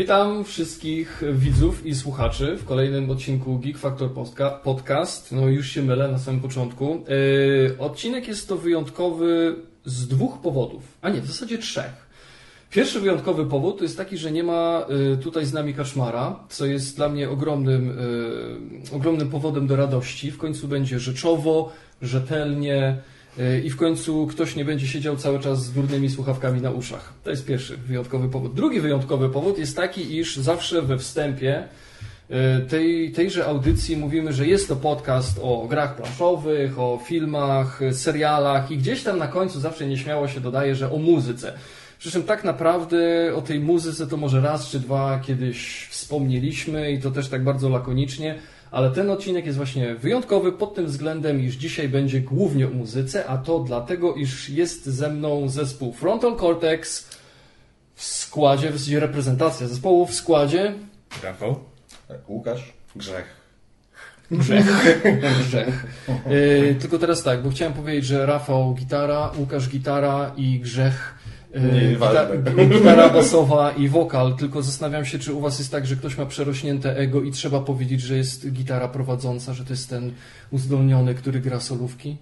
Witam wszystkich widzów i słuchaczy w kolejnym odcinku Geek Factor Podcast. No już się mylę na samym początku. Yy, odcinek jest to wyjątkowy z dwóch powodów, a nie, w zasadzie trzech. Pierwszy wyjątkowy powód to jest taki, że nie ma y, tutaj z nami Kaszmara, co jest dla mnie ogromnym, y, ogromnym powodem do radości. W końcu będzie rzeczowo, rzetelnie, i w końcu ktoś nie będzie siedział cały czas z górnymi słuchawkami na uszach. To jest pierwszy wyjątkowy powód. Drugi wyjątkowy powód jest taki, iż zawsze we wstępie e, tej, tejże audycji mówimy, że jest to podcast o grach planszowych, o filmach, serialach i gdzieś tam na końcu zawsze nieśmiało się dodaje, że o muzyce. Przy czym tak naprawdę o tej muzyce to może raz czy dwa kiedyś wspomnieliśmy i to też tak bardzo lakonicznie, ale ten odcinek jest właśnie wyjątkowy pod tym względem, iż dzisiaj będzie głównie o muzyce, a to dlatego, iż jest ze mną zespół Frontal Cortex w składzie, w reprezentacja zespołu w składzie Rafał, Łukasz, Grzech. Grzech. Grzech. Yy, tylko teraz tak, bo chciałem powiedzieć, że Rafał gitara, Łukasz gitara i Grzech nie, gita gitara basowa i wokal, tylko zastanawiam się, czy u Was jest tak, że ktoś ma przerośnięte ego i trzeba powiedzieć, że jest gitara prowadząca, że to jest ten uzdolniony, który gra solówki?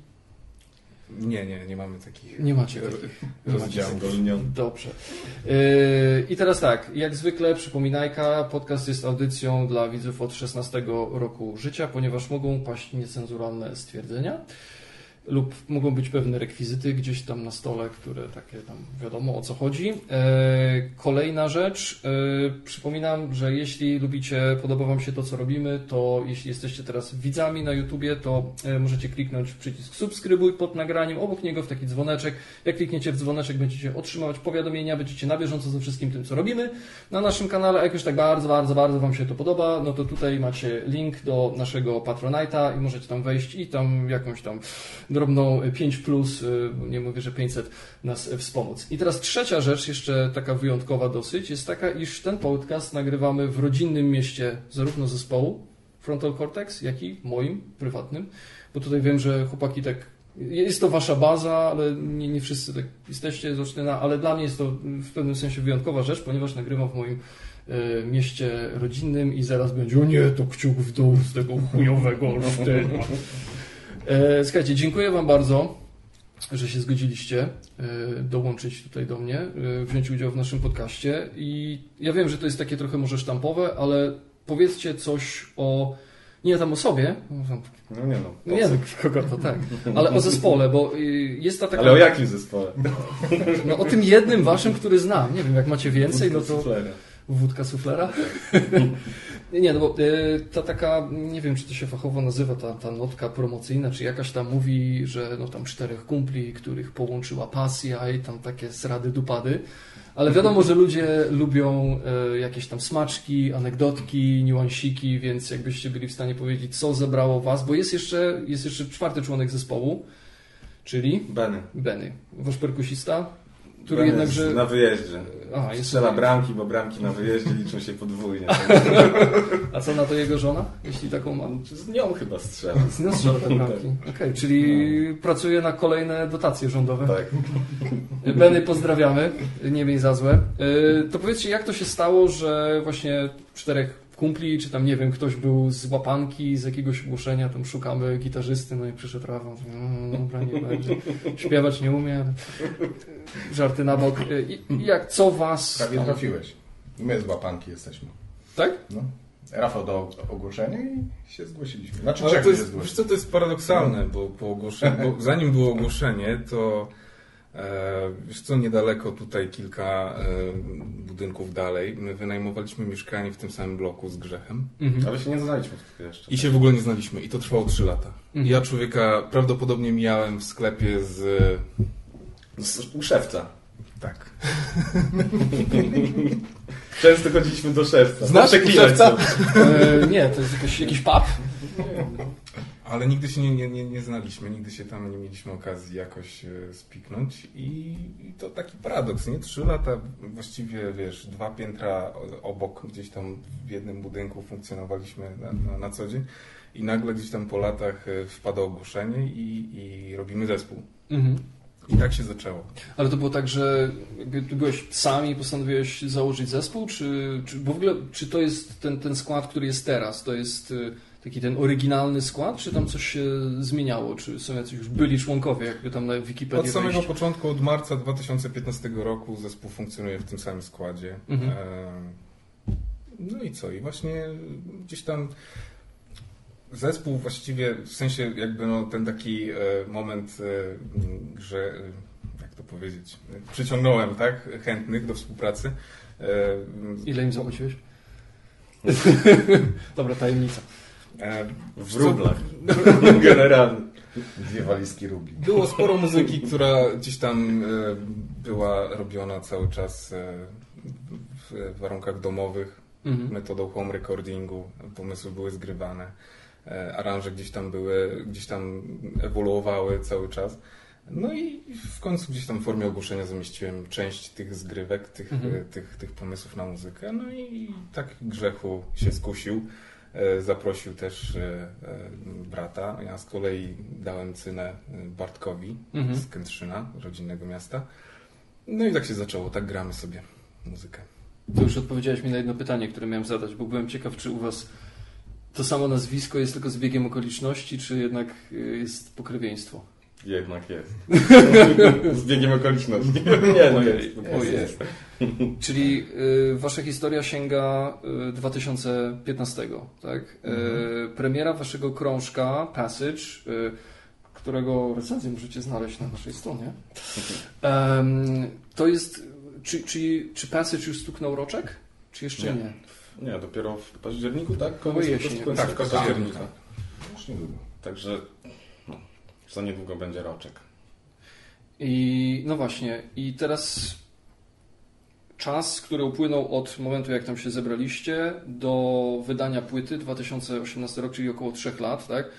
Nie, nie, nie mamy takich. Nie macie takich rozdziałów. Dobrze. Yy, I teraz tak, jak zwykle przypominajka, podcast jest audycją dla widzów od 16 roku życia, ponieważ mogą paść niecenzuralne stwierdzenia lub mogą być pewne rekwizyty gdzieś tam na stole, które takie tam wiadomo o co chodzi. E, kolejna rzecz, e, przypominam, że jeśli lubicie, podoba Wam się to, co robimy, to jeśli jesteście teraz widzami na YouTubie, to e, możecie kliknąć przycisk subskrybuj pod nagraniem, obok niego w taki dzwoneczek. Jak klikniecie w dzwoneczek, będziecie otrzymywać powiadomienia, będziecie na bieżąco ze wszystkim tym, co robimy na naszym kanale. Jak już tak bardzo, bardzo, bardzo Wam się to podoba, no to tutaj macie link do naszego Patronite'a i możecie tam wejść i tam jakąś tam drobną 5 plus, y, nie mówię, że 500 nas wspomóc. I teraz trzecia rzecz, jeszcze taka wyjątkowa dosyć, jest taka, iż ten podcast nagrywamy w rodzinnym mieście zarówno zespołu Frontal Cortex, jak i moim prywatnym, bo tutaj wiem, że chłopaki tak jest to wasza baza, ale nie, nie wszyscy tak jesteście z Olsztyna, ale dla mnie jest to w pewnym sensie wyjątkowa rzecz, ponieważ nagrywam w moim y, mieście rodzinnym i zaraz będzie, o nie, to kciuk w dół z tego chujowego Olsztyna. E, słuchajcie, dziękuję Wam bardzo, że się zgodziliście e, dołączyć tutaj do mnie, e, wziąć udział w naszym podcaście. I ja wiem, że to jest takie trochę może sztampowe, ale powiedzcie coś o. Nie tam o sobie. No nie no. Nie no, kogo to tak. Ale o zespole, bo jest ta taka. Ale o jakim zespole? No o tym jednym waszym, który znam. Nie wiem, jak macie więcej, no to. Wódka suflera? Nie, no bo y, ta taka, nie wiem czy to się fachowo nazywa, ta, ta notka promocyjna, czy jakaś tam mówi, że no tam czterech kumpli, których połączyła pasja i tam takie srady dupady. Ale wiadomo, że ludzie lubią y, jakieś tam smaczki, anegdotki, niuansiki, więc jakbyście byli w stanie powiedzieć, co zebrało was, bo jest jeszcze, jest jeszcze czwarty członek zespołu, czyli Benny. Benny. Wasz perkusista? Który jednakże... Na wyjeździe. Aha, jest Strzela bramki, bo bramki na wyjeździe liczą się podwójnie. A co na to jego żona, jeśli taką ma? Z nią chyba strzela. Z nią strzela te bramki. Okej, okay, czyli no. pracuje na kolejne dotacje rządowe. Tak. Benny pozdrawiamy, nie miej za złe. Y, to powiedzcie, jak to się stało, że właśnie czterech kumpli, czy tam nie wiem, ktoś był z łapanki, z jakiegoś ogłoszenia, tam szukamy gitarzysty, no i przyszedł Rafał, no dobra, nie będzie, śpiewać nie umie, żarty na bok. I, jak, co was... Prawie trafiłeś. My z łapanki jesteśmy. Tak? No. Rafał dał ogłoszenie i się zgłosiliśmy. Znaczy, Ale to jest, wiesz co, to jest paradoksalne, bo, po ogłoszeniu, bo zanim było ogłoszenie, to wiesz co, niedaleko tutaj kilka e, budynków dalej, my wynajmowaliśmy mieszkanie w tym samym bloku z Grzechem. Mhm. Ale się nie znaliśmy jeszcze. I się w ogóle nie znaliśmy i to trwało 3 lata. Mhm. Ja człowieka prawdopodobnie mijałem w sklepie z... z u szewca. Tak. Często chodziliśmy do szewca. Znasz szewca? e, nie, to jest jakiś, jakiś pub? Ale nigdy się nie, nie, nie, znaliśmy, nigdy się tam nie mieliśmy okazji jakoś e, spiknąć i, i to taki paradoks, nie? Trzy lata właściwie, wiesz, dwa piętra obok, gdzieś tam w jednym budynku funkcjonowaliśmy na, na, na co dzień i nagle gdzieś tam po latach e, wpada ogłoszenie i, i robimy zespół. Mhm. I tak się zaczęło. Ale to było tak, że ty byłeś sami i postanowiłeś założyć zespół, czy, czy w ogóle, czy to jest ten, ten skład, który jest teraz, to jest y, taki ten oryginalny skład, czy tam coś się zmieniało, czy są jacyś już byli członkowie, jakby tam na Wikipedii Od samego wejść? początku, od marca 2015 roku zespół funkcjonuje w tym samym składzie. Mhm. No i co? I właśnie gdzieś tam zespół właściwie, w sensie jakby no, ten taki e, moment, e, że e, jak to powiedzieć, przyciągnąłem tak chętnych do współpracy. Ile im zapłaciłeś? Dobra, tajemnica. W rublach. Generalnie. Dwie walizki rubli. Było sporo muzyki, która gdzieś tam była robiona cały czas w warunkach domowych, mhm. metodą home recordingu. Pomysły były zgrywane. E, aranże gdzieś tam były, gdzieś tam ewoluowały cały czas. No i w końcu gdzieś tam w formie ogłoszenia zamieściłem część tych zgrywek, tych, mhm. E, tych, tych pomysłów na muzykę. No i tak Grzechu się skusił. E, zaprosił też brata. Ja z kolei dałem cynę Bartkowi mhm. z Kętrzyna, rodzinnego miasta. No i tak się zaczęło, tak gramy sobie muzykę. To już odpowiedziałeś mi na jedno pytanie, które miałem zadać, bo byłem ciekaw, czy u Was to samo nazwisko jest tylko zbiegiem okoliczności, czy jednak jest pokrewieństwo? Jednak jest. Zbiegiem okoliczności. Nie, no jest. jest, jest. Czyli y, wasza historia sięga y, 2015, tak? Y, mhm. premiera waszego krążka Passage, y, którego recenzję możecie znaleźć na naszej stronie. to jest, czy, czy, czy Passage już stuknął roczek? Czy jeszcze nie? nie? Nie, dopiero w październiku, tak? Koło jesieni. Tak, w październiku. Tak. Już niedługo. Także za niedługo będzie roczek. I no właśnie, i teraz czas, który upłynął od momentu, jak tam się zebraliście, do wydania płyty 2018 rok, czyli około 3 lat, tak?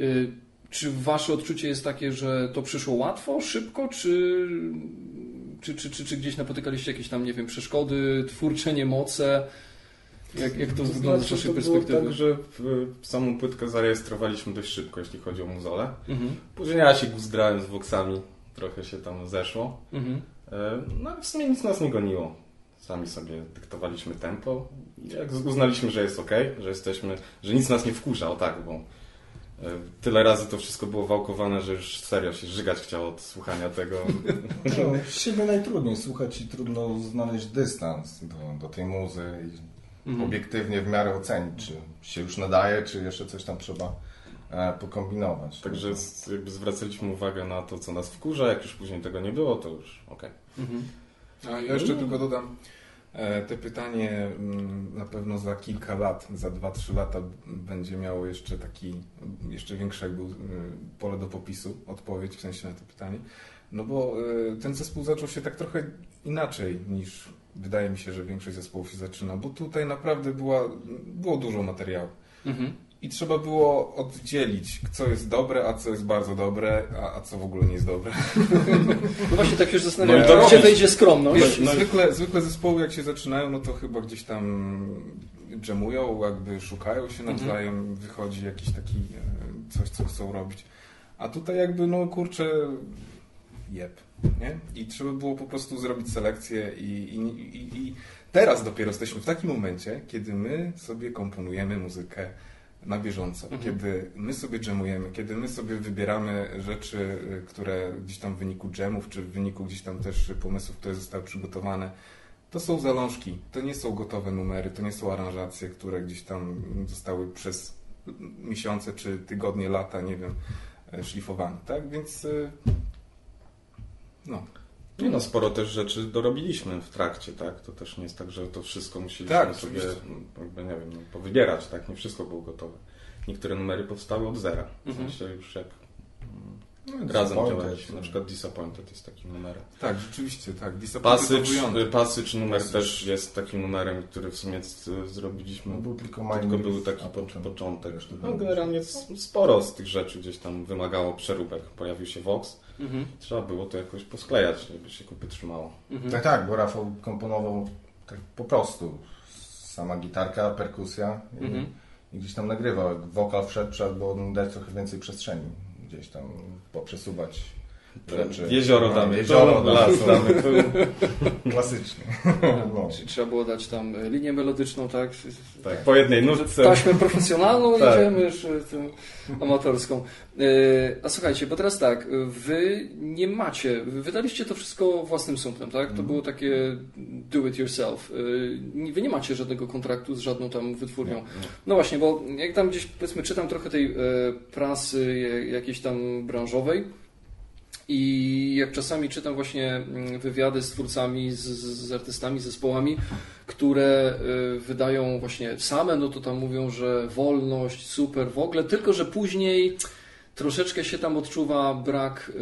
Y, czy wasze odczucie jest takie, że to przyszło łatwo, szybko, czy, czy, czy, czy, czy gdzieś napotykaliście jakieś tam, nie wiem, przeszkody, twórcze niemoce? Jak, jak to, to wygląda znaczy, z Waszej perspektywy? tak, że samą płytkę zarejestrowaliśmy dość szybko, jeśli chodzi o muzolę. Mhm. Później ja się guzdrałem z Voxami, trochę się tam zeszło. Mhm. E, no ale w sumie nic nas nie goniło. Sami sobie dyktowaliśmy tempo i jak uznaliśmy, że jest ok, że jesteśmy, że nic nas nie wkurza, o tak, bo e, tyle razy to wszystko było wałkowane, że już serio się żygać chciało od słuchania tego. No, siebie najtrudniej słuchać i trudno znaleźć dystans do, do tej muzy mhm. obiektywnie w miarę ocenić, czy się już nadaje, czy jeszcze coś tam trzeba e, pokombinować. Także jakby zwracaliśmy uwagę na to, co nas wkurza, jak już później tego nie było, to już ok. Mhm. A ja jeszcze tylko dodam, e, te pytanie mm, na pewno za kilka lat, za 2-3 lata będzie miało jeszcze taki, jeszcze większe jakby pole do popisu, odpowiedź w sensie na to pytanie. No bo e, ten zespół zaczął się tak trochę inaczej niż wydaje mi się, że większość zespołów się zaczyna, bo tutaj naprawdę była, było dużo materiału. Mhm. I trzeba było oddzielić, co jest dobre, a co jest bardzo dobre, a, a co w ogóle nie jest dobre. No właśnie tak już zastanawiam no gdzie wejdzie skromność. Wiesz, no zwykle, zwykle zespoły jak się zaczynają, no to chyba gdzieś tam dżemują, jakby szukają się mhm. nawzajem, mhm. wychodzi jakiś taki e, coś, co chcą robić. A tutaj jakby, no kurczę, jeb. Nie? I trzeba było po prostu zrobić selekcję i, i, i, i teraz dopiero jesteśmy w takim momencie, kiedy my sobie komponujemy muzykę na bieżąco, mhm. kiedy my sobie dżemujemy, kiedy my sobie wybieramy rzeczy, y, które gdzieś tam w wyniku dżemów, czy w wyniku gdzieś tam też pomysłów, które zostały przygotowane, to są zalążki, to nie są gotowe numery, to nie są aranżacje, które gdzieś tam zostały przez miesiące, czy tygodnie, lata, nie wiem, szlifowane, tak? Więc y, no. Nie no, sporo też rzeczy dorobiliśmy w trakcie, tak? To też nie jest tak, że to wszystko musieliśmy tak, sobie, jakby, nie wiem, no, powybierać, tak? Nie wszystko było gotowe. Niektóre numery powstały od zera. W mhm. sensie już jak no, razem działaliśmy. Na przykład Disappointed jest takim numerem. Tak, rzeczywiście, tak. Passage, Passage numer Passage. też jest takim numerem, który w sumie zrobiliśmy. No, był tylko, tylko był taki początek. No, generalnie sporo z tych rzeczy gdzieś tam wymagało przeróbek. Pojawił się Vox Mhm. Trzeba było to jakoś posklejać, żeby się kupy trzymało. Mhm. Tak, tak, bo Rafał komponował tak po prostu. Sama gitarka, perkusja i, mhm. i gdzieś tam nagrywał. Wokal wszedł, trzeba było dać trochę więcej przestrzeni. Gdzieś tam poprzesuwać Czy, jezioro no, damy, jezioro to, las damy. Klasycznie. No. Czyli trzeba było dać tam linię melodyczną, tak? Tak, po jednej nutce. Taśmę profesjonalną tak. jedziemy, już tym amatorską. A słuchajcie, bo teraz tak, wy nie macie, wydaliście to wszystko własnym sumptem, tak? To mm. było takie do it yourself. Wy nie macie żadnego kontraktu z żadną tam wytwórnią. No właśnie, bo jak tam gdzieś powiedzmy czytam trochę tej prasy jakiejś tam branżowej, i jak czasami czytam właśnie mm, wywiady z twórcami, z, z artystami, zespołami, które y, wydają właśnie same, no to tam mówią, że wolność, super w ogóle, tylko że później troszeczkę się tam odczuwa brak,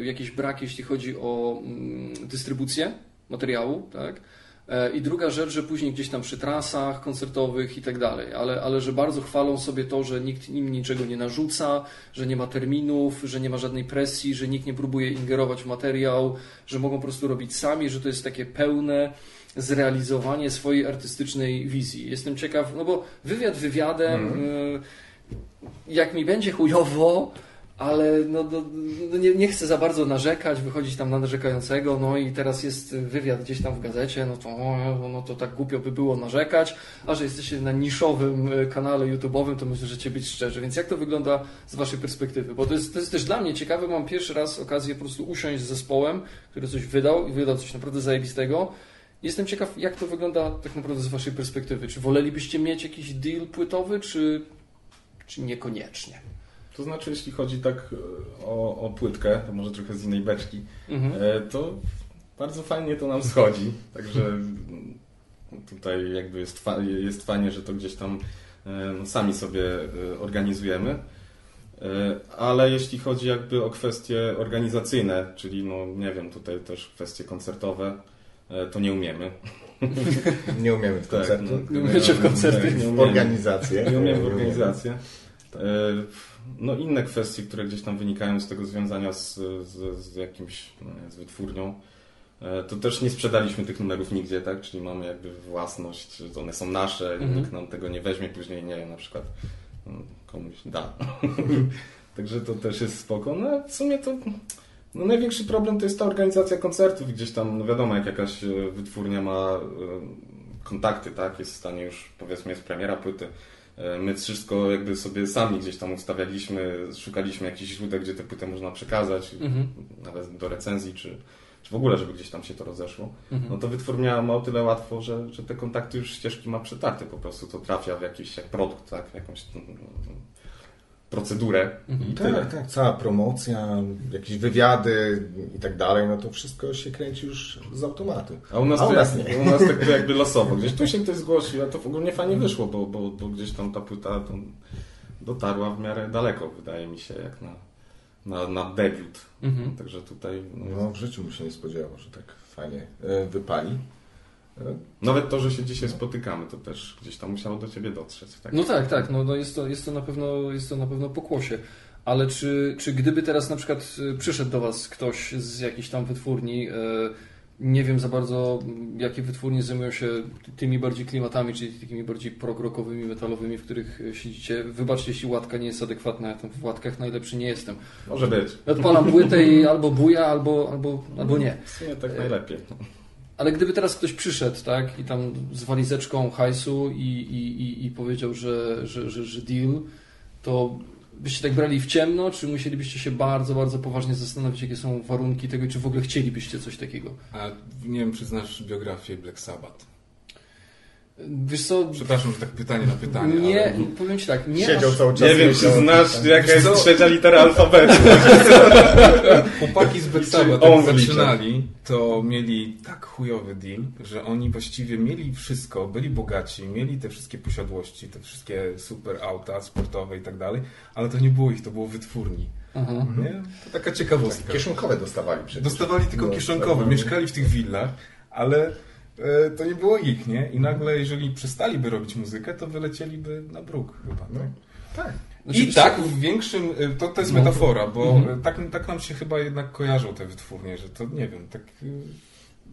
y, jakiś brak, jeśli chodzi o mm, dystrybucję materiału, tak? E, I druga rzecz, że później gdzieś tam przy trasach koncertowych i tak dalej, ale, ale że bardzo chwalą sobie to, że nikt im niczego nie narzuca, że nie ma terminów, że nie ma żadnej presji, że nikt nie próbuje ingerować w materiał, że mogą po prostu robić sami, że to jest takie pełne zrealizowanie swojej artystycznej wizji. Jestem ciekaw, no bo wywiad wywiadem, mm. jak mi będzie chujowo, ale no, no, no, nie, nie, chcę za bardzo narzekać, wychodzić tam na narzekającego, no i teraz jest wywiad gdzieś tam w gazecie, no to, no to tak głupio by było narzekać, a że jesteście na niszowym e, kanale YouTube'owym, to myślę, że cię być szczerzy. Więc jak to wygląda z waszej perspektywy? Bo to jest, to jest też dla mnie ciekawe, mam pierwszy raz okazję po prostu usiąść z zespołem, który coś wydał i wydał coś naprawdę zajebistego. Jestem ciekaw, jak to wygląda tak naprawdę z waszej perspektywy. Czy wolelibyście mieć jakiś deal płytowy, czy, czy niekoniecznie? To znaczy, jeśli chodzi tak e, o, o płytkę, to może trochę z innej beczki, mhm. E, to bardzo fajnie to nam schodzi. Także tutaj jakby jest, fa jest fajnie, że to gdzieś tam e, no, sami sobie organizujemy. Ale jeśli chodzi jakby o kwestie organizacyjne, czyli no nie wiem, tutaj też kwestie koncertowe, to nie umiemy. Nie umiemy w koncertu. Tak, nie umiecie w koncerty. Nie umiemy w organizację. Nie umiemy w organizację. No inne kwestie, które gdzieś tam wynikają z tego związania z, z, z jakimś, no z wytwórnią, e, to też nie sprzedaliśmy tych numerów nigdzie, tak? Czyli mamy jakby własność, one są nasze, mhm. nikt nam tego nie weźmie, później nie na przykład no, komuś da. Także to też jest spoko. No w sumie to no, największy problem to jest ta organizacja koncertów. Gdzieś tam, no wiadomo, jak jakaś e, wytwórnia ma e, kontakty, tak? Jest w stanie już, powiedzmy, jest premiera płyty, my wszystko jakby sobie sami gdzieś tam ustawialiśmy, szukaliśmy jakichś źródeł, gdzie tę płytę można przekazać, mhm. nawet do recenzji, czy, czy w ogóle, żeby gdzieś tam się to rozeszło. Mhm. No to wytwórnia ma o tyle łatwo, że, że te kontakty już ścieżki ma przetarte po prostu, to trafia w jakiś jak produkt, tak, jakąś procedurę mhm. tak. Tak, cała promocja, jakieś wywiady i tak dalej, no to wszystko się kręci już z automatu. A u nas, a u nas, nie. U nas tak jakby losowo. Gdzieś tu się ktoś zgłosił, a to w ogóle nie fajnie wyszło, bo, bo, bo gdzieś tam ta płyta dotarła w miarę daleko, wydaje mi się, jak na, na, na debiut. Mhm. Także tutaj... No, no, w życiu bym się nie spodziewał, że tak fajnie e, wypali. Nawet to, że się dzisiaj spotykamy, to też gdzieś tam musiało do ciebie dotrzeć. Tak? No tak, tak, no, no jest, to, jest, to na pewno, jest to na pewno pokłosie. Ale czy, czy gdyby teraz na przykład y, przyszedł do Was ktoś z jakiejś tam wytwórni, y, nie wiem za bardzo, jakie wytwórnie zajmują się tymi bardziej klimatami, czyli takimi bardziej progrokowymi, metalowymi, w których siedzicie. Wybaczcie, jeśli łatka nie jest adekwatna, ja tam w łatkach najlepszy nie jestem. Może być. Odpalam płytę i albo buja, albo, albo, albo nie. W sumie tak najlepiej. Ale gdyby teraz ktoś przyszedł, tak, i tam z walizeczką hajsu i, i, i, i powiedział, że, że, że, że deal, to byście tak brali w ciemno, czy musielibyście się bardzo, bardzo poważnie zastanowić, jakie są warunki tego, czy w ogóle chcielibyście coś takiego? A nie wiem, czy znasz biografię Black Sabbath. Wiesz co? Przepraszam, że tak pytanie na pytanie. Nie, ale... powiem Ci tak, nie Siedział masz... cały czas. Nie wiem, czy znasz jaka jest trzecia litera alfabetu. Chłopaki z Sabbath, jak zaczynali, to mieli tak chujowy deal, że oni właściwie mieli wszystko, byli bogaci, mieli te wszystkie posiadłości, te wszystkie super auta sportowe i tak dalej, ale to nie było ich, to było wytwórni. Mhm. Nie? To taka ciekawostka. Tak, kieszonkowe dostawali przecież. Dostawali tylko no, kieszonkowe, tak, mieszkali w tych willach, ale to nie było ich, nie? I nagle, jeżeli przestaliby robić muzykę, to wylecieliby na bruk chyba, no. tak? I tak w większym, e, to, to jest no. metafora, bo mhm. tak, tak nam się chyba jednak kojarzą te wytwórnie, że to nie wiem, tak e,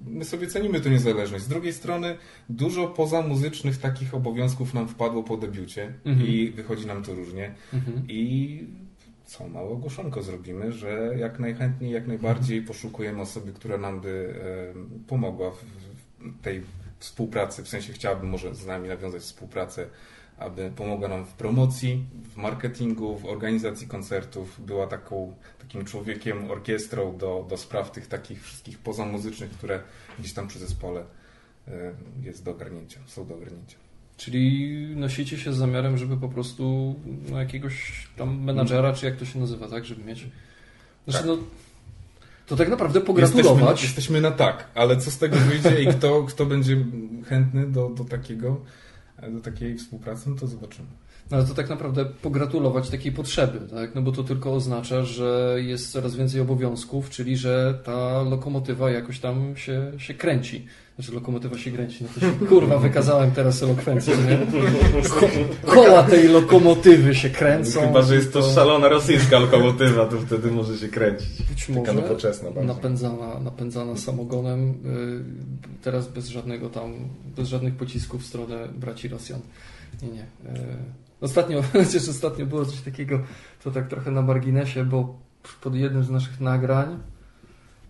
my sobie cenimy tę niezależność. Z drugiej strony dużo poza muzycznych takich obowiązków nam wpadło po debiucie mhm. i wychodzi nam to różnie. Mhm. I co małe ogłoszonko zrobimy, że jak najchętniej, jak najbardziej poszukujemy osoby, która nam by pomogła w tej współpracy, w sensie chciałaby może z nami nawiązać współpracę, aby pomogła nam w promocji, w marketingu, w organizacji koncertów, była taką, takim człowiekiem, orkiestrą do, do spraw tych takich wszystkich pozamuzycznych, które gdzieś tam przy zespole jest do ogarnięcia, są do ogarnięcia. Czyli nosicie się z zamiarem, żeby po prostu no, jakiegoś tam menadżera, czy jak to się nazywa, tak, żeby mieć. Znaczy, tak. no, to tak naprawdę pogratulować. Jesteśmy, jesteśmy, na tak, ale co z tego wyjdzie i kto, kto będzie chętny do, do, takiego, do takiej współpracy, no to zobaczymy. No ale to tak naprawdę pogratulować takiej potrzeby, tak? No bo to tylko oznacza, że jest coraz więcej obowiązków, czyli że ta lokomotywa jakoś tam się, się kręci. Znaczy lokomotywa się kręci, no to się kurwa wykazałem teraz elokwencję, nie? koła tej lokomotywy się kręcą. Chyba, że jest to szalona rosyjska lokomotywa, to wtedy może się kręcić. Być może nowoczesna napędzana, napędzana samogonem, y, teraz bez żadnego tam, bez żadnych pocisków w stronę braci Rosjan. Nie, nie. Ostatnio, chociaż ostatnio było coś takiego, to tak trochę na marginesie, bo pod jednym z naszych nagrań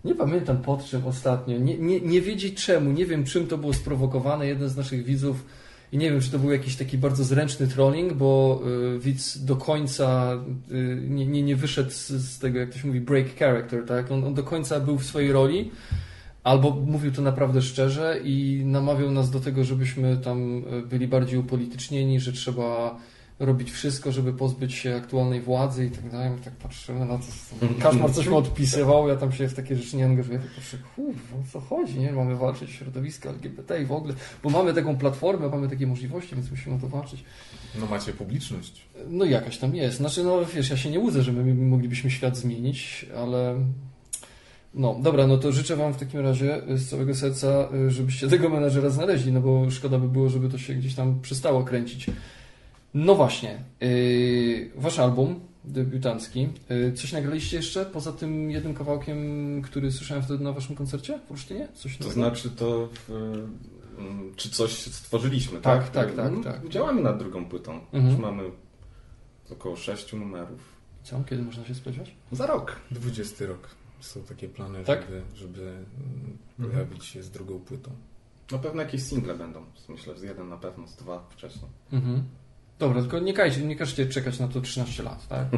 nie pamiętam pod czym ostatnio. Nie, nie, nie wiedzieć czemu. Nie wiem, czym to było sprowokowane. Jeden z naszych widzów i nie wiem, czy to był jakiś taki bardzo zręczny trolling, bo y, widz do końca y, nie, nie, nie wyszedł z, z, tego, jak to się mówi, break character, tak? On, on, do końca był w swojej roli, albo mówił to naprawdę szczerze i namawiał nas do tego, żebyśmy tam y, byli bardziej upolitycznieni, że trzeba robić wszystko, żeby pozbyć się aktualnej władzy i tak dalej. My tak patrzymy na to. Kaszmar coś mu odpisywał, ja tam się w takie rzeczy nie angażuję. Tak patrzę, kurwa, o co chodzi, nie? Mamy walczyć środowiska LGBT i w ogóle, bo mamy taką platformę, mamy takie możliwości, więc musimy o to walczyć. No macie publiczność. No jakaś tam jest. Znaczy, no wiesz, ja się nie łudzę, że my moglibyśmy świat zmienić, ale... No, dobra, no to życzę Wam w takim razie z całego serca, żebyście tego menadżera znaleźli, no bo szkoda by było, żeby to się gdzieś tam przestało kręcić. No właśnie. Yy, wasz album debiutancki. Yy, coś nagraliście jeszcze poza tym jednym kawałkiem, który słyszałem wtedy na waszym koncercie w Olsztynie? Coś to znaczy to... Mm, czy coś stworzyliśmy, tak? Tak, tak, tak. tak, tak. Działamy nad drugą płytą. Mhm. Już mamy około sześciu numerów. Co? Kiedy można się spodziewać? Za rok. 20 rok. Są takie plany, tak? żeby, żeby mhm. pojawić się z drugą płytą. Na pewno jakieś single będą. Myślę, że jeden na pewno, z dwa wcześniej. Mhm. Dobra, tylko nie, kajcie, nie każcie czekać na to 13 lat, tak?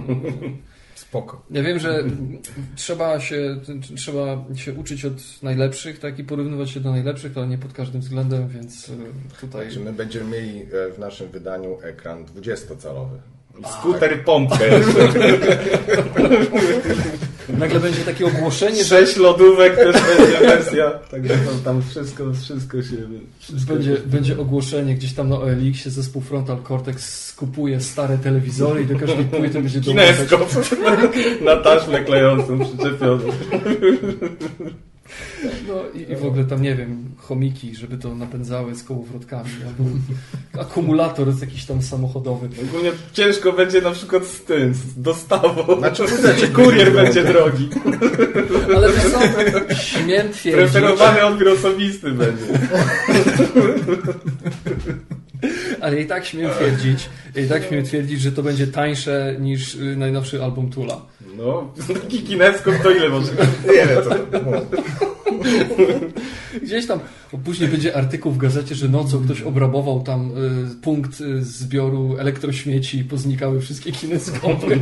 Spoko. Ja wiem, że trzeba się, trzeba się uczyć od najlepszych, tak? I porównywać się do najlepszych, ale nie pod każdym względem, więc e, tutaj... Znaczy my będziemy mieli e, w naszym wydaniu ekran 20-calowy. Skuter pompkę. Nagle będzie takie ogłoszenie, Sześć że... lodówek też będzie wersja. Także tam, tam wszystko, wszystko się... Wszystko będzie, się... będzie ogłoszenie gdzieś tam na OLX-ie zespół Frontal Cortex skupuje stare telewizory i do każdej płyty będzie Kineskop na taśmę klejącą przyczepiony. No i, i, w ogóle tam, nie wiem, chomiki, żeby to napędzały z kołowrotkami, albo akumulator z jakiś tam samochodowy. Ogólnie ciężko będzie na przykład z tym, z dostawą. Znaczy, znaczy kurier będzie drogi. Ale wiesz co, śmiem twierdzić... Preferowany odbiór osobisty będzie. Ale i tak śmiem twierdzić, i tak śmiem twierdzić, że to będzie tańsze niż najnowszy album Tula. No, Kikineskop to ile może? Nie wiem, co Gdzieś tam, później będzie artykuł w gazecie, że nocą ktoś obrabował tam y, punkt y, zbioru elektrośmieci i poznikały wszystkie kineskopy.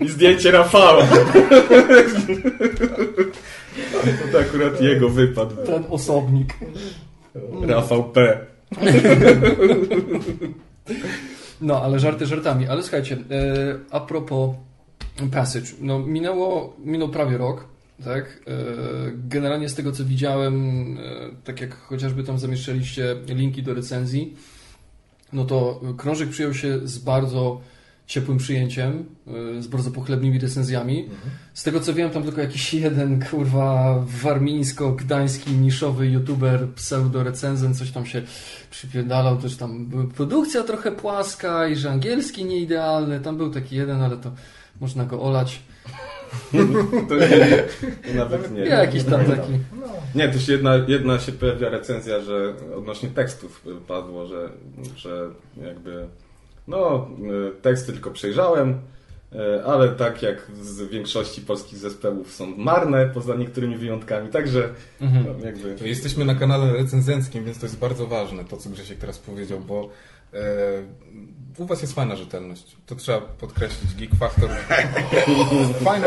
I zdjęcie Rafała. to akurat jego wypadł. Ten osobnik. Rafał P. No, ale żarty żartami. Ale słuchajcie, e, a propos Passage. No, minęło, minął prawie rok, tak? E, generalnie z tego, co widziałem, e, tak jak chociażby tam zamieszczaliście linki do recenzji, no to krążek przyjął się z bardzo ciepłym przyjęciem, y, z bardzo pochlebnymi recenzjami. Mhm. Z tego co wiem, tam tylko jakiś jeden, kurwa, warmińsko-gdański niszowy youtuber, pseudo-recenzent, coś tam się przypierdalał, też tam produkcja trochę płaska i że angielski nieidealny. Tam był taki jeden, ale to można go olać. to nie, nawet nie. Ja, jakiś tam taki. Nie, to się jedna, jedna się pojawia recenzja, że odnośnie tekstów padło, że, że jakby no, y, teksty tylko przejrzałem, E, ale tak jak z większości polskich zespołów są marne, poza niektórymi wyjątkami, także mhm. No, jakby... Jesteśmy na kanale recenzenckim, więc to jest bardzo ważne, to co Grzesiek teraz powiedział, bo u Was jest fajna rzetelność. To trzeba podkreślić. Geek Factor. Fajna.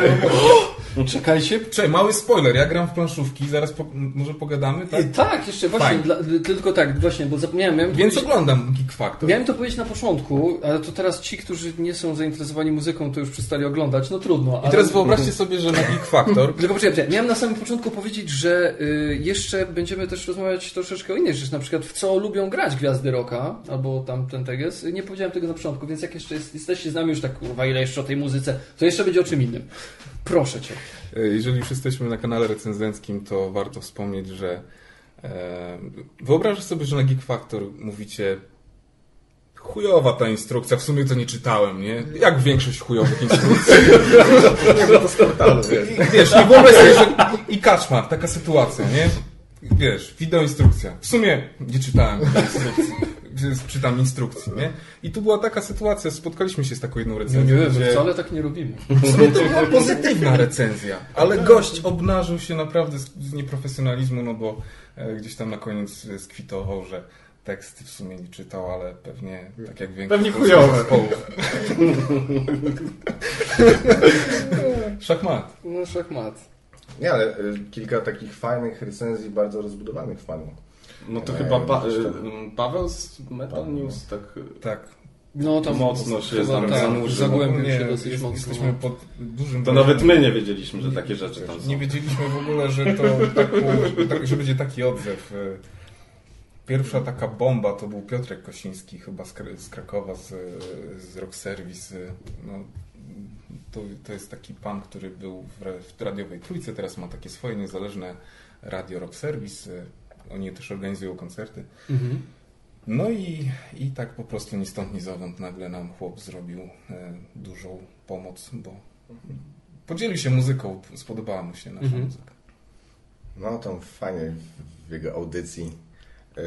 Czekajcie. Czekaj, mały spoiler. Ja gram w planszówki, zaraz po, może pogadamy, tak? tak, jeszcze właśnie, dla, tylko tak, właśnie, bo zapomniałem. Więc oglądam Geek Factor. Miałem to powiedzieć na początku, ale to teraz ci, którzy nie są zainteresowani muzyką, to już przestali oglądać. No trudno. Ale... I teraz wyobraźcie sobie, że na Geek Factor... tylko poczekaj, miałem na samym początku powiedzieć, że y, jeszcze będziemy też rozmawiać troszeczkę o innych rzeczach, na przykład w co lubią grać gwiazdy rocka, albo tam ten teges. Nie powiedziałem tego na początku, więc jak jeszcze jest, jesteście z nami już tak, kurwa, ile jeszcze o tej muzyce, to jeszcze będzie o czym innym. Proszę Cię. E, jeżeli już jesteśmy na kanale recenzenckim, to warto wspomnieć, że e, wyobrażasz sobie, że na Geek Factor mówicie chujowa ta instrukcja, w sumie to nie czytałem, nie? Jak większość chujowych instrukcji. To z portalu, wiesz. I, wiesz, i wyobraź sobie, że i kaczmar, taka sytuacja, nie? Wiesz, wideo instrukcja. W sumie nie czytałem instrukcji czytam instrukcji, nie? I tu była taka sytuacja, spotkaliśmy się z taką jedną recenzją. Nie, nie, gdzie... wcale tak nie robimy. To była pozytywna recenzja, ale gość obnażył się naprawdę z nieprofesjonalizmu, no bo e, gdzieś tam na koniec skwitował, że teksty w sumie nie czytał, ale pewnie tak jak większość Pewnie chujowe. szachmat. No szachmat. Nie, ale y, kilka takich fajnych recenzji, bardzo rozbudowanych wpadło. No to chyba pa Paweł z Metal pa News tak, tak. No to mocno się tam tak, zanurzył. Zagłębił się dosyć jest, mocno. Jesteśmy pod dużym... To nawet my nie wiedzieliśmy, że takie rzeczy tam są. Nie wiedzieliśmy w ogóle, że to tak, że będzie taki odzew. Pierwsza taka bomba to był Piotrek Kosiński, chyba z, Krakowa, z, z Rock Service. No, to, to jest taki pan, który był w, w radiowej trójce, teraz ma takie swoje niezależne radio Rock Service oni też organizują koncerty. Mhm. No i, i tak po prostu ni stąd, ni zowąd nagle nam chłop zrobił e, dużą pomoc, bo podzielił się muzyką, spodobała mu się nasza mhm. muzyka. No tam fajnie w jego audycji e,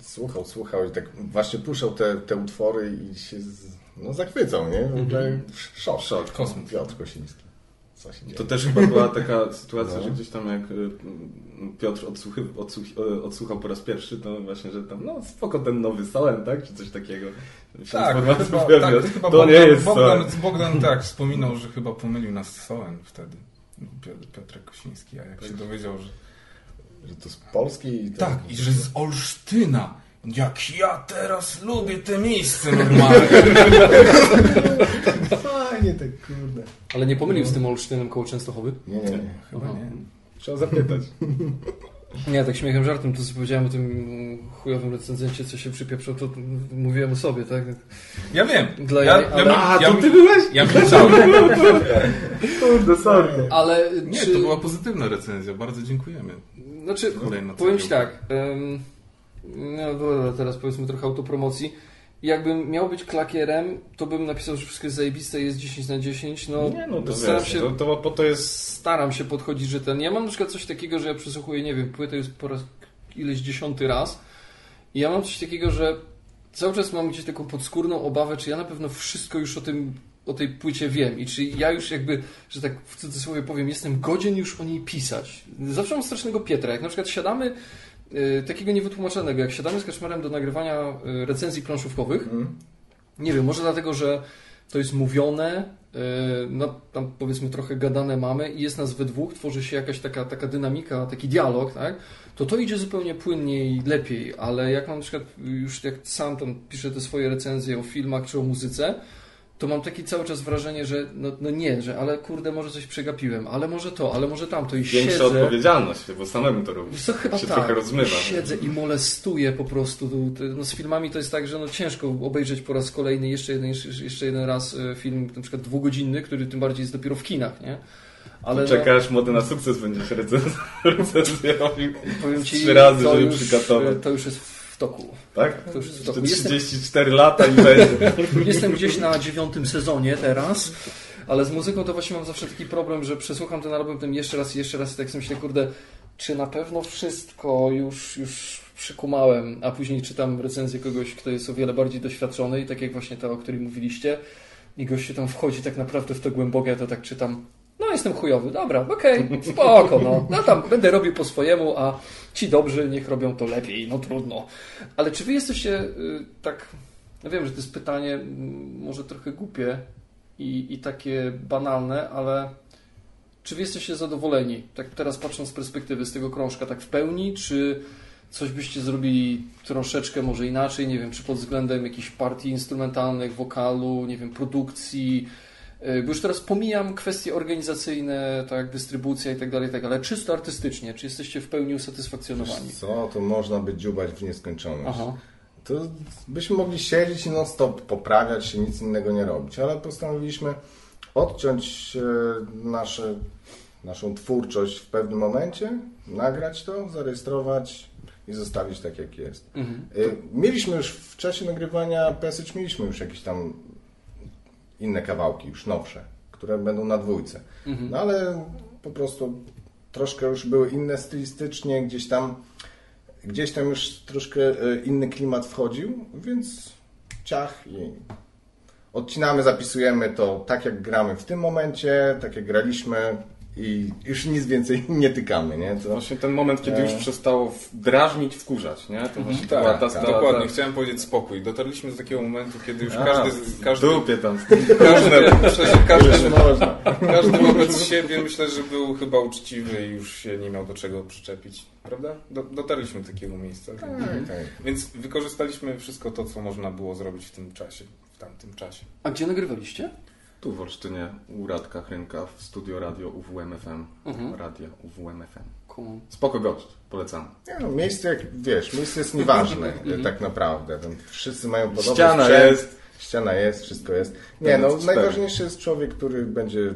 słuchał, słuchał i tak właśnie puszczał te, te utwory i się z, no, zachwycał, nie? W ogóle mhm. szok. Szok, kosmos. Piotr Kosiński. To też chyba była taka sytuacja, no. że gdzieś tam jak y, Piotr odsłuchy, odsłuch, y, odsłuchał po raz pierwszy, to właśnie, że tam, no spoko ten nowy Solen, tak? Czy coś takiego. Tak, chyba, tak, to, chyba to Bogdan, nie jest Bogdan, Bogdan tak wspominał, że chyba pomylił nas z wtedy. Piotr Kosiński, a jak się dowiedział, że że to z Polski? I tak, i że z Olsztyna. Jak ja teraz lubię te miejsce normalnie. Fajnie tak, kurde. Ale nie pomylił z tym Olsztynem koło Częstochowy? Nie, nie, nie. Chyba nie. Trzeba zapytać. Nie, tak śmiechem, żartem, to co powiedziałem o tym chujowym recenzencie, co się przypieprzał, to mówiłem o sobie, tak? Ja wiem. Dla ja, ja, ale... A, to ty byłeś? Ja myślałem. Kurde, sorry. Ale Nie, czy... to była pozytywna recenzja, bardzo dziękujemy. Znaczy, powiem Ci tak, um, no teraz powiedzmy trochę autopromocji. Jakbym miał być klakierem, to bym napisał, że wszystko jest zajebiste, jest 10 na 10. No, nie, no to staram wiesz, się, to, to, po to jest... Staram się podchodzić rzetelnie. Ja mam na przykład coś takiego, że ja przesłuchuję, nie wiem, płytę już po raz ileś dziesiąty raz i ja mam coś takiego, że cały czas mam gdzieś taką podskórną obawę, czy ja na pewno wszystko już o tym o tej płycie wiem i czy ja już jakby, że tak w cudzysłowie powiem, jestem godzien już o niej pisać. Zawsze mam strasznego Pietra. Jak na przykład siadamy takiego niewytłumaczonego. Jak siadamy z Kaczmarem do nagrywania y, recenzji planszówkowych, mm. nie wiem, może dlatego, że to jest mówione, y, no tam powiedzmy trochę gadane mamy i jest nas we dwóch, tworzy się jakaś taka, taka dynamika, taki dialog, tak? to to idzie zupełnie płynniej, lepiej, ale jak mam na przykład już jak sam tam piszę te swoje recenzje o filmach czy o muzyce, to mam taki cały czas wrażenie, że no, no, nie, że ale kurde, może coś przegapiłem, ale może to, ale może tamto i Większa siedzę... odpowiedzialność, bo samemu to robisz. Co chyba się tak. trochę rozmywa. Siedzę i molestuję po prostu. No, z filmami to jest tak, że no, ciężko obejrzeć po raz kolejny jeszcze jeden, jeszcze jeden raz e, film, na przykład dwugodzinny, który tym bardziej jest dopiero w kinach, nie? Ale no- czekasz, mody na sukces będziesz ci, trzy razy, żeby już, przygotować. To już jest w toku. Tak? To już w toku. 34 lata i będzie. Jestem gdzieś na dziewiątym sezonie teraz. Ale z muzyką to właśnie mam zawsze taki problem, że przesłucham ten album tym jeszcze raz, jeszcze raz i tak sobie myślę, kurde, czy na pewno wszystko już, już przykumałem, a później czytam recenzję kogoś, kto jest o wiele bardziej doświadczony i tak jak właśnie ta, o której mówiliście, i gościu tam wchodzi tak naprawdę w to głębokie, ja to tak czytam, no jestem chujowy, dobra, okej, okay, spoko, no. no tam będę robił po swojemu, a ci dobrzy niech robią to lepiej, no trudno. Ale czy wy jesteście y, tak, ja wiem, że to jest pytanie może trochę głupie i, i takie banalne, ale czy wy jesteście zadowoleni, tak teraz patrząc z perspektywy z tego krążka, tak w pełni, czy coś byście zrobili troszeczkę może inaczej, nie wiem, czy pod względem jakichś partii instrumentalnych, wokalu, nie wiem, produkcji, bo już teraz pomijam kwestie organizacyjne, tak, dystrybucja i tak dalej, tak, ale czysto artystycznie, czy jesteście w pełni usatysfakcjonowani? Co, to można by dziubać w nieskończoność. Aha. To byśmy mogli siedzieć i non stop poprawiać się, nic innego nie robić, ale postanowiliśmy odciąć e, nasze, naszą twórczość w pewnym momencie, nagrać to, zarejestrować i zostawić tak, jak jest. Mhm. E, mieliśmy już w czasie nagrywania Passage, mieliśmy już jakieś tam inne kawałki, już nowsze, które będą na dwójce. Mhm. No ale po prostu troszkę już były inne stylistycznie, gdzieś tam gdzieś tam już troszkę e, inny klimat wchodził, więc ciach i odcinamy, zapisujemy to tak jak gramy w tym momencie, tak jak graliśmy i już nic więcej nie tykamy, nie? To... Właśnie ten moment, kiedy już e. przestało drażnić, wkurzać, nie? To właśnie tak, ta, ta, ta, dokładnie. Ta... Chciałem powiedzieć spokój. Dotarliśmy do takiego momentu, kiedy już A, każdy... każdy dupie tam. Każdy, każdy, każdy wobec siebie myślę, że był chyba uczciwy i już się nie miał do czego przyczepić. Prawda? Do, dotarliśmy do takiego miejsca. Tak, tak. Więc wykorzystaliśmy wszystko to, co można było zrobić w tym czasie w tamtym czasie. A gdzie nagrywaliście? Tu w Olsztynie, u Radka Chrynka w studio radio UWMFM. Mhm. Radio UWMFM. Cool. Spoko gość, polecam. Nie no, miejsce, jak wiesz, miejsce jest nieważne mhm. tak naprawdę. Tam wszyscy mają podobny Ściana sprzęt, jest. Ściana jest, wszystko jest. Nie no, najważniejszy jest człowiek, który będzie,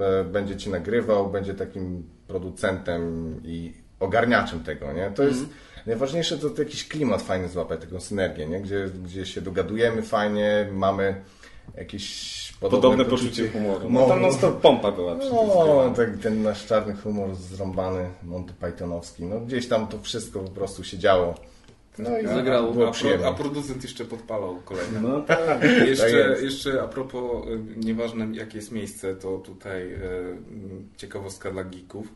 e, będzie ci nagrywał, będzie takim producentem i ogarniaczem tego, nie? To jest mhm. Najważniejsze to, to jakiś klimat fajny złapać, taką synergię, nie? Gdzie, gdzie się dogadujemy fajnie, mamy jakieś podobne, podobne poczucie humoru. No, tam no, pompa była. No, tak, ten nasz czarny humor zrąbany, Monty Pythonowski. No, gdzieś tam to wszystko po prostu się działo. No i zagrało. Było a, pro, a producent jeszcze podpalał kolejne. No tak. jeszcze, tak jeszcze a propos, y, nieważne jakie jest miejsce, to tutaj e, ciekawostka dla geeków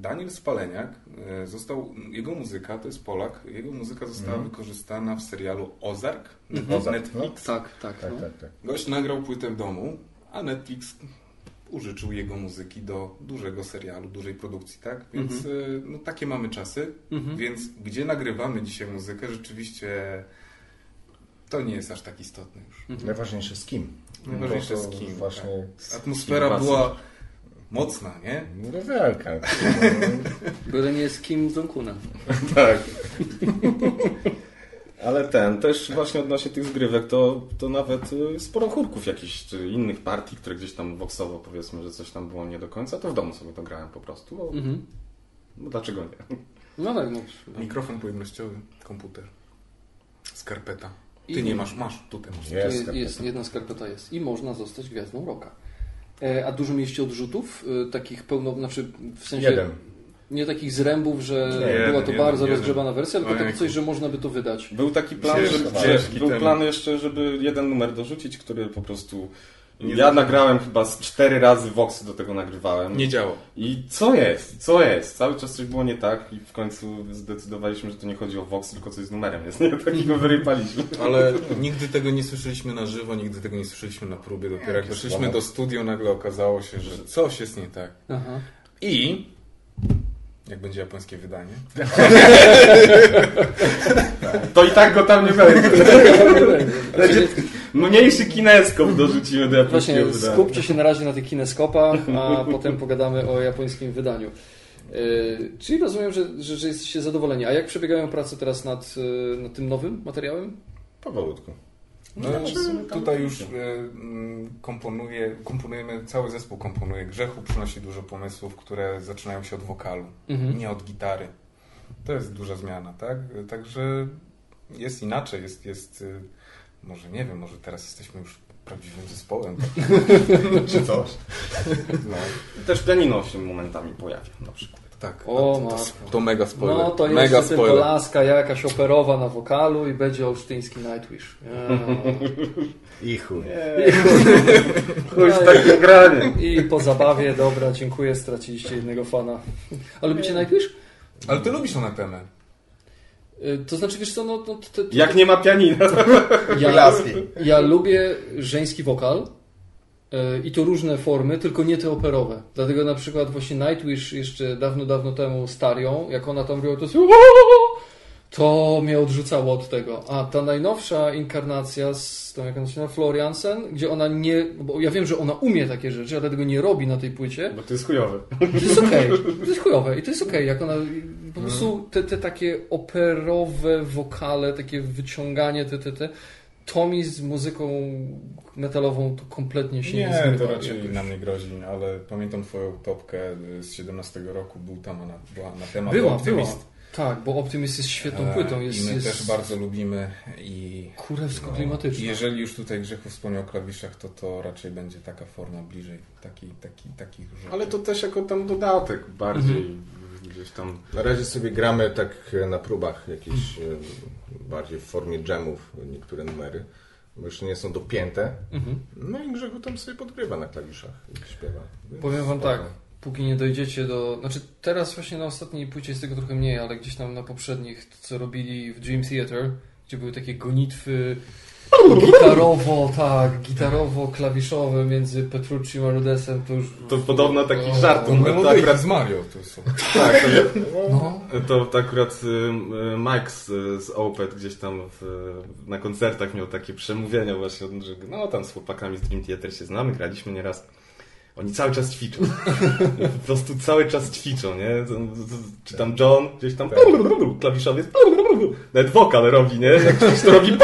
Daniel Spaleniak e, został, jego muzyka, to jest Polak, jego muzyka została mm. wykorzystana w serialu Ozark, mm -hmm. Netflix. No, tak, tak, tak, no. tak, tak. Gość nagrał płytę w domu, a Netflix użyczył jego muzyki do dużego serialu, dużej produkcji, tak? Więc mm -hmm. no, takie mamy czasy, mm -hmm. więc gdzie nagrywamy dzisiaj muzykę, rzeczywiście to nie jest aż tak istotne już. Mhm. Najważniejsze z kim. Najważniejsze z kim. Właśnie tak. Atmosfera była Mocna, nie? Rewelka. Byle nie z Kim Jong-unem. tak. Ale ten, też właśnie odnośnie tych zgrywek, to, to nawet y, sporo chórków jakichś, czy innych partii, które gdzieś tam woksowo powiedzmy, że coś tam było nie do końca, to w domu sobie to grałem po prostu. Bo, mhm. bo dlaczego nie? No tak, no. Mikrofon pojemnościowy, komputer, skarpeta. Ty I nie masz, masz tutaj. Masz. Jest, jest, jedna skarpeta jest. I można zostać gwiazdą roka. E, a dużo mieliście odrzutów? E, takich pełno, znaczy w sensie... Jeden. Nie takich zrębów, że nie, była to jeden, bardzo jeden. rozgrzebana wersja, tylko takie coś, że można by to wydać. Był taki plan, że, był plan jeszcze, żeby jeden numer dorzucić, który po prostu nie ja nagrałem chyba z cztery razy Voxy do tego nagrywałem. Nie działa. I co jest? Co jest? Cały czas coś było nie tak i w końcu zdecydowaliśmy, że to nie chodzi o Voxy, tylko coś z numerem jest. Nie? Takiego wyrypaliśmy. Ale nigdy tego nie słyszeliśmy na żywo, nigdy tego nie słyszeliśmy na próbie. Dopiero jak doszliśmy do studio, nagle okazało się, że coś jest nie tak. Aha. I jak będzie japońskie wydanie. To i tak go tam nie będzie. będzie mniejszy kineskop dorzucimy do japońskiego Właśnie, wydania. skupcie się na razie na tych kineskopach, a potem pogadamy o japońskim wydaniu. Yy, czyli rozumiem, że, że, że jesteście zadowoleni. A jak przebiegają prace teraz nad, yy, nad tym nowym materiałem? Powolutku. No, no tutaj już y, komponuje, komponujemy, cały zespół komponuje. Grzechu przynosi dużo pomysłów, które zaczynają się od wokalu, mhm. nie od gitary. To jest duża zmiana, tak? Także jest inaczej, jest, jest y, może nie wiem, może teraz jesteśmy już prawdziwym zespołem. Czy coś. No. Też pianino się momentami pojawia na przykład. Tak. O, to, to, to mega spoiler. No to mega tylko spoiler. laska jakaś operowa na wokalu i będzie olsztyński Nightwish. Nie. I chuj. Chuj z takim graniem. I po zabawie, dobra, dziękuję, straciliście jednego fana. A lubicie Nightwish? Ale ty lubisz tą temę. Y, To znaczy, wiesz co, no... no to, to, Jak nie ma pianina. ja, Laski. ja lubię żeński wokal i to różne formy, tylko nie te operowe. Dlatego na przykład właśnie Nightwish jeszcze dawno, dawno temu Starią, jak ona tam robiła to jest to mnie odrzucało od tego. A ta najnowsza inkarnacja z tą, jak ona się nazywa, Floriansen, gdzie ona nie, bo ja wiem, że ona umie takie rzeczy, ale tego nie robi na tej płycie, Bo to jest chujowe. to jest okej. To jest chujowe i to jest okej, jak ona po prostu te, te takie operowe wokale, takie wyciąganie, te, te, te, to mi z muzyką metalową to kompletnie się nie, Nie, to raczej jakoś. na mnie grozi, ale pamiętam twoją topkę z 17 roku, był tam na, była na temat Była, Optimist. była. Tak, bo Optimist jest świetną E, płytą. Jest, I my jest też bardzo lubimy i kurewsko no, klimatyczna. i jeżeli już tutaj Grzechu wspomniał o klawiszach, to to raczej będzie taka forma bliżej taki, taki, takich rzeczy. Ale to też jako tam dodatek bardziej. Gdzieś tam. Na razie sobie gramy tak na próbach jakieś e, bardziej w formie jamów niektóre numery, bo jeszcze nie są dopięte. Mhm. No i Grzechu tam sobie podgrywa na klawiszach i śpiewa. Więc Powiem wam spoko. tak, póki nie dojdziecie do... Znaczy teraz właśnie na ostatniej płycie jest tego trochę mniej, ale gdzieś tam na poprzednich, to co robili w Dream Theater, gdzie były takie gonitwy gitarowo, tak, gitarowo-klawiszowe między Petrucci a Rudesem, to już... To podobno taki O, żart. to To, to melodyjki akurat, z Mario to są. tak, to, No, to, to akurat y, y, Mike z, z Opet gdzieś tam w, na koncertach miał takie przemówienia właśnie, że no tam z chłopakami z Dream Theater się znamy, graliśmy nieraz. Oni cały czas ćwiczą. po prostu cały czas ćwiczą, nie? Czy tam John gdzieś tam klawiszowiec nawet wokal robi, nie? Jak ktoś to robi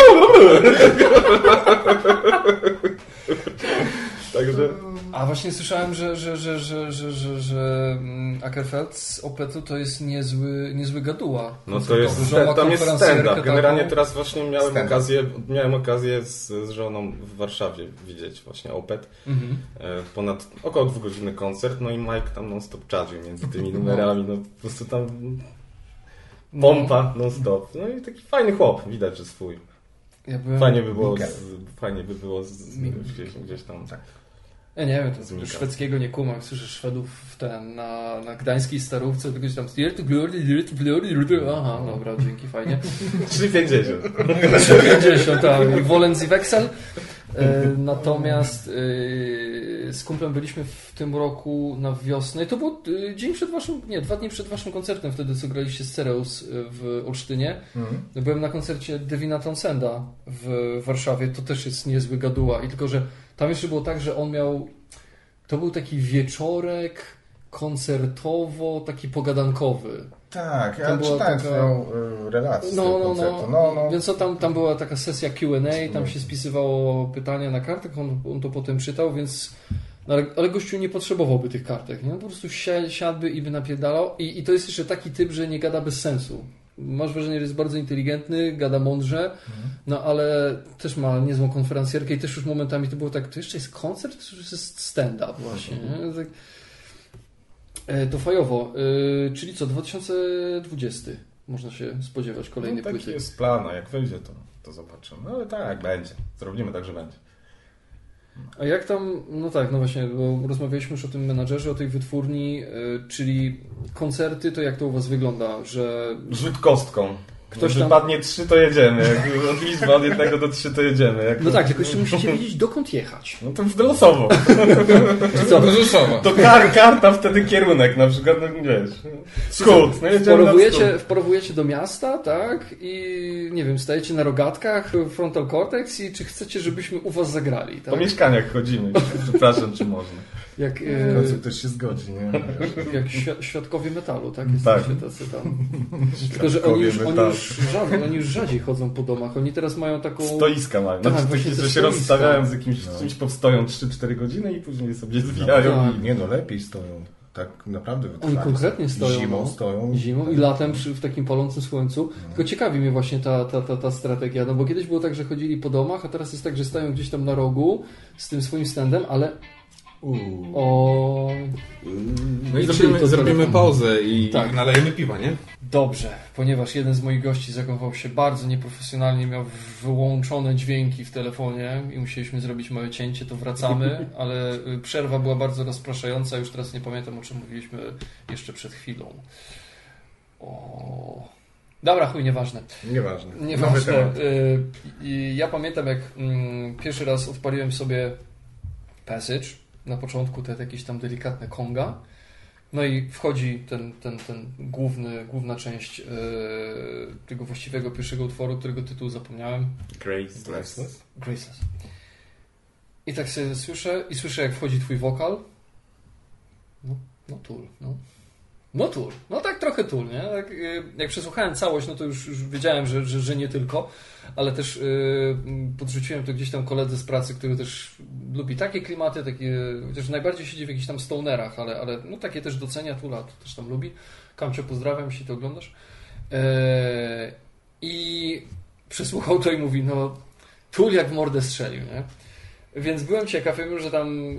Także a właśnie słyszałem, że, że, że, że, że, że, że mm, Ackerfeld z Opetu to jest niezły, niezły gaduła. No to jest, Że ma tam jest stand-up. Generalnie teraz właśnie miałem okazję, miałem okazję z, z żoną w Warszawie widzieć właśnie Opet. Mhm. E, Ponad około dwugodzinny koncert, no i Mike tam non-stop czadził między tymi numerami, no po prostu tam No, pompa non-stop. No i taki fajny chłop, widać, że swój. ja byłem... Fajnie by było, z, fajnie by było z, gdzieś, gdzieś tam. Tak. Ja nie wiem, to szwedzkiego nie kumam, słyszę Szwedów w ten, na, na gdańskiej starówce, tylko się tam aha, dobra, dzięki, fajnie. 3,50. 50, tak, Wolenz i Wexel. E, Natomiast e, z kumplem byliśmy w tym roku na wiosnę i to był e, dzień przed waszym, nie, dwa dni przed waszym koncertem wtedy, co graliście z Cereus w Olsztynie. Mhm. Byłem na koncercie Devina Townsenda w Warszawie, to też jest niezły gaduła i tylko, że tam jeszcze było tak, że on miał, to był taki wieczorek koncertowo, taki pogadankowy. Tak, ja Tam była czytałem taka- twoją y, relację No, no, no, No, no. Więc tam, tam była taka sesja Q&A, tam się spisywało pytania na kartach, on, on to potem czytał, więc... no, Ale, ale gościu nie potrzebowałby tych kartek, nie? On po prostu si- siadłby i by napierdalał. I, I to jest jeszcze taki typ, że nie gada bez sensu. Masz wrażenie, że jest bardzo inteligentny, gada mądrze, no ale też ma niezłą konferencjerkę i też już momentami to było tak, to jeszcze jest koncert, czy już jest stand-up właśnie, nie? Tak, e, to fajowo. E, czyli co, 2020 można się spodziewać kolejnej No, taki płyty. jest plan, jak wyjdzie to, to zobaczymy. No ale tak, będzie. Zrobimy tak, że będzie. A jak tam, no tak, no właśnie, bo rozmawialiśmy już o tym menadżerze, o tej wytwórni, y, czyli koncerty, to jak to u Was wygląda, że Rzut kostką. Ktoś tam- wypadnie trzy, to jedziemy. Jak od liczby od jednego do trzy, to jedziemy. Jak no tak, tylko jeszcze musicie wiedzieć dokąd jechać. No to już losowo. Co, Do Rzeszowa. To kar, karta wtedy kierunek, na przykład, no wiesz. Skrót. No jedziemy na wporowujecie, wporowujecie do miasta, tak, i nie wiem, stajecie na rogatkach, frontal cortex i czy chcecie, żebyśmy u Was zagrali, Po tak? mieszkaniach chodzimy. Przepraszam, czy można. Jak, W końcu ktoś się zgodzi, nie? jak świ- świadkowie metalu, tak? Tak. Tacy tam. Tylko, że oni już, oni, już rzadziej, oni już rzadziej chodzą po domach. Oni teraz mają taką... Stoiska mają. Tak, Znaczy, że się stoiska. rozstawiają z jakimś No. czymś, powstoją 3-4 godziny i później sobie zwijają. tak. i- Nie no, lepiej stoją. Tak naprawdę Oni konkretnie stoją. Zimą no. stoją. Zimą i latem przy, w takim palącym słońcu. Tylko ciekawi mnie właśnie ta, ta, ta, ta strategia, no bo kiedyś było tak, że chodzili po domach, a teraz jest tak, że stają gdzieś tam na rogu z tym swoim standem, ale O... No i zrobimy, zrobimy pauzę i Tak. nalejemy piwa, nie? Dobrze, ponieważ jeden z moich gości zachował się bardzo nieprofesjonalnie, miał wyłączone dźwięki w telefonie i musieliśmy zrobić małe cięcie, to wracamy, ale y, przerwa była bardzo rozpraszająca, już teraz nie pamiętam o czym mówiliśmy jeszcze przed chwilą. O... Dobra, chuj, nieważne. Nieważne. Nieważne. Y, ja pamiętam, jak mm, pierwszy raz odpaliłem sobie Passage, na początku te jakieś tam delikatne konga, no i wchodzi ten, ten, ten główny, główna część y, tego właściwego pierwszego utworu, którego tytuł zapomniałem. Graceless. Graceless. I tak sobie słyszę, i słyszę jak wchodzi twój wokal. No, no Tool, no. No Tool, no tak trochę Tool, nie? Tak, y, jak przesłuchałem całość, no to już, już wiedziałem, że, że, że nie tylko, ale też y, podrzuciłem to gdzieś tam koledze z pracy, który też lubi takie klimaty, takie, chociaż najbardziej siedzi w jakichś tam stonerach, ale, ale no takie też docenia Tula, to też tam lubi. Kamcio, pozdrawiam, jeśli to oglądasz. E, I przesłuchał to i mówi, no Tool jak mordę strzelił, nie? Więc byłem ciekaw, wiem, że tam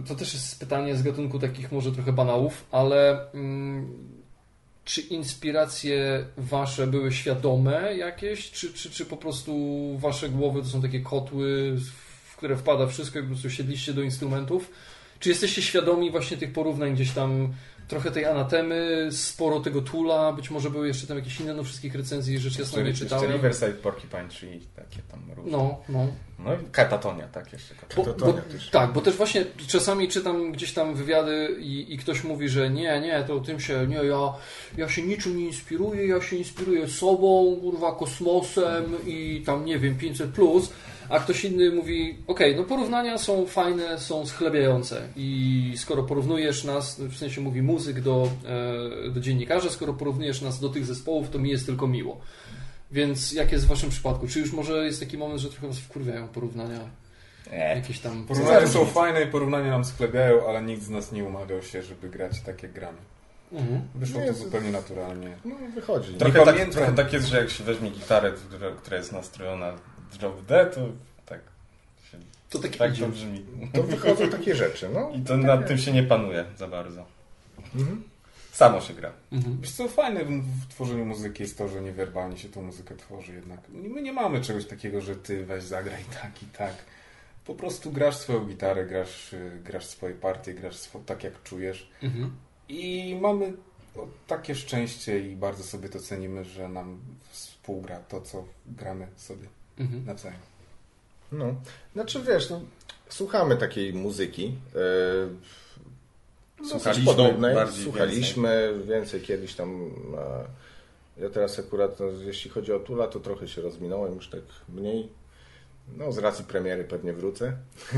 y, to też jest pytanie z gatunku takich może trochę banałów, ale mm, czy inspiracje wasze były świadome jakieś, czy, czy, czy po prostu wasze głowy to są takie kotły, w które wpada wszystko i po prostu siedliście do instrumentów? Czy jesteście świadomi właśnie tych porównań gdzieś tam, trochę tej anatemy, sporo tego tula, być może były jeszcze tam jakieś inne, no wszystkich recenzji rzecz jasna nie Jeszcze czytałem. Riverside Porcupine Tree, takie tam różne. No, no. No i Katatonia, tak jeszcze. Bo, Katatonia bo, też. tak, bo też właśnie czasami czytam gdzieś tam wywiady i, i ktoś mówi, że nie, nie, to tym się, nie, ja, ja się niczym nie inspiruję, ja się inspiruję sobą, kurwa, kosmosem i tam, nie wiem, 500+, plus, a ktoś inny mówi, okej, no porównania są fajne, są schlebiające i skoro porównujesz nas, w sensie mówi muzyk do, e, do dziennikarza, skoro porównujesz nas do tych zespołów, to mi jest tylko miło. Więc jak jest w waszym przypadku? Czy już może jest taki moment, że trochę was wkurwiają porównania? Nie. Jakieś tam... Porównania są fajne i porównania nam sklepiają, ale nikt z nas nie umawiał się, żeby grać tak jak gramy. Mhm. Wyszło Nie, to zupełnie naturalnie. No, wychodzi. Trochę tak, pamiętam. trochę tak jest, że jak się weźmie gitarę, która jest nastrojona drop D, to tak, się, To taki tak idzie. to brzmi. To wychodzą takie rzeczy, no. I to nad tym się nie panuje za bardzo. Mhm. Samo się gra. Mhm. Wiesz co, fajne w, w tworzeniu muzyki jest to, że niewerbalnie się tą muzykę tworzy jednak. My nie mamy czegoś takiego, że ty weź zagraj tak i tak. Po prostu grasz swoją gitarę, grasz, grasz swoje partie, grasz swo- tak jak czujesz. Mhm. I mamy o, takie szczęście i bardzo sobie to cenimy, że nam współgra to, co gramy sobie Mhm. nawzajem. No, znaczy wiesz, no, słuchamy takiej muzyki. Dosyć Słuchaliśmy podobnej. bardziej, Słuchaliśmy więcej. kiedyś tam. E, ja teraz akurat, no, jeśli chodzi o Tula, to trochę się rozminąłem, już tak mniej. No, z racji premiery pewnie wrócę.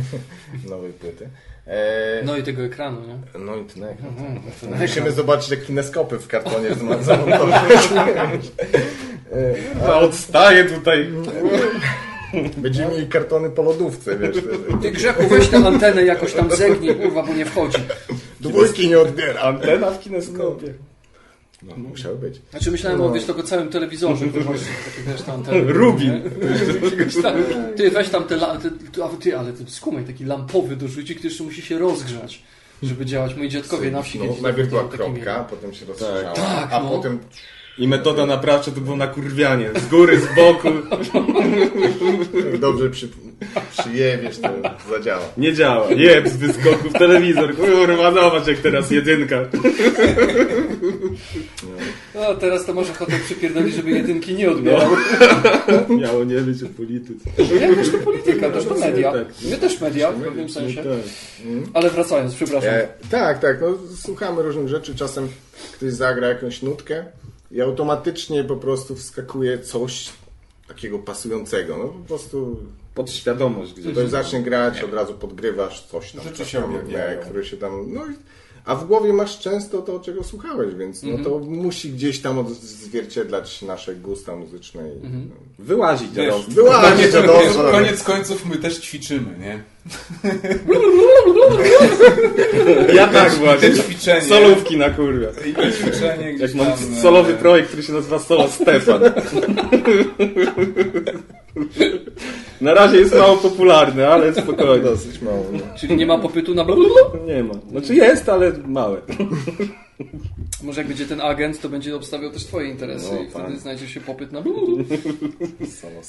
Nowej płyty. E, No i tego ekranu, nie? no i ten ekran. Mhm. Musimy zobaczyć te kineskopy w kartonie zam- E, A odstaje tutaj. Będziemy mieli kartony po lodówce, wiesz. Ty Grzechu, weź tę antenę jakoś tam zegnij, kurwa, bo nie wchodzi. Dwójki nie odbiera. Antena w kineskopie. No, musiały być. Znaczy myślałem o, wiesz, tylko całym telewizorze, właśnie takie, wiesz, ta antena. Rubin. Ty weź tam te, la- te, ty, ale ten skumaj, taki lampowy dorzuci, który jeszcze musi się rozgrzać, żeby działać. Moi dziadkowie na wsi No, najpierw była kropka, potem się rozszerzała, Tak, a no. potem I metoda naprawcza to było nakurwianie. Z góry, z boku. jak dobrze przy, przyjebiesz, to zadziała. Nie działa. Jeb z wyskoków telewizor. Kurwa, zobacz jak teraz jedynka. No, teraz to może ochotę przypierdolić, żeby jedynki nie odbierał. Miało nie być o polityce. Nie, też to polityka, też to media. Tak. My też media w pewnym sensie. Tak. Ale wracając, przepraszam. E, tak, tak, no, słuchamy różnych rzeczy, czasem ktoś zagra jakąś nutkę i automatycznie po prostu wskakuje coś takiego pasującego, no po prostu Podświadomość gdzieś. ktoś zacznie grać, od razu podgrywasz coś tam, Rzeczy się tam, objawiają. które się tam, no i a w głowie masz często to, czego słuchałeś, więc no to musi gdzieś tam odzwierciedlać nasze gusta muzyczne. I, no. Wyłazić Wiesz. Była koniec, wiecie, wiesz, koniec końców my też ćwiczymy, nie? Ja tak właśnie. Te ćwiczenie. Solówki na kurwa. I ćwiczenie Jak gdzieś mam tam... e, solowy projekt, który się nazywa Solo Stefan. Na razie jest mało popularny, ale spokojnie. Dosyć mało. No. Czyli nie ma popytu na blablabla? Nie ma. Znaczy jest, ale małe. Może jak będzie ten agent, to będzie obstawiał też twoje interesy No, i wtedy fajnie. znajdzie się popyt na blablabla. Samo.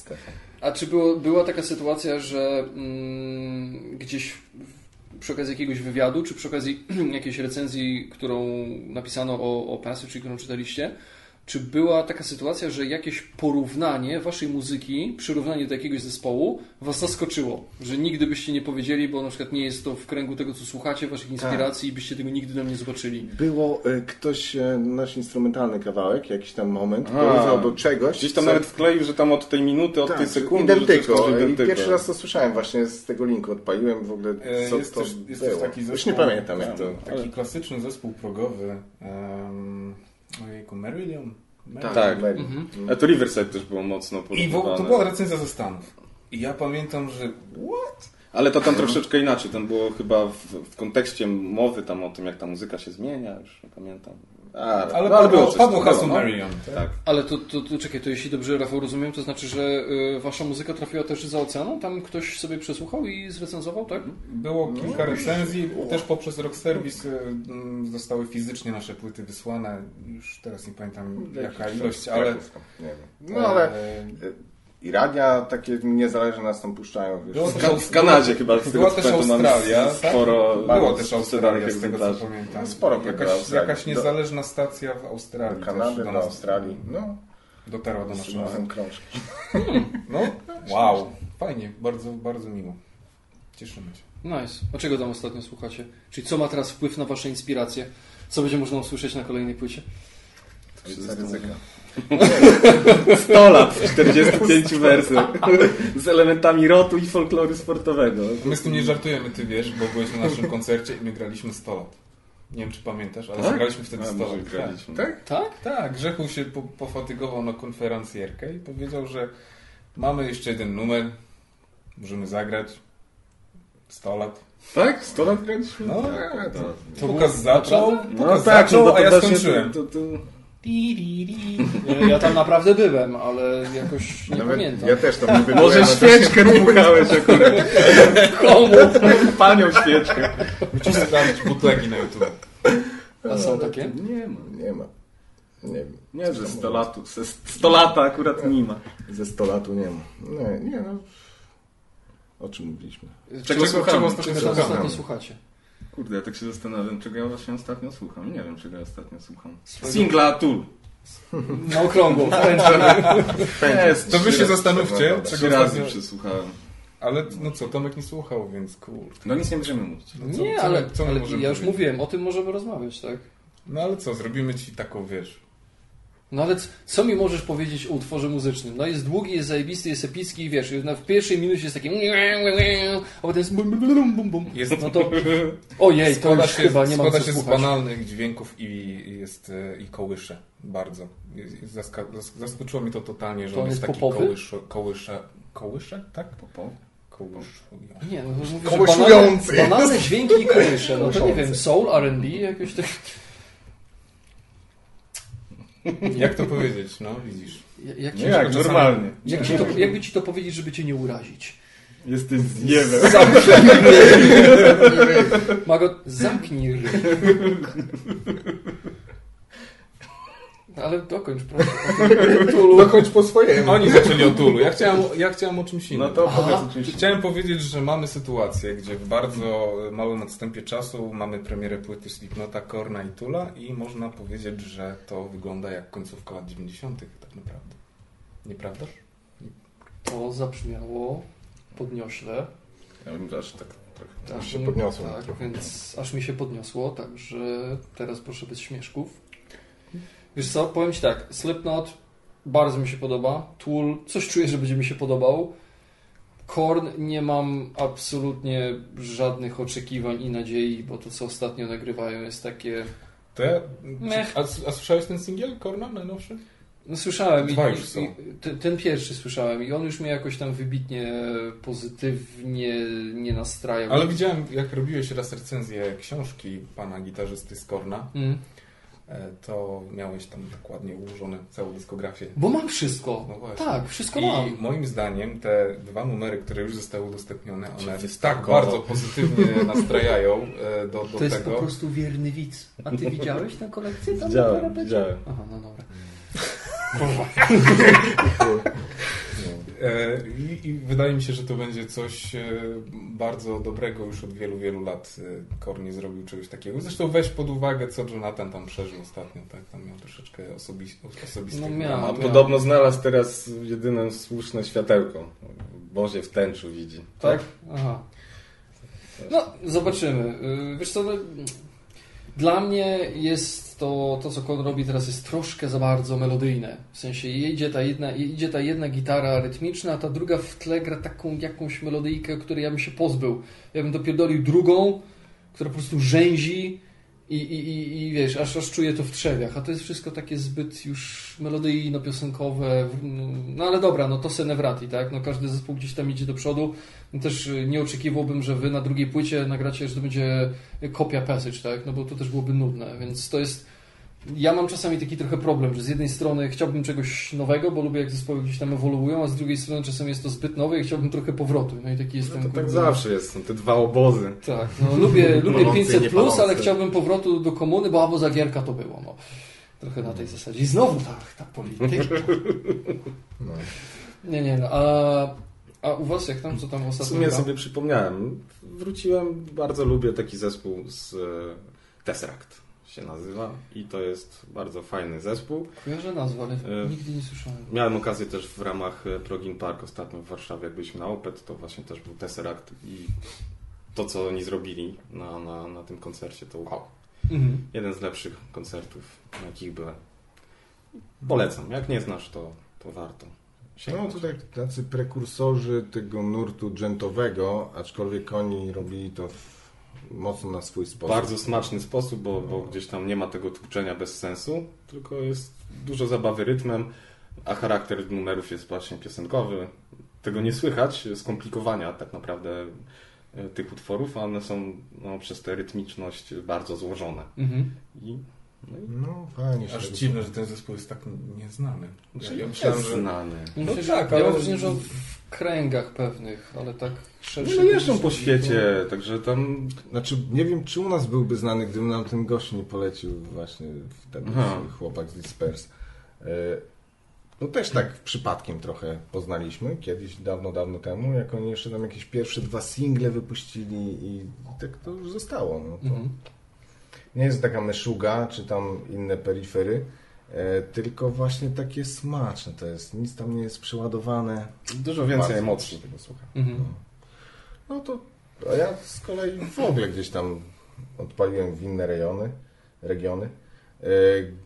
A czy było, była taka sytuacja, że mm, gdzieś w- przy okazji jakiegoś wywiadu, czy przy okazji jakiejś recenzji, którą napisano o, o Passage, czy którą czytaliście, czy była taka sytuacja, że jakieś porównanie waszej muzyki, przyrównanie do jakiegoś zespołu was zaskoczyło? Że nigdy byście nie powiedzieli, bo na przykład nie jest to w kręgu tego, co słuchacie, waszych inspiracji i byście tego nigdy nam nie zobaczyli. Było e, ktoś, e, nasz instrumentalny kawałek, jakiś tam moment, porównał do czegoś. Gdzieś tam co- nawet wkleił, że tam od tej minuty, od tak, tej sekundy, że identyko. identyko. pierwszy raz to słyszałem właśnie z tego linku, odpaliłem w ogóle, E, co jest to też, jest było. też taki zespół, Już nie pamiętam jak to... Taki klasyczny zespół progowy. Um, ojejku, Marillion. Tak. tak. Mhm. A to Riverside też było mocno I w, to była recenzja ze Stanów. I ja pamiętam, że what? Ale to tam troszeczkę inaczej. Tam było chyba w, w kontekście mowy tam o tym, jak ta muzyka się zmienia, już nie pamiętam. A, Ale, no, padło, coś padło hasło no. Marillion. Tak? Tak. Ale to, to, to czekaj, to jeśli dobrze Rafał rozumiem, to znaczy, że y, wasza muzyka trafiła też za oceaną? Tam ktoś sobie przesłuchał i zrecenzował, tak? Było kilka recenzji, też poprzez Rock Service y, mm, zostały fizycznie nasze płyty wysłane. Już teraz nie pamiętam jaka ilość, ale... No ale e, i radia takie niezależne nas tam puszczają. Wiesz. Było W, Ka- w Kanadzie chyba. Z Była tego, też co pamiętam, mamy Australia, tak? Sporo, Było też Australia, z tego co pamiętam. No, sporo jakaś, Australii. jakaś Do- niezależna stacja w Australii. Do też Kanady, do nas Australii. No, Dotarła do naszego. razem krążki. No, wow, fajnie, bardzo, bardzo miło. Cieszymy się. Nice. A czego tam ostatnio słuchacie? Czyli co ma teraz wpływ na wasze inspiracje? Co będzie można usłyszeć na kolejnej płycie? Ojca ryzyka. 100 lat w 45 wersach. Z elementami rotu i folkloru sportowego. My z tym nie żartujemy, ty wiesz, bo byłeś na naszym koncercie i my graliśmy 100 lat. Nie wiem, czy pamiętasz, ale Tak? zagraliśmy wtedy A, 100 może lat. graliśmy. Tak? Tak? Tak, Grzechu się po, pofatygował na konferencjerkę i powiedział, że mamy jeszcze jeden numer, możemy zagrać 100 lat. Tak? 100 lat graliśmy? No, Tak, to- To Pokaz było- zaczął, naprawdę? pokaz tak, zaczął, no to a ja skończyłem. To, to, to... Ja tam naprawdę byłem, ale jakoś nie Nawet pamiętam. ja też tam nie byłem. Może świeczkę dmuchałeś akurat. Komu? Panią świeczkę. Musisz sprawdzić butlegi na YouTube. A są takie? Nie ma. Nie ma. Nie wiem. Nie, że 100 lat, 100 lata akurat nie ma. Ze 100 lat nie ma. Nie, nie no. O czym mówiliśmy? Czego, słuchamy? czego Czego ostatnio, słuchamy? ostatnio słuchacie? Kurde, ja tak się zastanawiam, czego ja właśnie ostatnio słucham. Nie wiem, czego ja ostatnio słucham. Swojego- Singla Tool. Na okrągło. Jest. To wy się zastanówcie, czego razy ostatnio... przesłuchałem. Ale no co, Tomek nie słuchał, więc kurde. No nic nie będziemy mówić. No co- Nie, co- ale, co ale możemy ja już mówiłem, o tym możemy rozmawiać, tak? No ale co, zrobimy ci taką, wiesz... No ale co mi możesz powiedzieć o utworze muzycznym? No jest długi, jest zajebisty, jest epicki i wiesz, w pierwszej minucie jest taki a potem jest bum, bum, bum, bum, bum. Jest, No to ojej, to składa już się, chyba nie mam składa co się z banalnych dźwięków i jest e, i kołysze. Bardzo. Zaska zaskoczyło mnie to totalnie, że To on jest jest taki popowy? kołysze, kołysze, kołysze, tak? Popo. Kołysz. Nie, no mówię, że Kołyszujący. banalne, banalne dźwięki i kołysze. No to nie wiem, soul, R&B, jakoś tak... Jak to powiedzieć, no widzisz. Jak, Nie ci, jak, normalnie. jak ci to, jakby ci to powiedzieć, żeby cię nie urazić? Jesteś zjewem. Mago, zamknij ryj. Ale dokończ, proszę. Dochodź po swojemu. Oni zaczęli o Tulu. Ja chciałem, ja chciałem o czymś innym. No to powiedz oczywiście. Chciałem powiedzieć, że mamy sytuację, gdzie w bardzo małym odstępie czasu mamy premierę płyty Slipknota, Korna i Tula i można powiedzieć, że to wygląda jak końcówka lat 90. tak naprawdę. Nieprawdaż? To zabrzmiało podniośle. Ja bym aż tak trochę. Aż się podniosło Tak, trochę. więc aż mi się podniosło, także teraz proszę bez śmieszków. Wiesz co, powiem Ci tak, Slipknot bardzo mi się podoba, Tool coś czuję, że będzie mi się podobał. Korn nie mam absolutnie żadnych oczekiwań i nadziei, bo to co ostatnio nagrywają jest takie... Ja, Mech. a, a słyszałeś ten singiel Korna najnowszy? No słyszałem i, Dwa już są. i ten, ten pierwszy słyszałem i on już mnie jakoś tam wybitnie pozytywnie nie nastrajał. Ale widziałem, jak robiłeś raz recenzję książki pana gitarzysty z Korna Mm. E, to miałeś tam dokładnie ułożone całą dyskografię. Bo mam wszystko. No właśnie. tak, wszystko I mam. moim zdaniem te dwa numery, które już zostały udostępnione, one Czyli tak bardzo pozytywnie nastrajają e, do, do To jest tego. po prostu wierny widz. A ty widziałeś tę kolekcję? Tam Widziałem, widziałem. Aha, no dobra. I, I wydaje mi się, że to będzie coś e, bardzo dobrego już od wielu, wielu lat. e, Kor nie zrobił czegoś takiego. Zresztą weź pod uwagę, co Jonathan tam przeżył ostatnio. Tak? Tam miał troszeczkę osobis osobistych No miał. A dramatów. podobno znalazł teraz jedyne słuszne światełko. Boże w tęczu widzi. Tak? Aha. No, zobaczymy. Y, Wiesz co, no, dla mnie jest to, to co Kon robi teraz jest troszkę za bardzo melodyjne. W sensie idzie ta jedna, idzie ta jedna gitara rytmiczna, a ta druga w tle gra taką jakąś melodyjkę, której ja bym się pozbył. Ja bym dopierdolił drugą, która po prostu rzęzi i, i, i, i wiesz, aż, aż czuję to w trzewiach. A to jest wszystko takie zbyt już melodyjno-piosenkowe. No ale dobra, no to Senevrati, tak? No każdy zespół gdzieś tam idzie do przodu. Też y, nie oczekiwałbym, że wy na drugiej płycie nagracie, że to będzie kopia passage, tak? No bo to też byłoby nudne, więc to jest... Ja mam czasami taki trochę problem, że z jednej strony chciałbym czegoś nowego, bo lubię jak zespoły gdzieś tam ewoluują, a z drugiej strony czasem jest to zbyt nowe i chciałbym trochę powrotu. No i taki jestem... To tak zawsze jest, są te dwa obozy. tak, no lubię, lubię Palący i 500 plus, ale chciałbym powrotu do komuny, bo albo zagierka to było, no. Trochę na tej zasadzie. I znowu tak, ta polityka. No. Nie, nie, no, a, a u was jak tam, co tam W ostatnio sumie gra? sobie przypomniałem. Wróciłem, bardzo lubię taki zespół z e, Tesseract się nazywa i to jest bardzo fajny zespół. Kojarzę nazwę, ale E, nigdy nie słyszałem. Miałem okazję też w ramach e, Progin Park ostatnio w Warszawie, jak byliśmy na Opet, to właśnie też był Tesseract i to, co oni zrobili na, na, na tym koncercie, to wow. Mhm. Jeden z lepszych koncertów, na jakich byłem. Polecam. Jak nie znasz, to, to warto. No sięgnąć. tutaj tacy prekursorzy tego nurtu dżentowego, aczkolwiek oni robili to w, mocno na swój sposób. Bardzo smaczny sposób, bo, bo gdzieś tam nie ma tego tłuczenia bez sensu, tylko jest dużo zabawy rytmem, a charakter numerów jest właśnie piosenkowy. Tego nie słychać, skomplikowania tak naprawdę e, tych utworów, a one są no, przez tę rytmiczność bardzo złożone. Mhm. I, no i No fajnie się Aż dziwne, że ten zespół jest tak nieznany. Ja, Znaczy, ja myślałem, jest że... znany. No że, tak, ja ale- mam wrażenie, że w kręgach pewnych, ale tak szerszy. No jeżdżą po świecie, także tam Znaczy, nie wiem, czy u nas byłby znany, gdyby nam ten gość nie polecił właśnie ten chłopak z Disperse. E, No też tak przypadkiem trochę poznaliśmy, kiedyś, dawno, dawno temu, jak oni jeszcze tam jakieś pierwsze dwa single wypuścili i tak to już zostało. No to Mhm. Nie jest taka meszuga, czy tam inne peryfery, e, tylko właśnie takie smaczne to jest. Nic tam nie jest przeładowane. dużo więcej Bardzo emocji. tego słucha. Mhm. No to a ja z kolei w ogóle gdzieś tam odpaliłem w inne rejony, regiony. E,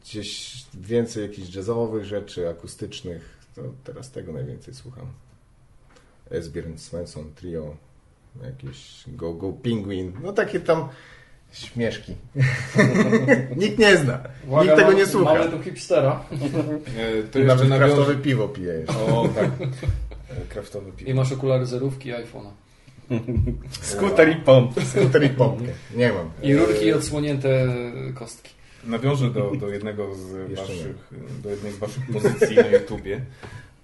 Gdzieś więcej jakichś jazzowych rzeczy, akustycznych. To teraz tego najwięcej słucham. Esbjörn Svensson, Trio, jakieś Go Go Penguin. No takie tam śmieszki. Nikt nie zna. Nikt tego nie słucha. Mamy tu hipstera. E, To jeszcze nawet kraftowe nawiążę... piwo pijesz. O, tak. E, Kraftowe I piwo. masz okulary zerówki i iPhone'a. Skuter i pomp. Skuter i pompkę. Nie mam. I rurki i odsłonięte kostki. Nawiążę do, do jednego z Jeszcze nie. waszych, do jednej z waszych pozycji na YouTubie.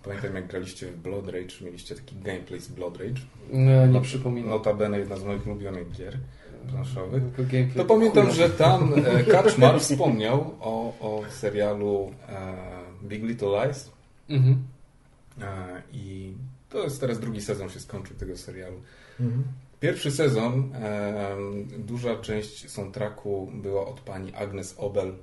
Pamiętam jak graliście w Blood Rage, mieliście taki gameplay z Blood Rage. Nie, nie przypominam. Notabene jedna z moich ulubionych gier planszowych. To pamiętam, że tam e, Kaczmar wspomniał o, o serialu e, Big Little Lies Mhm. e, i to jest teraz drugi sezon się skończył tego serialu. Mhm. Pierwszy sezon, e, duża część soundtracku była od pani Agnes Obel.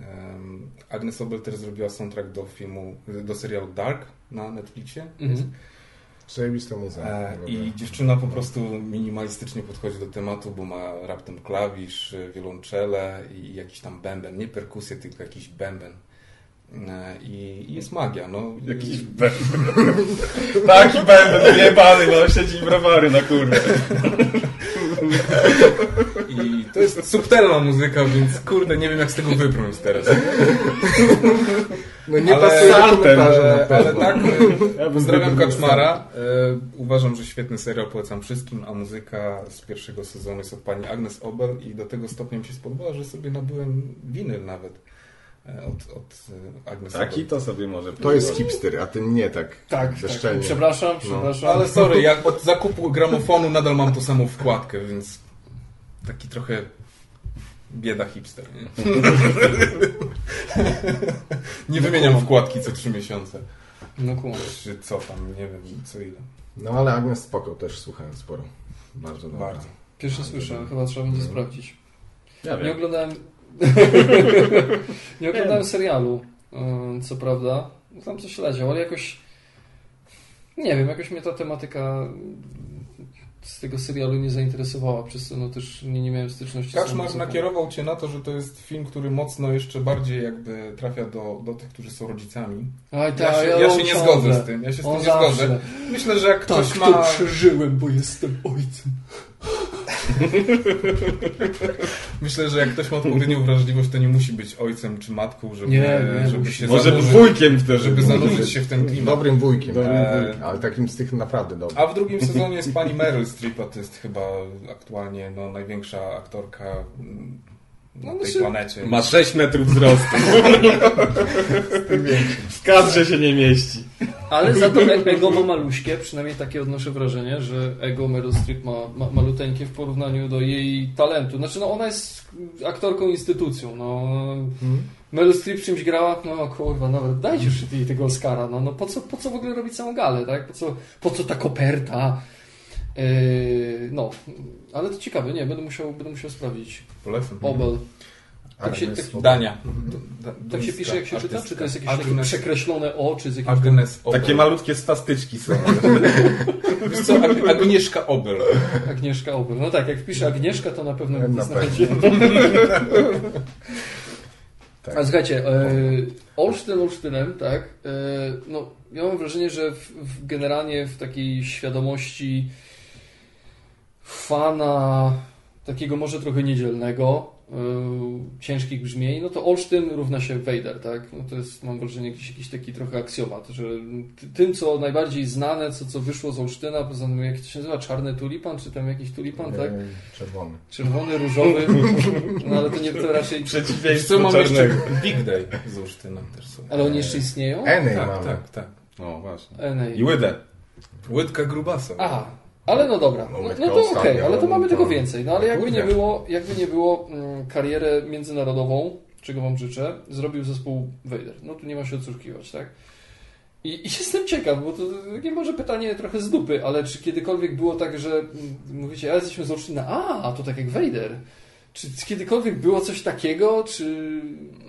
Em, Agnes Obel też zrobiła soundtrack do filmu, do serialu Dark na Netflixie. Mhm. Zajebista muza. E, I dziewczyna po prostu minimalistycznie podchodzi do tematu, bo ma raptem klawisz, e, wiolonczele i jakiś tam bęben. Nie perkusję, tylko jakiś bęben. E, I, i jest magia. No. Jakiś bęben. Taki bęben wyjebany, bo siedzi browary na kurwę. I to jest subtelna muzyka, więc kurde, nie wiem jak z tego wybrnąć teraz. No nie ale, pasuje ale, na ale, tak, Ja bym pozdrawiam Kaczmara. E, uważam, że świetny serial, polecam wszystkim, a muzyka z pierwszego sezonu jest od pani Agnes Obel i do tego stopnia mi się spodobała, że sobie nabyłem winyl nawet e, od, od e, Agnes Taki to sobie może To jest hipster, a ten nie tak Tak, tak. Przepraszam, przepraszam. Ale sorry, jak od zakupu gramofonu nadal mam tą samą wkładkę, więc taki trochę bieda hipster. Nie, nie wymieniam wkładki co trzy miesiące. No kumam. Czy co tam, nie wiem, co ile. No ale Agnes spoko, też słuchałem sporo. Bardzo dobra. Bardzo. Pierwszy słyszę, chyba trzeba będzie sprawdzić. Ja Nie wiem. oglądałem. nie oglądałem serialu, yy, co prawda. Tam coś leciał, ale jakoś. Nie wiem, jakoś mnie ta tematyka z tego serialu nie zainteresowała, przez co no też nie, nie miałem styczności z Kaczmar muzyką. nakierował cię na to, że to jest film, który mocno jeszcze bardziej jakby trafia do, do tych, którzy są rodzicami. Aj, Ja tak, się, ja się on nie zgodzę z tym. Ja się z tym nie zgodzę. Myślę, że jak Tak, ktoś to ma. przeżyłem, bo jestem ojcem. Myślę, że jak ktoś ma odpowiednią wrażliwość, to nie musi być ojcem czy matką, żeby, Nie, nie, żeby się Może zanurzyć, wujkiem wtedy. żeby zanurzyć się w ten klimat. Dobrym wujkiem, Dobrym eee, wujkiem. ale takim z tych naprawdę dobrym. A w drugim sezonie jest pani Meryl Streep, a to jest chyba aktualnie no, największa aktorka na No, tej znaczy- planecie. Ma 6 metrów wzrostu. w kadrze się nie mieści. Ale za to ego ma maluśkie, przynajmniej takie odnoszę wrażenie, że ego Meryl Streep ma, ma maluteńkie w porównaniu do jej talentu. Znaczy, no ona jest aktorką instytucją, no. Meryl Streep czymś grała, no kurwa, no dajcie już jej tego Oscara, no, no po, co, po co w ogóle robić całą galę, tak? Po co, po co ta koperta? Yy, no, ale to ciekawe, nie, będę musiał, będę musiał sprawdzić. Polecam. Obel. Tak się, tak, Dania. tak się pisze, jak się czyta? Czy to jest jakieś takie Agnes, przekreślone o, czy z jakimś... Agnes Obel. Takie malutkie stastyczki są. Wiesz co, Ag- Agnieszka Obel. Agnieszka Obel. No tak, jak wpiszę Agnieszka, to na pewno Na znajdzie. Tak. A słuchajcie, e, Olsztyn Olsztynem, tak, e, no ja mam wrażenie, że w, w generalnie w takiej świadomości fana takiego może trochę niedzielnego, e, ciężkich brzmień, no to Olsztyn równa się Vader, tak? No to jest, mam wrażenie, jakiś, jakiś taki trochę aksjomat, że ty- tym, co najbardziej znane, co, co wyszło z Olsztyna, poza tym, jak to się nazywa, czarny tulipan, czy tam jakiś tulipan, tak? Eee, Czerwony. Czerwony, różowy, no ale to nie to raczej... Przeciwieństwo co, mam jeszcze. Big Day z Olsztyna też są. Ale oni jeszcze istnieją? Enej Tak, mamy. tak, tak. No właśnie. Enej. I łydę. Łydka grubasa. Aha, ale no dobra, No, no, to okej, ale to mamy tego więcej. No ale jakby nie było, jakby nie było mm, karierę międzynarodową, czego wam życzę, zrobił zespół Vader. No tu nie ma się odsłuchiwać, tak? I, I jestem ciekaw, bo to takie może pytanie trochę z dupy, ale czy kiedykolwiek było tak, że mm, mówicie, a jesteśmy z Olsztyna, a, to tak jak Vader. Czy kiedykolwiek było coś takiego, czy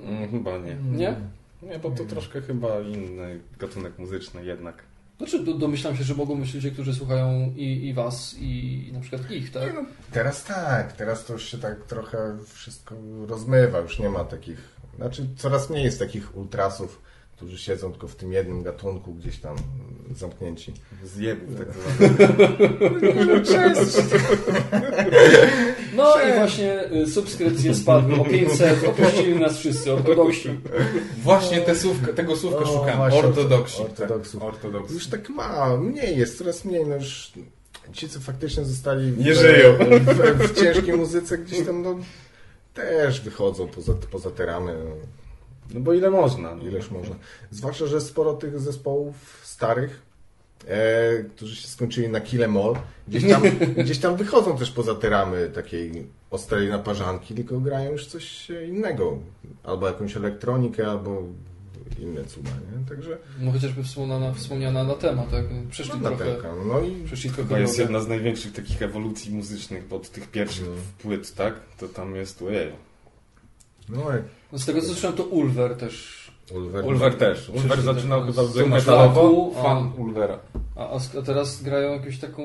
Mm, chyba nie. nie? Nie, bo to troszkę chyba inny gatunek muzyczny jednak. Znaczy do, domyślam się, że mogą być ludzie, którzy słuchają i, i was, i, i na przykład ich, tak? No, teraz tak, teraz to już się tak trochę wszystko rozmywa, już nie ma takich, znaczy coraz mniej jest takich ultrasów, którzy siedzą tylko w tym jednym gatunku gdzieś tam zamknięci. Zjebów tak zwanych. No i właśnie y, subskrypcje spadły o 500, opuścili nas wszyscy, ortodoksi. Właśnie te słówka, tego słówka O, szukałem. właśnie, Ortodoksi. ortodoksów. Tak, ortodoksy. Już tak ma, mniej jest, coraz mniej, no już ci, co faktycznie zostali w, Nie żyją. w, w ciężkiej muzyce gdzieś tam, no też wychodzą poza, poza te ramy, no. No bo ile można? no. Ileż można. Zwłaszcza, że sporo tych zespołów starych, e, którzy się skończyli na Kill Em All, gdzieś tam, gdzieś tam wychodzą też poza te ramy takiej ostrej naparzanki, tylko grają już coś innego. Albo jakąś elektronikę, albo inne cuda, nie? Także No chociażby wspomniana, wspomniana na temat, tak? Przeszli no, trochę, natenka. No i przeszli trochę Chyba jest drogę. jedna z największych takich ewolucji muzycznych, bo od tych pierwszych No. płyt, tak? To tam jest, ojej. no, No z tego co słyszałem, to Ulver też. Ulver. Ulver też. Ulver zaczynał to- chyba w to metalowo. Fan Ulvera. A, a teraz grają jakąś taką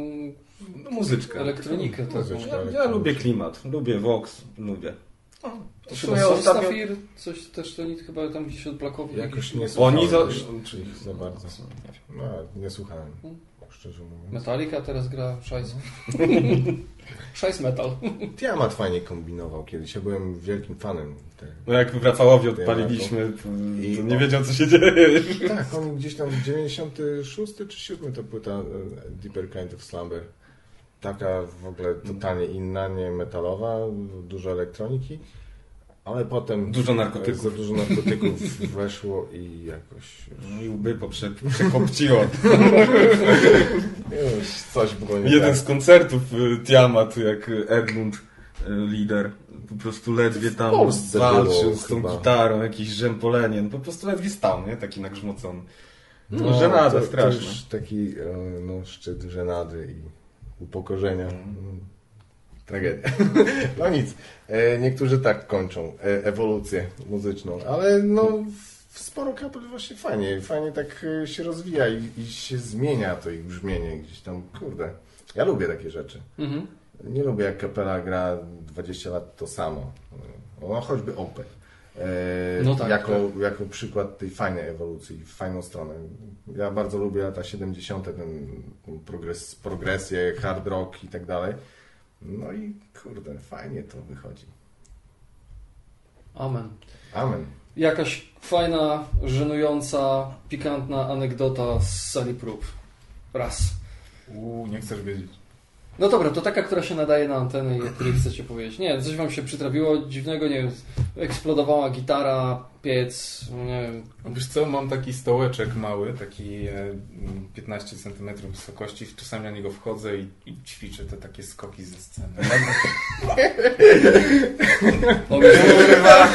No, muzyczkę. elektronikę. Taką. Muzyczkę. Ja, ja lubię klimat, lubię Vox, lubię. To W chyba są ostatnio- Stafir, coś też to oni chyba tam gdzieś od Plakowi. Jakoś nie Oni słuchałem za- już, czy za bardzo. No, nie słuchałem. szczerze mówiąc. Metallica teraz gra szajs. szajs metal. Tiamat fajnie kombinował kiedyś. Ja byłem wielkim fanem tego. No jak Rafałowi odpaliliśmy, to, I- to nie wiedział co się dzieje. Tak, on gdzieś tam 96 czy 7 to płyta e, Deeper Kind of Slumber. Taka w ogóle totalnie inna, nie metalowa, dużo elektroniki, ale potem Dużo narkotyków. za dużo narkotyków weszło i jakoś No i łby poprze, przekopciło. już coś było nie Jeden tak. z koncertów y, Tiamat, jak Edmund, y, lider, po prostu ledwie tam walczył było z tą chyba. gitarą, jakiś rzępolenien, po prostu ledwie stał, nie? Taki nagrzmocony. No, No, żenada to, to straszna. już taki e, no, szczyt żenady i upokorzenia. Mm. Tragedia. No nic. E, Niektórzy tak kończą e, ewolucję muzyczną, ale no w- sporo kapel właśnie fajnie, fajnie tak e, się rozwija i, i się zmienia to ich brzmienie gdzieś tam, kurde. Ja lubię takie rzeczy. Mhm. Nie lubię jak kapela gra 20 lat to samo. No, choćby Opel. E, No tak, jako, jako przykład tej fajnej ewolucji, w fajną stronę. Ja bardzo lubię lata 70., ten, ten progres, progresję, hard rock i tak dalej. No i kurde, fajnie to wychodzi. Amen. Amen. Jakaś fajna, żenująca, pikantna anegdota z sali prób. Raz. Uuu, nie chcesz wiedzieć. No dobra, to taka, która się nadaje na antenę i o której chcecie powiedzieć. Nie, coś wam się przytrafiło dziwnego, nie wiem, eksplodowała gitara, piec, nie wiem. Wiesz co, mam taki stołeczek mały, taki e, mm, 15 cm wysokości. Czasami na niego wchodzę i, i ćwiczę te takie skoki ze sceny. O, kurwa.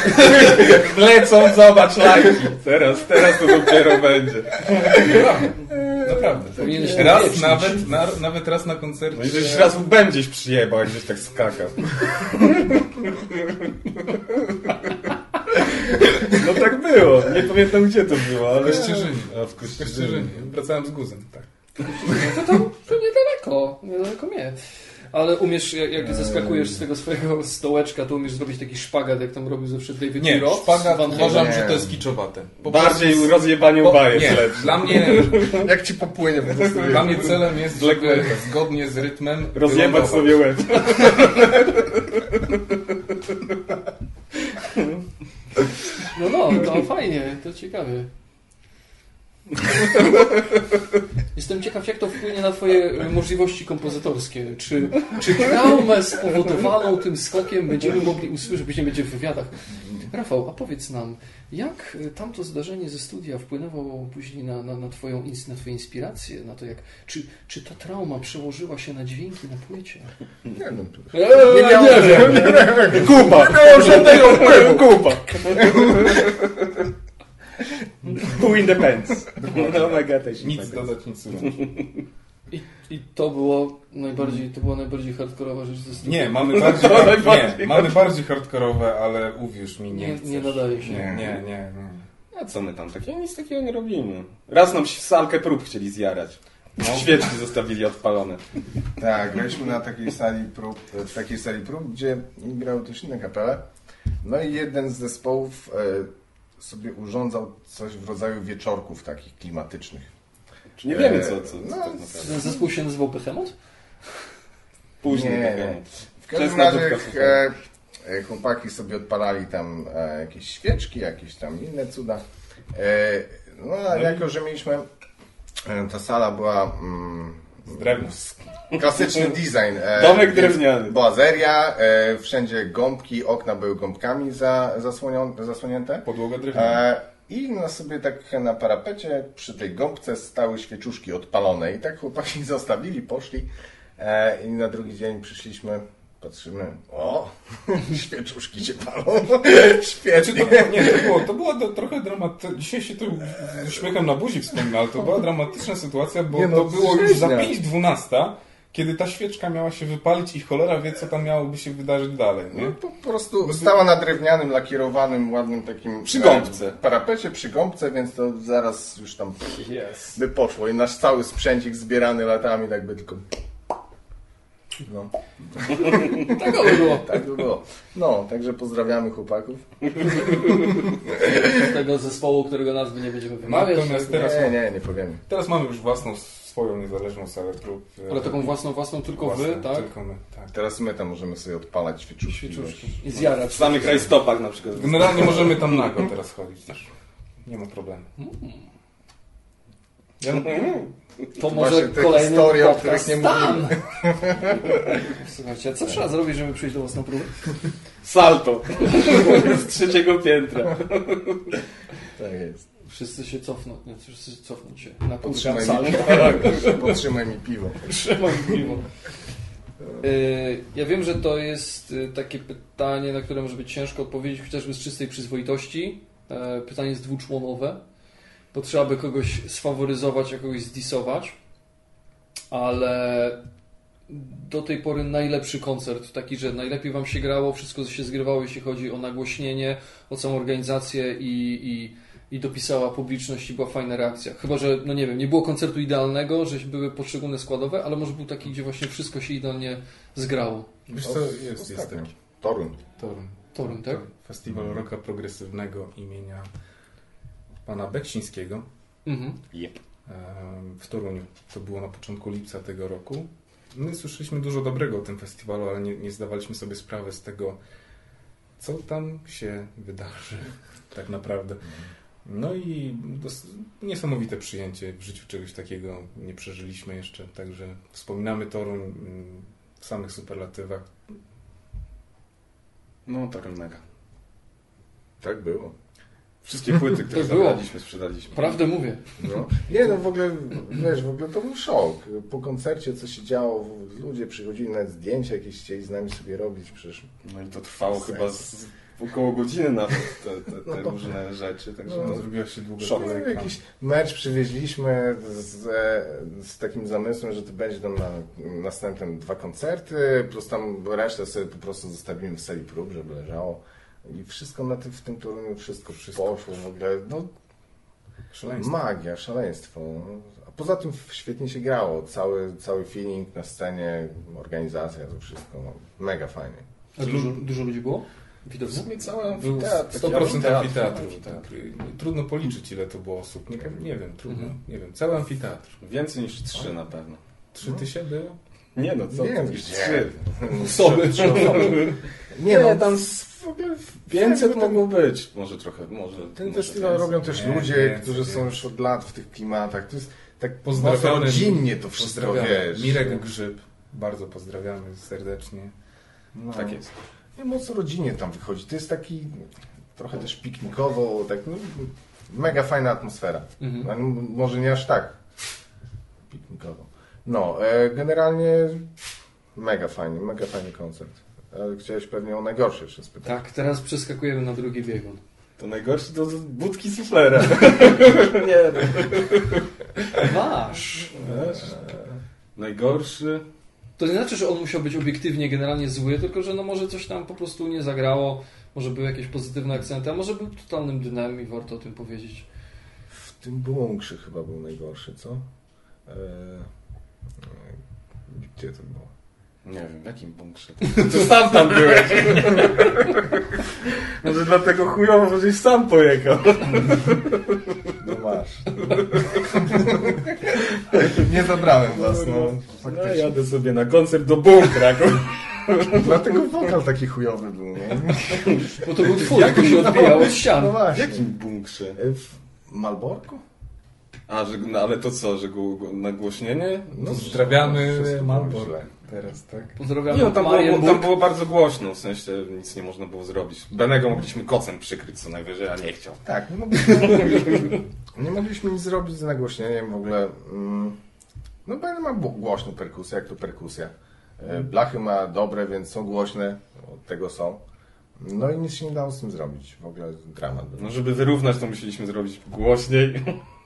Lecą, zobacz lajki. Teraz, teraz to dopiero będzie. Naprawdę. Powinieneś Raz wiecznić. nawet, na, nawet raz na koncercie. No i żeś raz łbem gdzieś przyjebał, jak gdzieś tak skakał. No tak było. Nie pamiętam gdzie to było, ale... W Kościerzynie. A, w Kościerzynie. Wracałem z guzem, tak. To, to, to niedaleko, niedaleko mnie. Ale umiesz, jak, jak zeskakujesz z tego swojego stołeczka, to umiesz zrobić taki szpagat, jak tam robił zawsze David Nie, Roth. szpagat uważam, Nie. że to jest kiczowate. Po Bardziej prostu- rozjebanie po- jest Nie, dla mnie, Jak ci popłynie po prostu. dla mnie celem jest, żeby zgodnie z rytmem Rozjebać sobie łeb. No no, to fajnie, to ciekawie. Jestem ciekaw, jak to wpłynie na Twoje możliwości kompozytorskie. Czy, czy traumę spowodowaną tym skokiem będziemy mogli usłyszeć, później będzie w wywiadach. Rafał, a powiedz nam, jak e, tamto zdarzenie ze studia wpłynęło później na, na, na, twoją, ins- na Twoje inspiracje, na to jak, czy, czy ta trauma przełożyła się na dźwięki na płycie? Nie wiem, to- Eee, miało- nie wiem. Kuba! Nie miało żadnego wpływu! Kuba! Who in the pants? No mega też. Nic dodać, nic. I, I to było najbardziej, to była najbardziej hardkorowa rzecz ze. Nie, mamy bardziej, Najbardziej nie, mamy bardziej hardkorowe, ale uwierz mi, nie Nie- chcesz. nie nadaje się. Nie, nie, nie. A co my tam takiego? Nic takiego nie robimy. Raz nam się salkę prób chcieli zjarać. Świeczki zostawili odpalone. Tak, graliśmy na takiej sali prób, w takiej sali prób, gdzie grały też inne kapele. No i jeden z zespołów e, sobie urządzał coś w rodzaju wieczorków takich klimatycznych. Czy nie wiemy E, co, co, co no, tak naprawdę. Ten zespół się nazywał Behemoth? Później Nie, tak. W każdym razie dupka słuchaj. e, e, chłopaki sobie odpalali tam e, jakieś świeczki, jakieś tam inne cuda. E, no a jako, że mieliśmy, e, ta sala była mm, Z drewna. klasyczny design. E, Domek drewniany. Boazeria, e, wszędzie gąbki, okna były gąbkami zasłonięte. Podłoga drewniana. E, I na sobie tak na parapecie przy tej gąbce stały świeczuszki odpalone. I tak chłopaki zostawili, poszli. I na drugi dzień przyszliśmy, patrzymy, o, świeczuszki się palą. Znaczy, Świetnie. to było, nie, to było, to było do, trochę dramatyczne. Dzisiaj się to uśmiechem na buzi wspomina, ale to była dramatyczna sytuacja, bo Nie no, to było już za rzeźnia. 5.12, kiedy ta świeczka miała się wypalić i cholera wie, co tam miałoby się wydarzyć dalej, nie? No, po prostu stała na drewnianym, lakierowanym, ładnym takim Przy gąbce. e, parapecie, przy gąbce, więc to zaraz już tam Yes. by poszło. I nasz cały sprzęcik zbierany latami tak by tylko No, Tak by było. tak było. No, także pozdrawiamy chłopaków. Tego zespołu, którego nazwy nie będziemy wymawiać. Natomiast teraz, Nie, nie, nie powiemy. teraz mamy już własną, swoją niezależną salę prób. Ale taką własną, własną tylko Własną, wy, tak? Tylko my, tak. Teraz my tam możemy sobie odpalać świeczuszki. I zjarać. W samych rajstopach na przykład. Generalnie możemy tam nago teraz chodzić też. Nie ma problemu. Ja, To Właśnie może te kolejny historie, o których nie tam. Słuchajcie, a co trzeba zrobić, żeby przejść do własną próbę? Salto z trzeciego piętra. Tak jest. Wszyscy się cofną, nie, wszyscy cofną się na kurczę Podtrzymaj salę. mi, podtrzymaj mi piwo. Trzymam piwo. Y, Ja wiem, że to jest y, takie pytanie, na które może być ciężko odpowiedzieć, chociażby z czystej przyzwoitości. E, Pytanie jest dwuczłonowe, bo trzeba by kogoś sfaworyzować, a kogoś zdisować, ale do tej pory najlepszy koncert, taki, że najlepiej Wam się grało, wszystko się zgrywało, jeśli chodzi o nagłośnienie, o całą organizację i, i, i dopisała publiczność i była fajna reakcja. Chyba, że, no nie wiem, nie było koncertu idealnego, że były poszczególne składowe, ale może był taki, gdzie właśnie wszystko się idealnie zgrało. wiesz co, jest, jest. Toruń. Toruń. Toruń, tak? Festiwal Roka Progresywnego imienia pana Beksińskiego Mhm. W Toruniu. To było na początku lipca tego roku. My słyszeliśmy dużo dobrego o tym festiwalu, ale nie, nie zdawaliśmy sobie sprawy z tego, co tam się wydarzy tak naprawdę. No i niesamowite przyjęcie w życiu czegoś takiego nie przeżyliśmy jeszcze, także wspominamy Toruń mm, w samych superlatywach. No tak mega. Tak było. Wszystkie płyty, które zabraliśmy, sprzedaliśmy. Prawdę mówię. No. Nie no, w ogóle, wiesz, w ogóle to był szok. Po koncercie, co się działo, ludzie przychodzili, nawet zdjęcia jakieś chcieli z nami sobie robić, przecież No i to trwało Sens. chyba z około godziny nawet, te, te, te No to- różne rzeczy. Także No, no, Zrobiła się długa Szok. No, jakiś mecz przywieźliśmy z, e, z takim zamysłem, że to będzie tam na następne dwa koncerty, plus tam resztę sobie po prostu zostawimy w sali prób, żeby leżało. I wszystko na tym, w tym turnieju, wszystko, wszystko poszło w ogóle. No, Szaleństwo. magia, szaleństwo. A poza tym świetnie się grało. Cały, cały feeling na scenie, organizacja, to wszystko. No, mega fajnie. A dużo, dużo ludzi było? W Widowni? sumie cały Był amfiteatr. 100% taki amfiteatru. tak. Trudno policzyć, ile to było osób. Nie, nie wiem, trudno. Mhm. Nie wiem. Cały amfiteatr. więcej niż trzy na pewno. Trzy tysiące było? Nie no, co? Nie wiem, już gdzie. trzy. Osoby. Nie no, tam w ogóle 500 ten- mogło być. Może trochę, może. Ten może festiwal więcej. robią też Nie, ludzie, nie, którzy nie. są już od lat w tych klimatach. To jest tak Pozdrawiamy. rodzinnie to wszystko, wiesz. Mirek Grzyb. Bardzo pozdrawiamy serdecznie. No, Tak jest. Nie, mocno rodzinnie tam wychodzi. To jest taki trochę też piknikowo, tak no, mega fajna atmosfera. Mhm. Może nie aż tak piknikowo. No, e, generalnie mega fajny, mega fajny koncert. Ale chciałeś pewnie o najgorsze jeszcze spytać. Tak, teraz przeskakujemy na drugi biegun. To najgorsze to budki suflera. nie no. Wasz! Najgorszy. To nie znaczy, że on musiał być obiektywnie, generalnie zły, tylko że no może coś tam po prostu nie zagrało, może były jakieś pozytywne akcenty, a może był totalnym dnem i warto o tym powiedzieć. W tym bunkrze chyba był najgorszy, co? E, e, gdzie to było? Nie wiem, w jakim bunkrze. To sam tam byłeś. Może dlatego chujowo, żeś sam pojechał. No masz. nie zabrałem was, no. No, Faktycznie. jadę sobie na koncert do bunkra. Dlatego wokal taki chujowy był, no. Bo to był twój, to się odbijał od No ścian. W właśnie. jakim bunkrze? E, W Malborku? A, że, no, ale to co, że go, go nagłośnienie? No, Pozdrawiamy wszystko Malbor. źle. Teraz, tak? Pozdrawiam Nie, no, tam, było, tam było bardzo głośno, w sensie nic nie można było zrobić. Benego mogliśmy kocem przykryć co najwyżej, a nie chciał. Tak, nie mogliśmy, nie mogliśmy nic zrobić z nagłośnieniem w ogóle. Mm, No Ben ma głośną perkusję, jak to perkusja. E, Blachy ma dobre, więc są głośne, od tego są. No i nic się nie dało z tym zrobić. W ogóle dramat był. No żeby wyrównać to musieliśmy zrobić głośniej.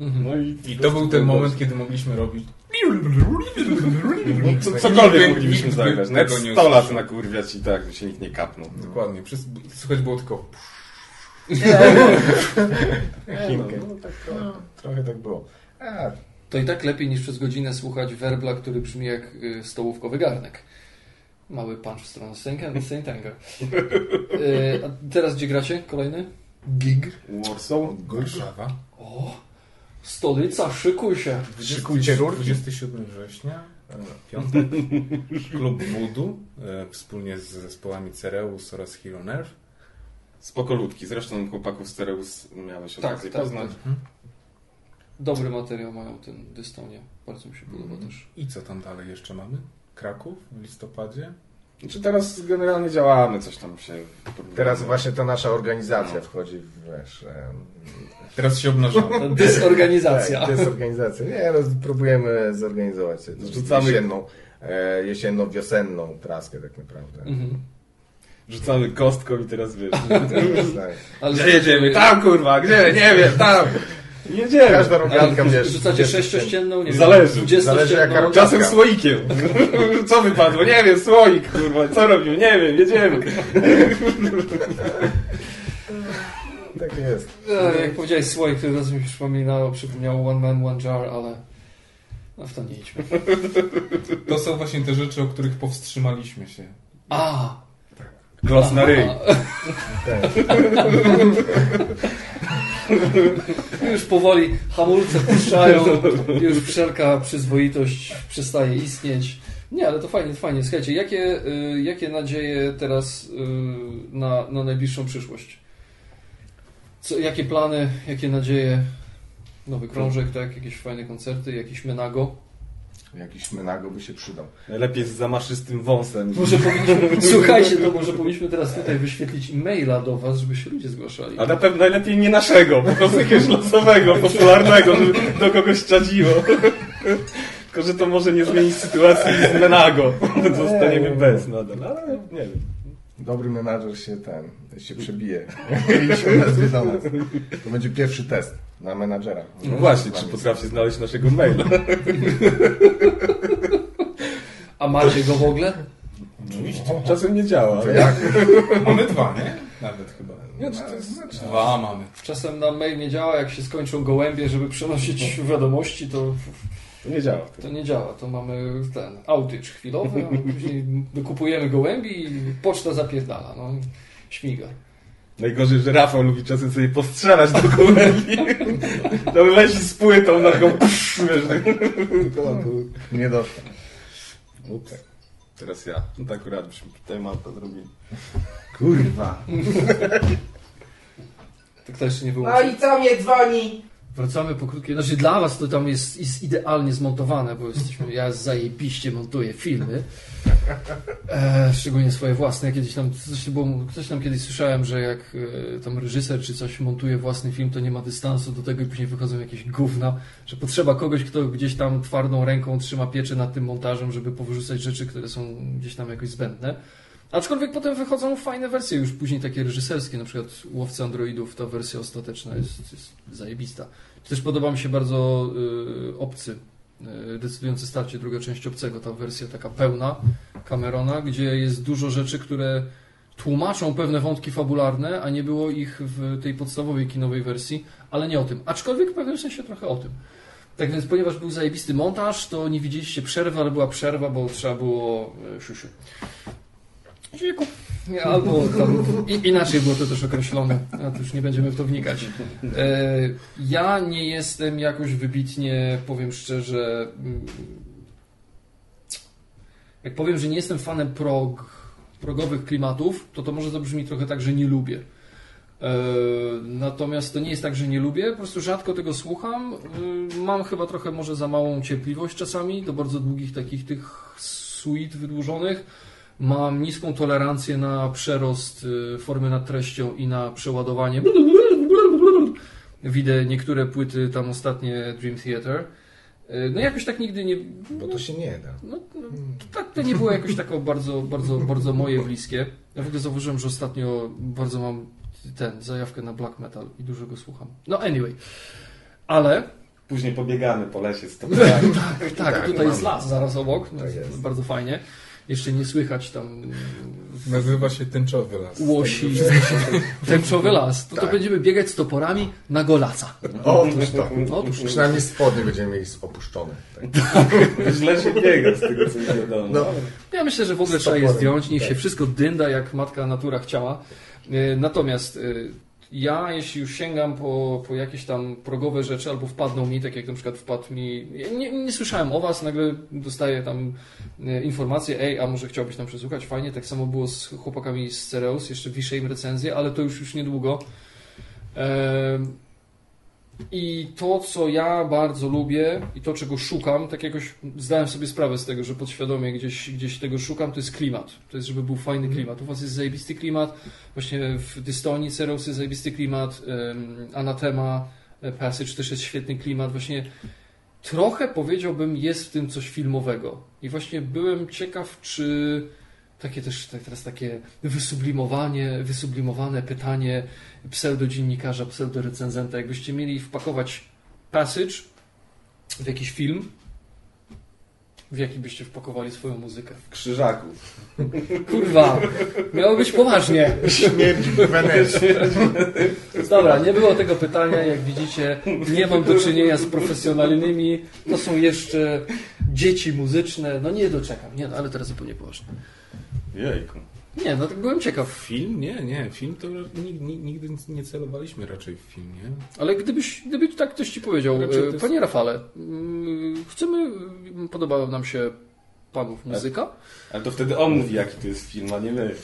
Mhm. No i, I to był ten moment, kiedy mogliśmy robić. No, co, cokolwiek mogliśmy zagrać. Nawet nie 100 lat usłyszał. nakurwiać i tak, by się nikt nie kapnął. Dokładnie. Przez, słychać było tylko. Nie, no, no, tak trochę, trochę tak było. A, to i tak lepiej niż przez godzinę słuchać werbla, który brzmi jak y, stołówkowy garnek. Mały punch w stronę Saint Anger. Y, a teraz gdzie gracie? Kolejny? Gig. Warsaw. Warszawa. O, stolica, szykuj się. Szykujcie rurki. 27 września, e, piątek, klub Voodoo, e, wspólnie z zespołami Cereus oraz Hero Nerve. Zresztą chłopaków z Tereus miałeś Tak, okazję tak, poznać. tak. Dobry materiał mają ten Dystonia. Bardzo mi się podoba Mhm. też. I co tam dalej jeszcze mamy? Kraków w listopadzie? Znaczy teraz generalnie działamy, coś tam się... Teraz właśnie ta nasza organizacja wchodzi w, wiesz, em, Teraz się obnażamy. Dysorganizacja. Tak, to jest organizacja. Nie, no, próbujemy zorganizować tą Rzucamy- jesienną, e, jesienno-wiosenną traskę tak naprawdę. Mhm. Rzucamy kostką i teraz wiesz. tak. Ale Gdzie jedziemy? Tam kurwa, gdzie? Nie wiem, tam! Jedziemy! Każda roganka, Ale wiesz... Rzucacie sześciościenną, nie Zależy. wiem. Zależy jaka roga- Czasem słoikiem. Co wypadło? Nie wiem, słoik, kurwa. Co robił? Nie wiem, jedziemy. Tak jest. E, Jak powiedziałeś słoik, to od razu mi się przypominało, przypomniało One Man, One Jar, ale no w to nie idźmy. To są właśnie te rzeczy, o których powstrzymaliśmy się. A! Glos na ryj. Tak. Już powoli hamulce puszczają, już wszelka przyzwoitość przestaje istnieć. Nie, ale to fajnie, fajnie. Słuchajcie, jakie, y, jakie nadzieje teraz y, na, na najbliższą przyszłość? Co, jakie plany, jakie nadzieje? Nowy krążek, tak? Jakieś fajne koncerty, jakiś menago? Jakiś menago by się przydał. Najlepiej z zamaszystym wąsem. Może powinniśmy, słuchajcie, to może powinniśmy teraz tutaj wyświetlić e-maila do Was, żeby się ludzie zgłaszali. A na pewno najlepiej nie naszego, po prostu jakiegoś losowego, popularnego, żeby do kogoś czadziło. Tylko, że to może nie zmienić sytuacji z Menago. Zostaniemy bez nadal, ale nie wiem. Dobry menadżer się ten, się przebije i się odezwie do nas. To będzie pierwszy test na menadżera. No właśnie, czy potrafi znaleźć naszego maila? A macie go w ogóle? Oczywiście. Czasem nie działa. To jak? Mamy dwa, nie? Nawet chyba. Nie, to jest... Dwa mamy. Czasem na mail nie działa, jak się skończą gołębie, żeby przenosić wiadomości, to, To nie działa. to nie działa. To mamy ten outage chwilowy, a później dokupujemy gołębi i poczta zapierdala. No, śmiga. Najgorzej, że Rafał lubi czasem sobie postrzelać do gołębi. To leci z płytą na taką psz, wiesz, tak. Nie dostał. Ups. Teraz ja. No tak akurat byśmy tutaj mapę zrobili. Kurwa. To kto jeszcze nie był. No i co mnie dzwoni? Wracamy po krótkiej. Znaczy dla was to tam jest, jest idealnie zmontowane, bo jesteśmy. Ja zajebiście montuję filmy. E, szczególnie swoje własne. Kiedyś tam coś, coś tam kiedyś słyszałem, że jak e, tam reżyser czy coś montuje własny film, to nie ma dystansu do tego i później wychodzą jakieś gówna, że potrzeba kogoś, kto gdzieś tam twardą ręką trzyma pieczę nad tym montażem, żeby powyrzucać rzeczy, które są gdzieś tam jakoś zbędne. Aczkolwiek potem wychodzą fajne wersje, już później takie reżyserskie, na przykład Łowcy Androidów, ta wersja ostateczna jest, jest zajebista. Też podoba mi się bardzo y, Obcy, y, starcie, druga część Obcego, ta wersja taka pełna Camerona, gdzie jest dużo rzeczy, które tłumaczą pewne wątki fabularne, a nie było ich w tej podstawowej kinowej wersji, ale nie o tym. Aczkolwiek w pewnym sensie trochę o tym. Tak więc, ponieważ był zajebisty montaż, to nie widzieliście przerwy, ale była przerwa, bo trzeba było e. Albo tam, i, inaczej było to też określone, a to już nie będziemy w to wnikać. E, ja nie jestem jakoś wybitnie, powiem szczerze, mm, jak powiem, że nie jestem fanem prog, progowych klimatów, to to może zabrzmi trochę tak, że nie lubię. E, Natomiast to nie jest tak, że nie lubię, po prostu rzadko tego słucham. E, Mam chyba trochę może za małą cierpliwość czasami do bardzo długich takich tych suite wydłużonych. Mam niską tolerancję na przerost e, formy nad treścią i na przeładowanie. Widzę niektóre płyty, tam ostatnie Dream Theater. E, No jakoś tak nigdy nie... Bo to się nie da. No, no, to tak to nie było jakoś tak bardzo, bardzo, bardzo moje bliskie. Ja w ogóle zauważyłem, że ostatnio bardzo mam ten, zajawkę na black metal i dużo go słucham. No anyway. Ale Później pobiegamy po lesie z tobą. tak, tak, Tak, tutaj jest mam. las zaraz obok, no, Tak jest. bardzo fajnie. Jeszcze nie słychać tam Nazywa się Tęczowy Las. Łosi, tęczowy las. To, to Tak. będziemy biegać z toporami na golasa. Otóż to. Otóż. Przynajmniej spodnie będziemy mieli opuszczone. Tak. Źle się biega z tego, co mi wiadomo. No. Ja myślę, że w ogóle trzeba je zdjąć, niech się tak. wszystko dynda, jak matka natura chciała. E, Natomiast e, ja, jeśli już sięgam po, po jakieś tam progowe rzeczy, albo wpadną mi, tak jak na przykład wpadł mi, nie, nie słyszałem o was, nagle dostaję tam e, informację, ej, a może chciałbyś tam przesłuchać, fajnie, tak samo było z chłopakami z Cereus, jeszcze wiszę im recenzję, ale to już, już niedługo. Em, I to, co ja bardzo lubię i to, czego szukam, tak jakoś zdałem sobie sprawę z tego, że podświadomie gdzieś, gdzieś tego szukam, to jest klimat. To jest, żeby był fajny klimat. U Was jest zajebisty klimat, właśnie w Dystonii Cereus jest zajebisty klimat, em, Anatema, e, Passage też jest świetny klimat. Właśnie trochę powiedziałbym jest w tym coś filmowego. I właśnie byłem ciekaw, czy takie też tak teraz takie wysublimowanie, wysublimowane pytanie pseudodziennikarza, pseudorecenzenta, jakbyście mieli wpakować passage w jakiś film, w jaki byście wpakowali swoją muzykę? Krzyżaków. Kurwa, miało być poważnie. Śmierć w. Dobra, nie było tego pytania, jak widzicie, nie mam do czynienia z profesjonalnymi, to są jeszcze dzieci muzyczne, no nie doczekam, nie, no, ale teraz zupełnie poważnie. Jejku. Nie, no tak byłem ciekaw, Film? Nie, nie. Film to nig- nig- nigdy nie celowaliśmy raczej w film, nie? ale gdybyś, gdyby tak ktoś ci powiedział, to e, jest- panie Rafale, mm, chcemy, mm, podobała nam się panów muzyka, Ale to wtedy on mówi, jaki to jest film, a nie my.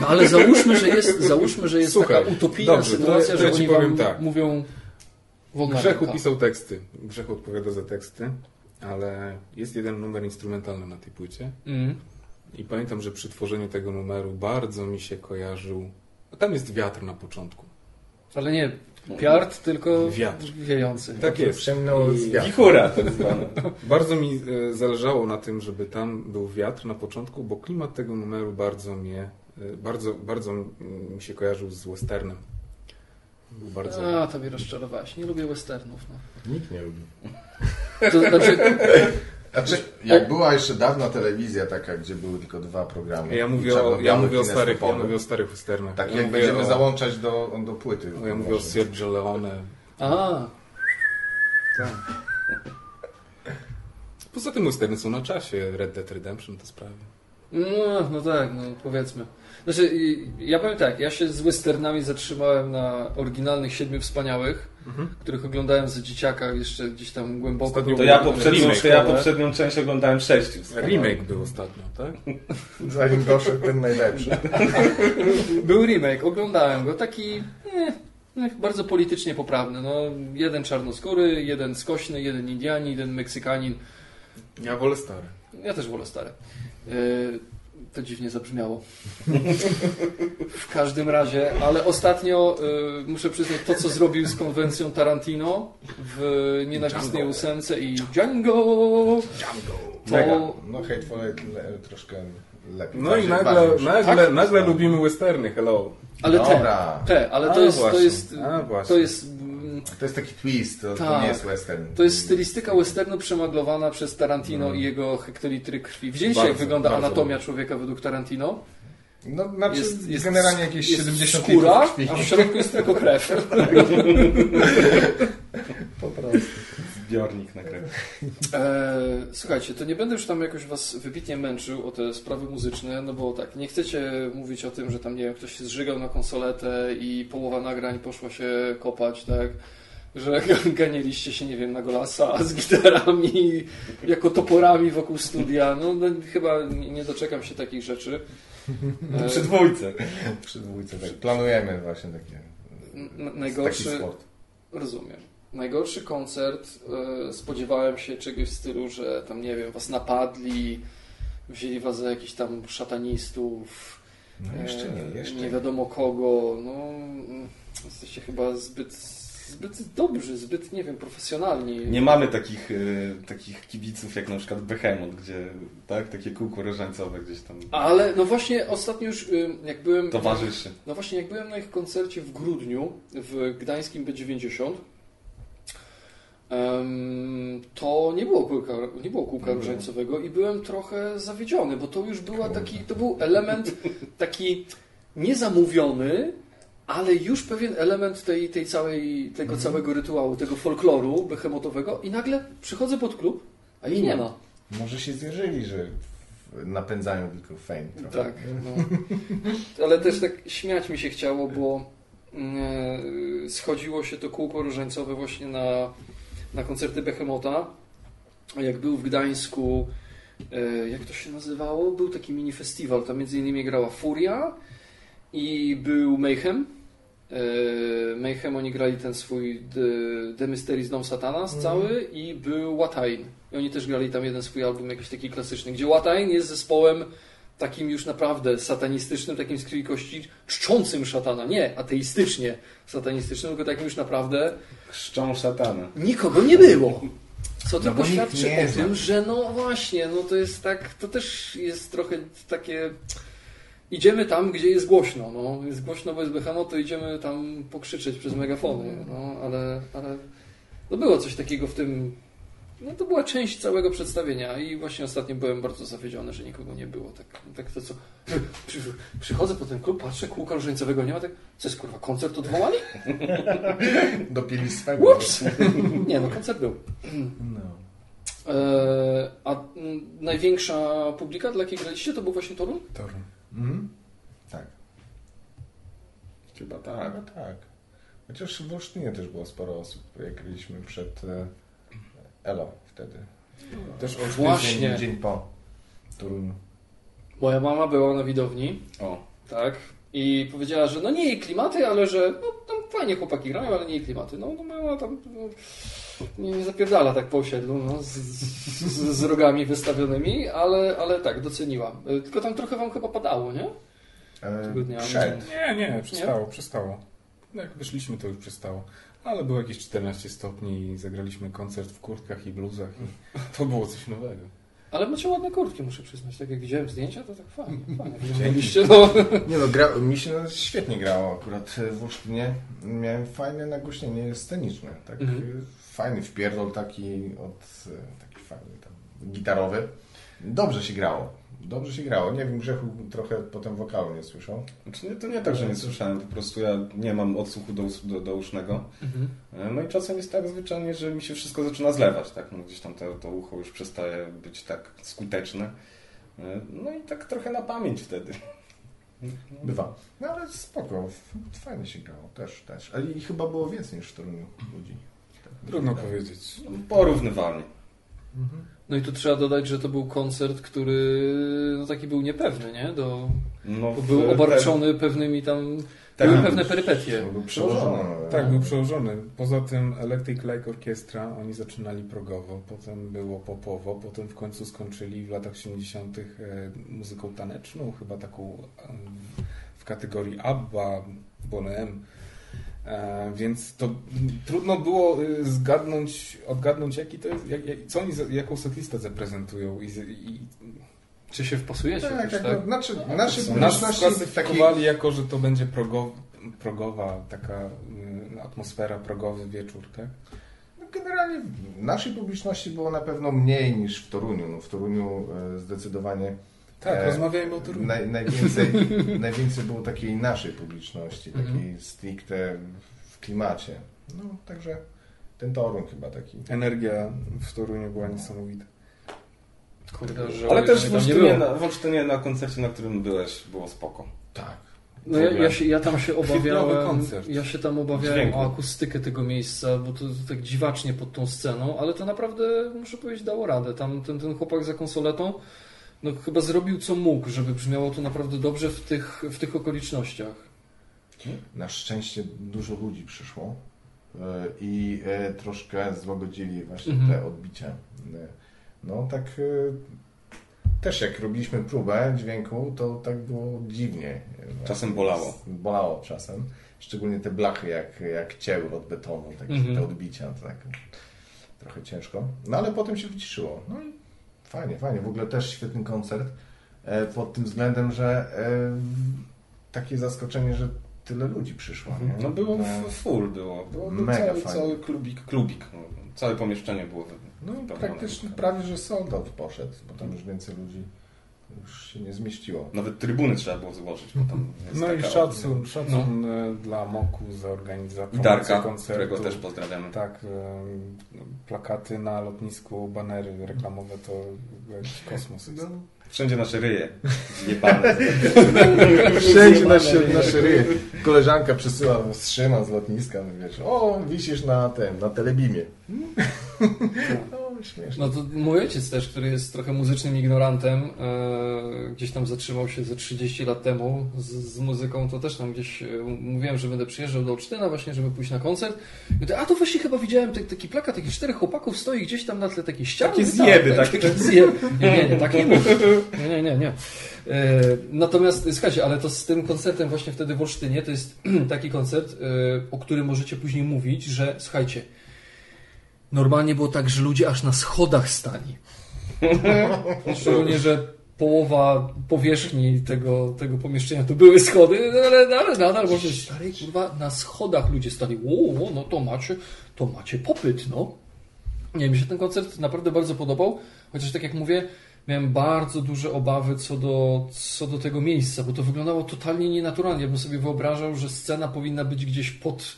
no ale załóżmy, że jest, załóżmy, że jest Słuchaj, taka utopijna dobrze, to sytuacja, ja- że ja ci oni powiem tak. mówią wolna Grzechu ręka. pisał teksty. Grzechu odpowiada za teksty, ale jest jeden numer instrumentalny na tej płycie. Mm. I pamiętam, że przy tworzeniu tego numeru bardzo mi się kojarzył. Tam jest wiatr na początku. Ale nie piart, tylko Wiatr. wiejący. Tak jest. Ciemno z wiatru. Wichura tak zwana. Bardzo mi e, zależało na tym, żeby tam był wiatr na początku, bo klimat tego numeru bardzo mnie, e, bardzo, bardzo mi się kojarzył z westernem. Był bardzo... A, to mnie rozczarowałeś. Nie lubię westernów. No. Nikt nie lubi. To znaczy, Znaczy, jak była jeszcze dawna telewizja taka, gdzie były tylko dwa programy. Ja mówię o, ja mówię o starych, ja mówię o starych westernach. Tak ja jak będziemy o, załączać do, do płyty. Ja mówię o Sergio Leone. a, Tak. Poza tym westerny są na czasie. Red Dead Redemption to sprawy. No, no tak, no powiedzmy. Znaczy, ja powiem tak, ja się z westernami zatrzymałem na oryginalnych Siedmiu Wspaniałych, których oglądałem za dzieciaka jeszcze gdzieś tam głęboko. To ja poprzednią, to ja poprzednią część oglądałem sześciu. Remake był ostatnio, tak? Zanim doszedł ten najlepszy. Był remake, oglądałem go, taki nie, nie, bardzo politycznie poprawny. No, jeden czarnoskóry, jeden skośny, jeden Indianin, jeden Meksykanin. Ja wolę stare. Ja też wolę stare. Yy, to dziwnie zabrzmiało. W każdym razie, ale ostatnio yy, muszę przyznać to, co zrobił z konwencją Tarantino w Nienawistnej Django. ósemce i Django. To, Mega. No Hateful Eight troszkę lepiej. No i nagle, nagle, tak? nagle lubimy westerny, hello. ale te, Dobra. te, ale to jest, to jest, to jest, To jest taki twist, to, to Tak. nie jest western. to jest stylistyka westernu przemaglowana przez Tarantino i jego hektolitry krwi. Widzieliście, jak wygląda bardzo anatomia człowieka według Tarantino? No, znaczy Jest- jest- generalnie jakieś jest 70 skóra, krwi. a w środku jest tylko krew. Po prostu. Zbiornik na krew. E, słuchajcie, to nie będę już tam jakoś was wybitnie męczył o te sprawy muzyczne, no bo tak, nie chcecie mówić o tym, że tam, nie wiem, ktoś się zżygał na konsoletę i połowa nagrań poszła się kopać, tak? Że ganieliście się, nie wiem, na golasa z gitarami, jako toporami wokół studia. No, no chyba nie doczekam się takich rzeczy. E, Przy dwójce. Przy dwójce tak. Planujemy właśnie takie. n- Taki najgorszy, sport. Rozumiem. Najgorszy koncert, e, spodziewałem się czegoś w stylu, że tam, nie wiem, was napadli, wzięli was za jakichś tam szatanistów, No jeszcze e, nie, jeszcze nie wiadomo kogo. No, mm, jesteście chyba zbyt, zbyt dobrzy, zbyt, nie wiem, profesjonalni. Nie mamy takich, y, takich kibiców jak na przykład Behemoth, gdzie tak, takie kółko różańcowe gdzieś tam Ale no właśnie ostatnio już, y, jak byłem... towarzyszy. No właśnie, jak byłem na ich koncercie w grudniu w gdańskim B90, to nie było, kółka, nie było kółka mhm. różańcowego i byłem trochę zawiedziony, bo to już była taki, to był element taki niezamówiony, ale już pewien element tej, tej całej, tego mhm. całego rytuału, tego folkloru behemotowego i nagle przychodzę pod klub, a ich nie ma. Może się zjeżyli, że napędzają tylko fame. Trochę. Tak, no. ale też tak śmiać mi się chciało, bo mm, e, schodziło się to kółko różańcowe właśnie na, na koncerty Behemota. Jak był w Gdańsku, e, jak to się nazywało? Był taki mini festiwal, tam między innymi grała Furia i był Mayhem. E, Mayhem oni grali ten swój The, The Mysteries Dom Satanas mm. cały i był Watain. I oni też grali tam jeden swój album jakiś taki klasyczny, gdzie Watain jest zespołem takim już naprawdę satanistycznym, takim z krwi kości, czczącym szatana. Nie ateistycznie satanistycznym, tylko takim już naprawdę... Czczą szatana. Nikogo nie było. Co no tylko świadczy o tym, że no właśnie, no to jest tak, to też jest trochę takie idziemy tam, gdzie jest głośno. No. Jest głośno, bo jest Behemoth, to idziemy tam pokrzyczeć przez megafony. No, ale, ale no było coś takiego w tym. No to była część całego przedstawienia i właśnie ostatnio byłem bardzo zawiedziony, że nikogo nie było. Tak, tak to co. Przy, przychodzę po ten klub, patrzę, kółka różańcowego nie ma, tak. Co jest kurwa, koncert odwołali? Dopili swego. Ups! Nie, no koncert był. No. E, a największa publika, dla jakiej graliście, to był właśnie Torun? Torun. Mhm. Tak. Chyba tak. Chyba tak. Chociaż w Olsztynie też było sporo osób, jak graliśmy przed e, Elo wtedy. Też Właśnie. Dzień, dzień po Toruniu. Moja mama była na widowni. O. Tak. I powiedziała, że no nie jej klimaty, ale że no, tam fajnie chłopaki grają, ale nie jej klimaty. No, no mama tam no, nie, nie zapierdala tak po osiedlu, no, z, z, z, rogami wystawionymi, ale, ale tak, doceniła. E, tylko tam trochę wam chyba padało, nie? E, przed. Nie, nie, przestało, nie? przestało. No, jak wyszliśmy, to już przestało. Ale było jakieś 14 stopni i zagraliśmy koncert w kurtkach i bluzach i to było coś nowego. Ale macie ładne kurtki, muszę przyznać. Tak jak widziałem zdjęcia, to tak fajnie. fajnie. no. Nie no, gra, mi się świetnie grało akurat w Olsztynie. Miałem fajne nagłośnienie sceniczne. Tak, mhm. Fajny wpierdol taki od taki fajny tam gitarowy. Dobrze się grało. Dobrze się grało. Nie wiem, Grzechu trochę potem wokalu nie słyszał. Znaczy, nie, to nie tak, że nie słyszałem. Po prostu ja nie mam odsłuchu do, do, do usznego. Mhm. E, no i czasem jest tak zwyczajnie, że mi się wszystko zaczyna zlewać. Tak? No, gdzieś tam to, to ucho już przestaje być tak skuteczne. E, no i tak trochę na pamięć wtedy. Bywa. No ale spoko. Fajnie się grało. Też, też. Ale i chyba było więcej niż w Toruniu ludzi. Tak, Trudno tak. powiedzieć. Porównywalnie. Mhm. No i tu trzeba dodać, że to był koncert, który no taki był niepewny, nie? Do, no, był obarczony pewnymi tam tak, były pewne perypetie. Był przełożony. Tak, był przełożony. Poza tym Electric Light Orchestra, oni zaczynali progowo, potem było popowo, potem w końcu skończyli w latach 70. E, muzyką taneczną, chyba taką w kategorii ABBA, Bonem. E, więc to trudno było y, zgadnąć, odgadnąć, jaki to jest, jak, co oni, jaką setlistę zaprezentują i, i czy się wpasujecie? Tak, też, tak? Znaczy, no, nasze, nas klasyfikowali jako, że to będzie progowa, progowa taka y, atmosfera, progowy wieczór, tak? No, generalnie naszej publiczności było na pewno mniej niż w Toruniu. No, w Toruniu e, zdecydowanie tak, e, rozmawiajmy o Toruniu. Naj, najwięcej, najwięcej było takiej naszej publiczności, takiej mhm. stricte w klimacie. No, także ten Torun chyba taki. Energia w Toruniu była niesamowita. Kurde, Ale też w Olsztynie, na, w Olsztynie na koncercie, na którym byłeś, było spoko. Tak. No ja, ja, się, ja tam się obawiałem, ja się tam obawiałem Dźwięku. o akustykę tego miejsca, bo to, to, tak dziwacznie pod tą sceną, ale to naprawdę, muszę powiedzieć, dało radę. Tam ten, ten chłopak za konsoletą no, chyba zrobił co mógł, żeby brzmiało to naprawdę dobrze w tych, w tych okolicznościach. Na szczęście dużo ludzi przyszło e, i e, troszkę złagodzili właśnie mhm. te odbicia. E, no tak też jak robiliśmy próbę dźwięku, to tak było dziwnie. Czasem bolało. Bolało czasem. Szczególnie te blachy jak, jak cięły od betonu, takie mhm. te odbicia, to tak trochę ciężko. No ale potem się wyciszyło. No i Fajnie, fajnie. W ogóle też świetny koncert e, pod tym względem, że e, takie zaskoczenie, że tyle ludzi przyszło. Nie? No było no, full, było. było mega cały, fajnie. cały klubik, klubik. No, całe pomieszczenie było No praktycznie prawie, że sold out poszedł, bo tam już więcej ludzi już się nie zmieściło. Nawet trybuny trzeba było złożyć, bo tam jest No i szacun, szacun e, dla Moku za I organizację Darka, koncertu. którego też pozdrawiamy. Tak, e, plakaty na lotnisku, banery reklamowe to jakiś kosmos. jest. Wszędzie nasze ryje. Wszędzie na, się, na szeryje. Koleżanka przesyła strzyma z lotniska, no wiesz, o, wisisz na tym, na telebimie. No, śmieszne. No to mój ojciec też, który jest trochę muzycznym ignorantem, e, gdzieś tam zatrzymał się ze 30 lat temu z, z muzyką, to też tam gdzieś e, mówiłem, że będę przyjeżdżał do Olsztyna właśnie, żeby pójść na koncert. I mówię, a to właśnie chyba widziałem taki, taki plakat, takich czterech chłopaków stoi gdzieś tam na tle takiej ściany. Takie Tak, zjeby, tak, takie- takie zjeby. Nie, nie, nie, tak nie mów. Nie, nie, nie. nie. E, natomiast słuchajcie, ale to z tym koncertem właśnie wtedy w Olsztynie, to jest taki koncert, e, o którym możecie później mówić, że słuchajcie, Normalnie było tak, że ludzie aż na schodach stali. Szczególnie, że połowa powierzchni tego, tego pomieszczenia to były schody, no ale, no ale nadal może stary, kurwa, na schodach ludzie stali. O, no to macie, to macie popyt, no. Nie, mi się ten koncert naprawdę bardzo podobał, chociaż tak jak mówię, miałem bardzo duże obawy co do, co do tego miejsca, bo to wyglądało totalnie nienaturalnie. Ja bym sobie wyobrażał, że scena powinna być gdzieś pod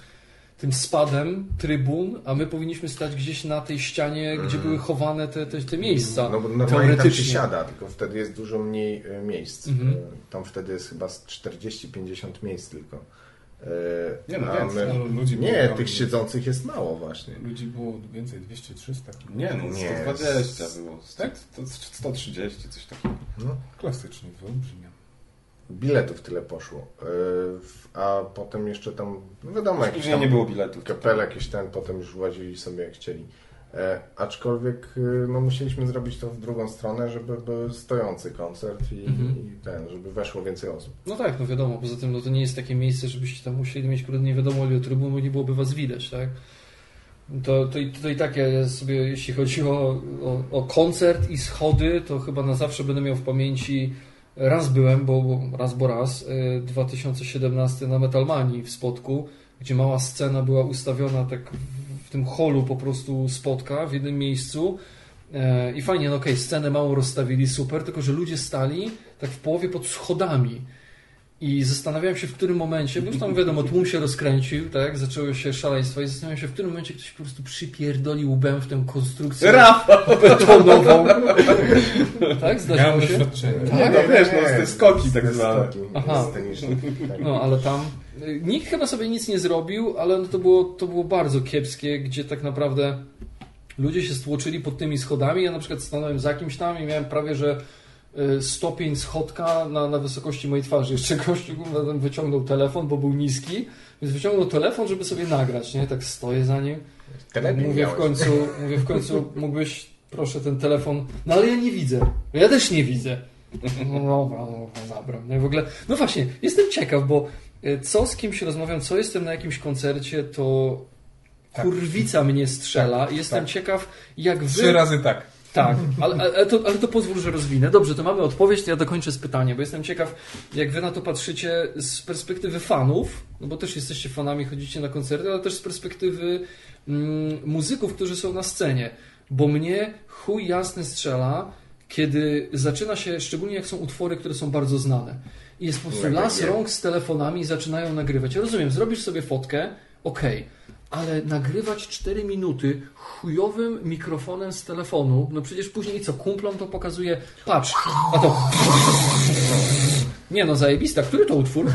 tym spadem trybun, a my powinniśmy stać gdzieś na tej ścianie, gdzie były chowane te, te, te miejsca. No bo normalnie tam się teoretycznie. siada, tylko wtedy jest dużo mniej e, miejsc. Mhm. E, Tam wtedy jest chyba z 40-50 miejsc tylko. E, Nie, no więcej. my- No, ludzi Nie, było- tych siedzących jest mało właśnie. Ludzi było więcej, 200-300. Nie no, Nie. 120 było. Tak? To 130, coś takiego. No. Klasycznie, wyolbrzymia. Biletów tyle poszło. W- A potem jeszcze tam, no wiadomo, jakiś Później tam nie było biletów. kapel jakiś ten, potem już włazili sobie jak chcieli. E, aczkolwiek e, no, musieliśmy zrobić to w drugą stronę, żeby był stojący koncert i, Mhm. i ten, żeby weszło więcej osób. No tak, no wiadomo, poza tym no to nie jest takie miejsce, żebyście tam musieli mieć kurde nie wiadomo ile trybun, bo nie byłoby was widać, tak? To, to, i- to i tak ja sobie, jeśli chodzi o, o, o koncert i schody, to chyba na zawsze będę miał w pamięci raz byłem, bo raz bo raz, y, 2017 na Metalmanii w Spodku, gdzie mała scena była ustawiona tak w, tym holu po prostu spotka w jednym miejscu E, I fajnie, no okej, scenę małą rozstawili, super, tylko że ludzie stali tak w połowie pod schodami. I zastanawiałem się, w którym momencie, bo już tam wiadomo, tłum się rozkręcił, tak, zaczęły się szaleństwa i zastanawiałem się, w którym momencie ktoś po prostu przypierdolił łbem w tę konstrukcję Rafał! betonową. tak, zdarzyło Miałem się? doświadczenie. Nie, no wiesz, no, te skoki tak zwane. Aha. Tak. No, ale tam y, nikt chyba sobie nic nie zrobił, ale no to było, to było bardzo kiepskie, gdzie tak naprawdę ludzie się stłoczyli pod tymi schodami. Ja na przykład stanąłem za kimś tam i miałem prawie, że stopień schodka na, na wysokości mojej twarzy. Jeszcze gościu wyciągnął telefon, bo był niski, więc wyciągnął telefon, żeby sobie nagrać, nie? Tak stoję za nim. Mówię w końcu, mówię w końcu, mógłbyś proszę ten telefon. No ale ja nie widzę. Ja też nie widzę. No dobra, no, zabrał. No i w ogóle, no właśnie, jestem ciekaw, bo e, co z kimś rozmawiam, co jestem na jakimś koncercie, to Tak. kurwica mnie strzela. Jestem tak. ciekaw, jak Trzy wy... razy tak. Tak, ale, ale, to, ale to pozwól, że rozwinę. Dobrze, to mamy odpowiedź, to ja dokończę z pytaniem, bo jestem ciekaw, jak wy na to patrzycie z perspektywy fanów, no bo też jesteście fanami, chodzicie na koncerty, ale też z perspektywy mm, muzyków, którzy są na scenie. Bo mnie chuj jasny strzela, kiedy zaczyna się, szczególnie jak są utwory, które są bardzo znane. I jest po prostu las rąk z telefonami i zaczynają nagrywać. Ja rozumiem, zrobisz sobie fotkę, okej, ale nagrywać 4 minuty chujowym mikrofonem z telefonu, no przecież później co, kumplom to pokazuje, patrz, a to... Nie no, zajebista, który to utwór?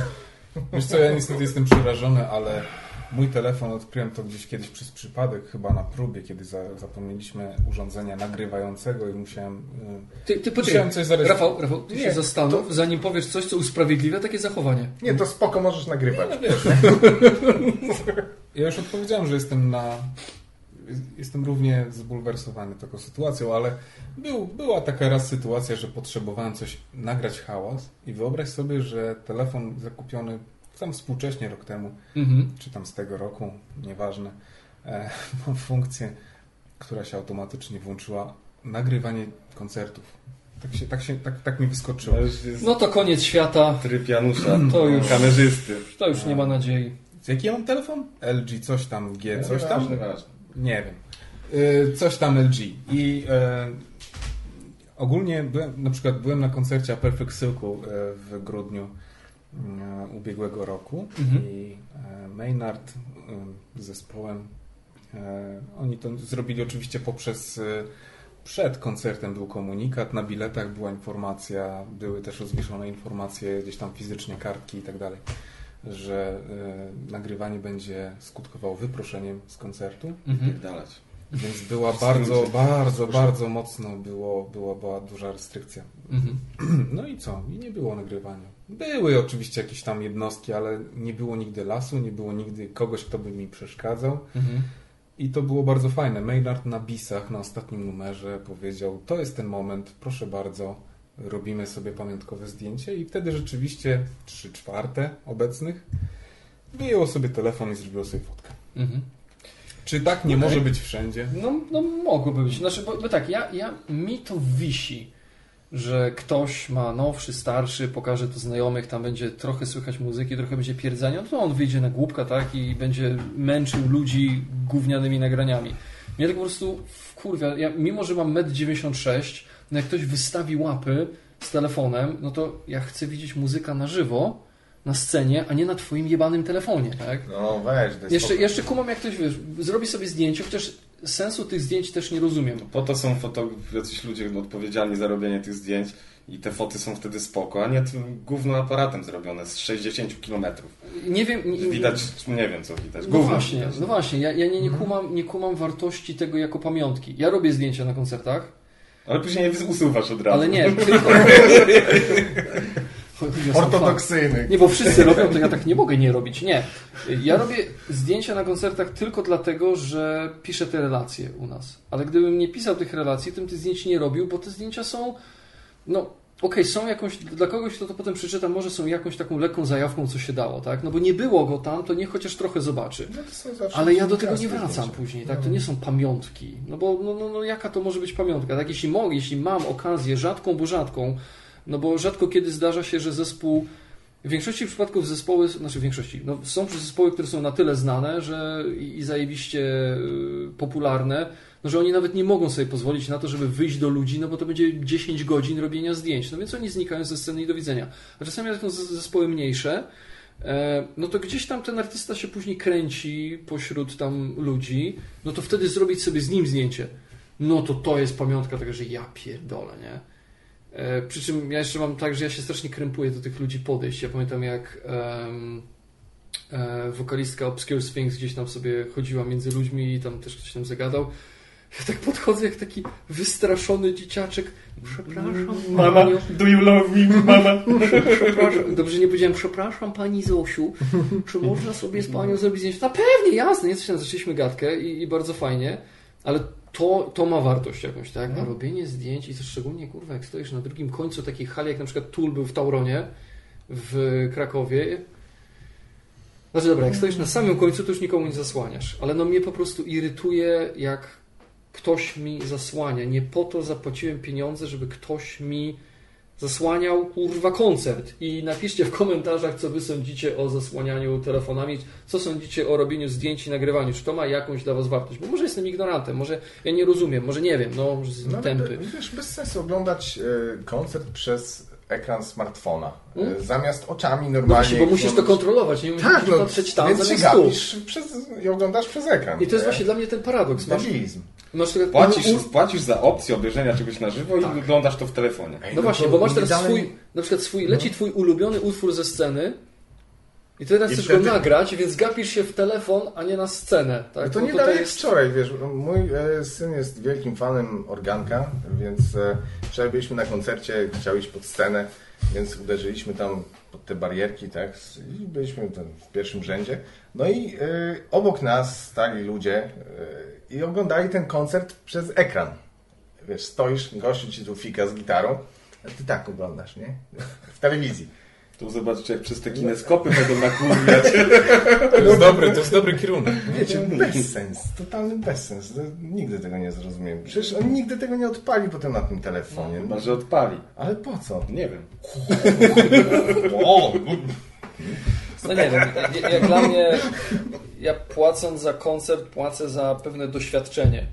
Wiesz co, ja niestety jestem przerażony, ale mój telefon odkryłem to gdzieś kiedyś przez przypadek, chyba na próbie, kiedy za, zapomnieliśmy urządzenia nagrywającego i musiałem... y, Ty, ty poczekaj, coś zarejestrować. Rafał, Rafał, ty Nie, się zastanów, zanim powiesz coś, co usprawiedliwia takie zachowanie. Nie, to spoko, możesz nagrywać. No wiesz. Ja już odpowiedziałem, że jestem na. Jestem równie zbulwersowany taką sytuacją, ale był, była taka raz sytuacja, że potrzebowałem coś nagrać hałas i wyobraź sobie, że telefon zakupiony tam współcześnie rok temu, Mhm. czy tam z tego roku, nieważne, e, ma funkcję, która się automatycznie włączyła nagrywanie koncertów. Tak, się, tak, się, tak, tak mi wyskoczyło. No to koniec świata. tryb Janusza, To już. kamerzysty. To już nie ma nadziei. Jaki ja mam telefon? LG coś tam, G coś tam? Nie wiem. Y, Coś tam LG. I e, ogólnie byłem, na przykład byłem na koncercie Perfect Silku e, w grudniu ubiegłego roku Mhm. i e, Maynard e, z zespołem e, oni to zrobili oczywiście poprzez e, przed koncertem był komunikat, na biletach była informacja, były też rozwieszone informacje, gdzieś tam fizycznie kartki i tak dalej, że e, nagrywanie będzie skutkowało wyproszeniem z koncertu. Mhm. Pierdalać. Więc była bardzo, bardzo, bardzo mocno było, była, była duża restrykcja. Mhm. No i co? I nie było nagrywania. Były oczywiście jakieś tam jednostki, ale nie było nigdy lasu, nie było nigdy kogoś, kto by mi przeszkadzał. Mhm. I to było bardzo fajne. Maynard na bisach, na ostatnim numerze powiedział, to jest ten moment, proszę bardzo, robimy sobie pamiątkowe zdjęcie i wtedy rzeczywiście trzy czwarte obecnych wyjęło sobie telefon i zrobiło sobie fotkę. Mhm. Czy tak nie Okej. może być wszędzie? No, no mogłoby być. Znaczy, bo, bo tak, ja, ja, mi to wisi, że ktoś ma nowszy, starszy, pokaże to znajomych, tam będzie trochę słychać muzyki, trochę będzie pierdzenia, no to on wyjdzie na głupka, tak, i będzie męczył ludzi gównianymi nagraniami. Mnie tak po prostu wkurwia, ja, mimo że mam 1,96 m, no jak ktoś wystawi łapy z telefonem, no to ja chcę widzieć muzyka na żywo, na scenie, a nie na twoim jebanym telefonie, tak? No weź, daj Jeszcze, jeszcze kumam, jak ktoś wiesz, zrobi sobie zdjęcie, chociaż sensu tych zdjęć też nie rozumiem. Po to są foto, jacyś ludzie odpowiedzialni za robienie tych zdjęć i te foty są wtedy spoko, a nie tym gówno aparatem zrobione z 60 km. Nie wiem. Nie, Widać, nie wiem co widać. No właśnie, widać. no właśnie, ja, ja nie, nie, kumam, nie kumam wartości tego jako pamiątki. Ja robię zdjęcia na koncertach, Ale później je usuwasz od razu. ale nie, tylko. Ortodoksyjny. Nie, bo wszyscy robią, to ja tak nie mogę nie robić. Nie. Ja robię zdjęcia na koncertach tylko dlatego, że piszę te relacje u nas. Ale gdybym nie pisał tych relacji, to bym tych zdjęć nie robił, bo te zdjęcia są. No, okej, są jakąś. Dla kogoś, kto to potem przeczyta, może są jakąś taką lekką zajawką, co się dało, tak? No bo nie było go tam, to niech chociaż trochę zobaczy. No to Ale ja do tego nie wracam zdjęcia. później, tak? To No. nie są pamiątki. No bo no, no, no, jaka to może być pamiątka? Tak, jeśli mogę, jeśli mam okazję, rzadką, bo rzadką, no bo rzadko kiedy zdarza się, że zespół. W większości przypadków zespoły, znaczy w większości, no są zespoły, które są na tyle znane, że i, zajebiście y, popularne, no że oni nawet nie mogą sobie pozwolić na to, żeby wyjść do ludzi, no bo to będzie 10 godzin robienia zdjęć. No więc oni znikają ze sceny i do widzenia. A czasami jak z- zespoły mniejsze, E, no to gdzieś tam ten artysta się później kręci pośród tam ludzi, no to wtedy zrobić sobie z nim zdjęcie. No to to jest pamiątka tego, że ja pierdolę, nie? E, Przy czym ja jeszcze mam tak, że ja się strasznie krępuję do tych ludzi podejść. Ja pamiętam jak em, e, wokalistka Obscure Sphinx gdzieś tam sobie chodziła między ludźmi i tam też ktoś tam zagadał. Ja tak podchodzę jak taki wystraszony dzieciaczek. Przepraszam, Mama, panią. do you love me, mama? Przepraszam, dobrze nie powiedziałem, przepraszam pani Zosiu, czy można sobie z panią zrobić zdjęcie? No pewnie, jasne, nie coś tam zaczęliśmy gadkę i, i bardzo fajnie, ale to, to ma wartość jakąś, tak? A robienie zdjęć i to szczególnie, kurwa, jak stoisz na drugim końcu takiej hali, jak na przykład Tool był w Tauronie w Krakowie. Znaczy dobra, jak stoisz na samym końcu, to już nikomu nie zasłaniasz, ale no mnie po prostu irytuje, jak ktoś mi zasłania. Nie po to zapłaciłem pieniądze, żeby ktoś mi zasłaniał kurwa koncert. I napiszcie w komentarzach, co wy sądzicie o zasłanianiu telefonami, co sądzicie o robieniu zdjęć i nagrywaniu. Czy to ma jakąś dla was wartość? Bo może jestem ignorantem, może ja nie rozumiem, może nie wiem, no może jestem No, tępy. Wiesz, bez sensu oglądać e, koncert przez ekran smartfona. E, Mm. Zamiast oczami No normalnie. właśnie, bo musisz to kontrolować, nie musisz Tak, no, patrzeć tam więc się zamiast gapisz przez, i oglądasz przez ekran. I to jest nie? właśnie dla mnie ten paradoks. Debilizm. Masz tego- Płacisz, u- płacisz za opcję obejrzenia czegoś na żywo i Tak. oglądasz to w telefonie. Ej, No właśnie, to bo masz teraz dalej- swój, na przykład swój, leci twój ulubiony utwór ze sceny i teraz I chcesz wtedy- go nagrać, więc gapisz się w telefon, a nie na scenę. Tak? No to Bo nie dalej jak jest... wczoraj, wiesz, mój e, syn jest wielkim fanem organka, więc e, wczoraj byliśmy na koncercie, chciał iść pod scenę, więc uderzyliśmy tam pod te barierki, tak, i byliśmy tam w pierwszym rzędzie. No i e, obok nas stali ludzie e, i oglądali ten koncert przez ekran. Wiesz, stoisz, gościu ci tu fika z gitarą, a ty tak oglądasz, nie? W telewizji. Tu zobaczcie, jak przez te kineskopy będą nakurwiać. To jest dobry, to jest dobry kierunek. Wiecie, bezsens, totalny bezsens. Nigdy tego nie zrozumiem. Przecież on nigdy tego nie odpali potem na tym telefonie. Chyba, że odpali. Ale po co? Nie wiem. No nie wiem, jak dla mnie, ja płacąc za koncert, płacę za pewne doświadczenie.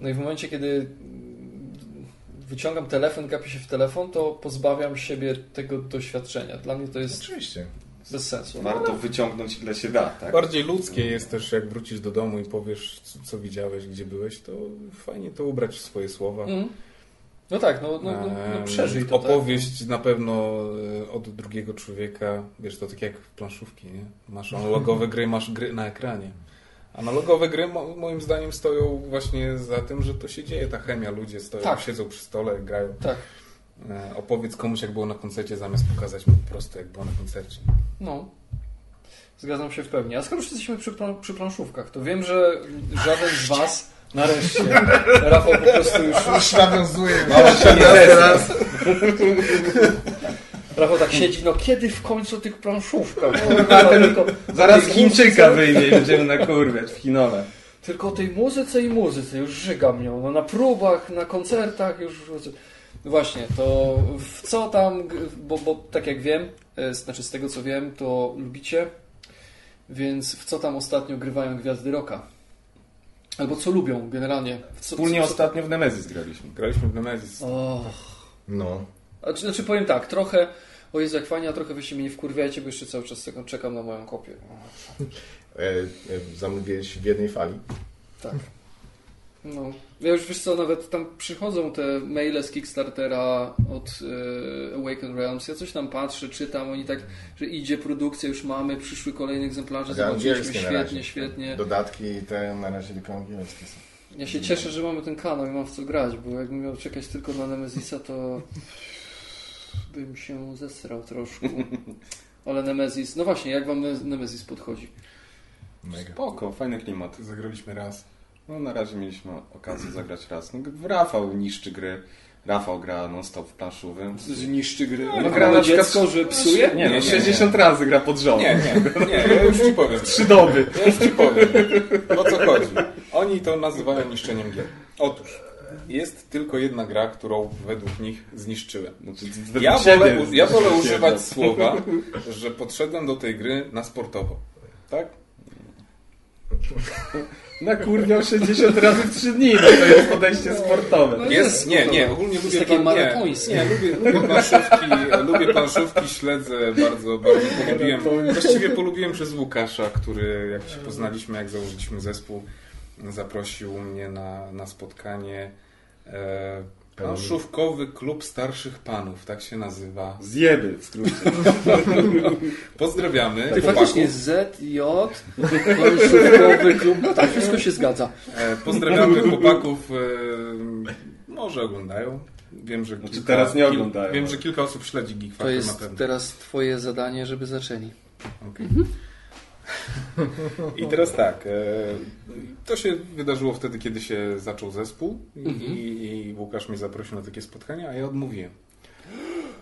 No i w momencie, kiedy wyciągam telefon, gapię się w telefon, to pozbawiam siebie tego doświadczenia. Dla mnie to jest Oczywiście. bez sensu. Warto wyciągnąć ile się da, tak? Bardziej ludzkie jest też, jak wrócisz do domu i powiesz, co, co widziałeś, gdzie byłeś, to fajnie to ubrać w swoje słowa. Mm. No tak, no, no, no, no przeżyj to. tak. Opowieść na pewno e, od drugiego człowieka, wiesz, to tak jak w planszówki, nie? Masz analogowe gry, masz gry na ekranie. Analogowe gry mo- moim zdaniem stoją właśnie za tym, że to się dzieje, ta chemia, ludzie stoją, Tak. siedzą przy stole, grają. Tak, E, Opowiedz komuś, jak było na koncercie, zamiast pokazać mu po prostu, jak było na koncercie. no. Zgadzam się w pełni. A skoro już jesteśmy przy, przy planszówkach, to wiem, że żaden z Was, nareszcie, Rafał po prostu już Już nawiązuje. teraz. Rafał tak siedzi, no kiedy w końcu tych planszówkach? Kurwa, tylko, Zaraz Chińczyka wyjdzie i będziemy nakurwiać w Chinole. Tylko o tej muzyce i muzyce już żygam nią. No na próbach, na koncertach już... No Właśnie, to w co tam, bo, bo tak jak wiem, e, znaczy z tego co wiem, to lubicie, więc w co tam ostatnio grywają gwiazdy rocka? Albo co lubią generalnie? Co, Wspólnie co, co, ostatnio w Nemesis graliśmy. Graliśmy w Nemesis. O, No. a, czy- znaczy powiem tak, trochę, o Jezu jak fajnie, a trochę wyście mnie nie wkurwiajcie, bo jeszcze cały czas czekam- czekam na moją kopię. E, e, zamówiłeś w jednej fali. Tak. No. Ja już wiesz co, nawet tam przychodzą te maile z Kickstartera od e, Awaken Realms. Ja coś tam patrzę, czytam, oni tak, że idzie produkcja, już mamy, przyszły kolejne egzemplarze, Ale zobaczyliśmy, świetnie, świetnie. Dodatki te na razie tylko angielskie są. Ja się cieszę, że mamy ten kanał i mam w co grać, bo jakbym miał czekać tylko na Nemezisa, to bym się zesrał troszkę. Ale Nemezis, no właśnie, jak wam Ne- Nemezis podchodzi? Mega. Spoko, fajny klimat. Zagraliśmy raz. No na razie mieliśmy okazję zagrać raz. No, Rafał niszczy gry. Rafał gra non-stop w planszówy. Zniszczy gry. No, No, gra na przykład- dziecko, że psuje? Nie, no, nie, 60 razy gra pod rząd. Nie, nie, nie, ja już ci powiem. Trzy doby. Ja już ci powiem. O co chodzi? Oni to nazywają niszczeniem gier. Otóż, jest tylko jedna gra, którą według nich zniszczyłem. Znaczy, Ja wolę, ja wolę używać słowa, że podszedłem do tej gry na sportowo. Tak? Nakurwiał 60 razy w 3 dni. No to jest podejście sportowe. No Jest, nie, nie, ogólnie lubię, takie plan- nie, nie, lubię, lubię planszówki, lubię planszówki, śledzę, bardzo, bardzo polubiłem. Właściwie polubiłem przez Łukasza, który jak się poznaliśmy, jak założyliśmy zespół, zaprosił mnie na, na spotkanie. Planszówkowy klub starszych panów, tak się nazywa. Zjeby w skrócie. Pozdrawiamy. Ty chłopaków. faktycznie Z, J, planszówkowy klub, no tak, wszystko się zgadza. E, Pozdrawiamy chłopaków. e, Może oglądają. Wiem, że Znaczy, kilka, teraz nie oglądają. Wiem, że kilka osób śledzi Geek To Factor jest pewno. teraz twoje zadanie, żeby zaczęli. Okej. I teraz tak. E, to się wydarzyło wtedy, kiedy się zaczął zespół i, i Łukasz mnie zaprosił na takie spotkania, a ja odmówiłem.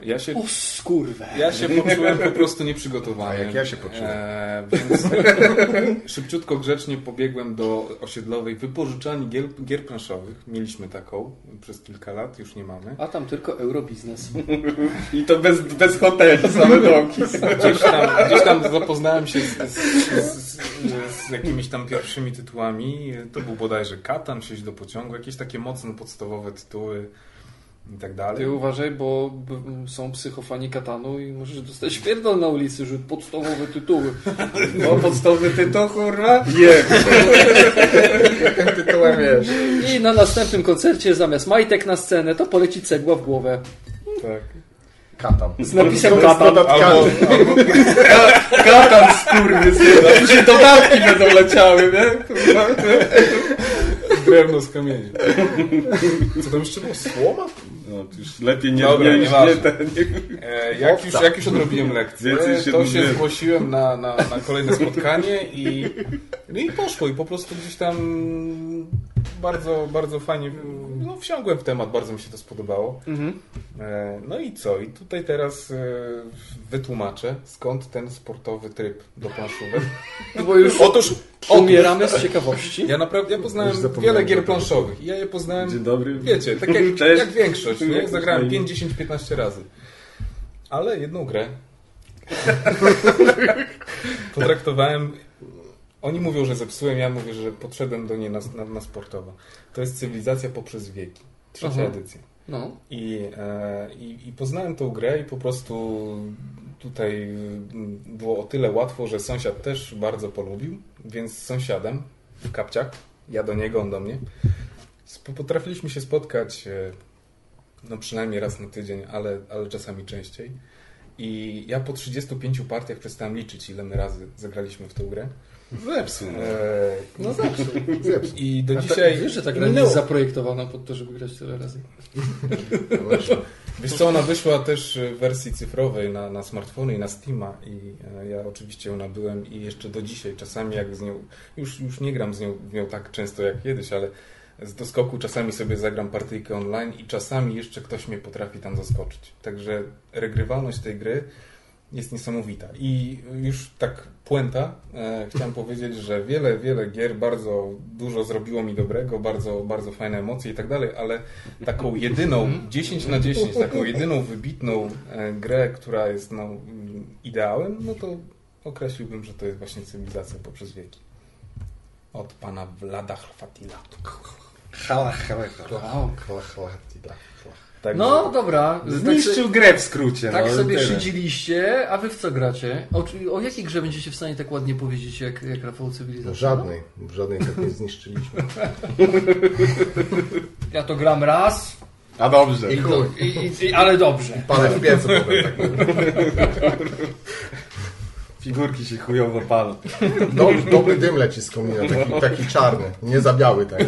Ja się, O skurwę. ja się poczułem po prostu nieprzygotowany. A jak ja się poczułem? E, więc szybciutko, grzecznie pobiegłem do osiedlowej wypożyczalni gier, gier planszowych. Mieliśmy taką przez kilka lat, już nie mamy. A tam tylko eurobiznes. I to bez, bez hotelu, same domki. Gdzieś tam, gdzieś tam zapoznałem się z, z, z, z jakimiś tam pierwszymi tytułami. To był bodajże Katan, Sieć do pociągu, jakieś takie mocno podstawowe tytuły i tak dalej. Ty uważaj, bo są psychofani katanu i możesz dostać pierdol na ulicy, że podstawowe tytuły. No, podstawowy tytuł, kurwa? Nie. Jakim tytułem wiesz? I na następnym koncercie zamiast majtek na scenę, to poleci cegła w głowę. Tak. Katan. Z napisem Z katan. dodatkami. Katan skurwysyn. A później dodatki będą leciały, nie? Kurwa. Drewno z kamieniem. Co tam jeszcze było? Słoma? No, to już lepiej nie, Dobra, nie, nie, ten, E, jak, już, jak już odrobiłem lekcję, to się zgłosiłem na, na, na kolejne spotkanie i, no i poszło. I po prostu gdzieś tam bardzo, bardzo fajnie no, wsiągłem w temat, bardzo mi się to spodobało. Mhm. E, No i co? I tutaj teraz e, wytłumaczę, skąd ten sportowy tryb do planszówek. Bo już Otóż, umieramy z ciekawości. ja naprawdę ja poznałem wiele gier planszowych ja je poznałem Dzień dobry. Wiecie, tak jak, jak większość, nie? Jak Zagrałem na imię? 5, 10, 15 razy. Ale jedną grę Potraktowałem... Oni mówią, że zepsułem, ja mówię, że podszedłem do niej na, na, na sportowo. To jest cywilizacja poprzez wieki. Trzecia Aha. edycja. No. I, e, i, I poznałem tą grę i po prostu tutaj mm, było o tyle łatwo, że sąsiad też bardzo polubił, więc z sąsiadem w kapciach, ja do niego, on do mnie, potrafiliśmy się spotkać e, no przynajmniej raz na tydzień, ale, ale czasami częściej. I ja po 35 partiach przestałem liczyć, ile my razy zagraliśmy w tę grę. Zepsuł. no. E, No zawsze. I do A dzisiaj... ta, wiesz, że ta gra jest zaprojektowana pod to, żeby grać tyle razy. Wiesz co, ona wyszła też w wersji cyfrowej na, na smartfony i na Steama i e, ja oczywiście ją nabyłem i jeszcze do dzisiaj czasami jak z nią, już, już nie gram z nią, w nią tak często jak kiedyś, ale z doskoku czasami sobie zagram partyjkę online i czasami jeszcze ktoś mnie potrafi tam zaskoczyć. Także regrywalność tej gry jest niesamowita. I już tak puenta, e, chciałem powiedzieć, że wiele, wiele gier bardzo dużo zrobiło mi dobrego, bardzo, bardzo fajne emocje i tak dalej, ale taką jedyną, 10 na 10, taką jedyną wybitną e, grę, która jest no, ideałem, no to określiłbym, że to jest właśnie cywilizacja poprzez wieki. Od pana Vlada Chwatila. Hala, hala, hala. Wow. Hala, hala, tila. Także No dobra. Tak, Zniszczył grę w skrócie. tak no, sobie tyle. szydziliście, a wy w co gracie? O, o jakiej grze będziecie w stanie tak ładnie powiedzieć, jak, jak Rafał Cywilizacja? No, żadnej, żadnej tak nie zniszczyliśmy. Ja to gram raz, A dobrze. i i, i, i, ale dobrze. Palę w piecu potem tak. Figurki się chujowo palą. Dobry, dobry dym leci z komina, taki, taki czarny, nie za biały tak.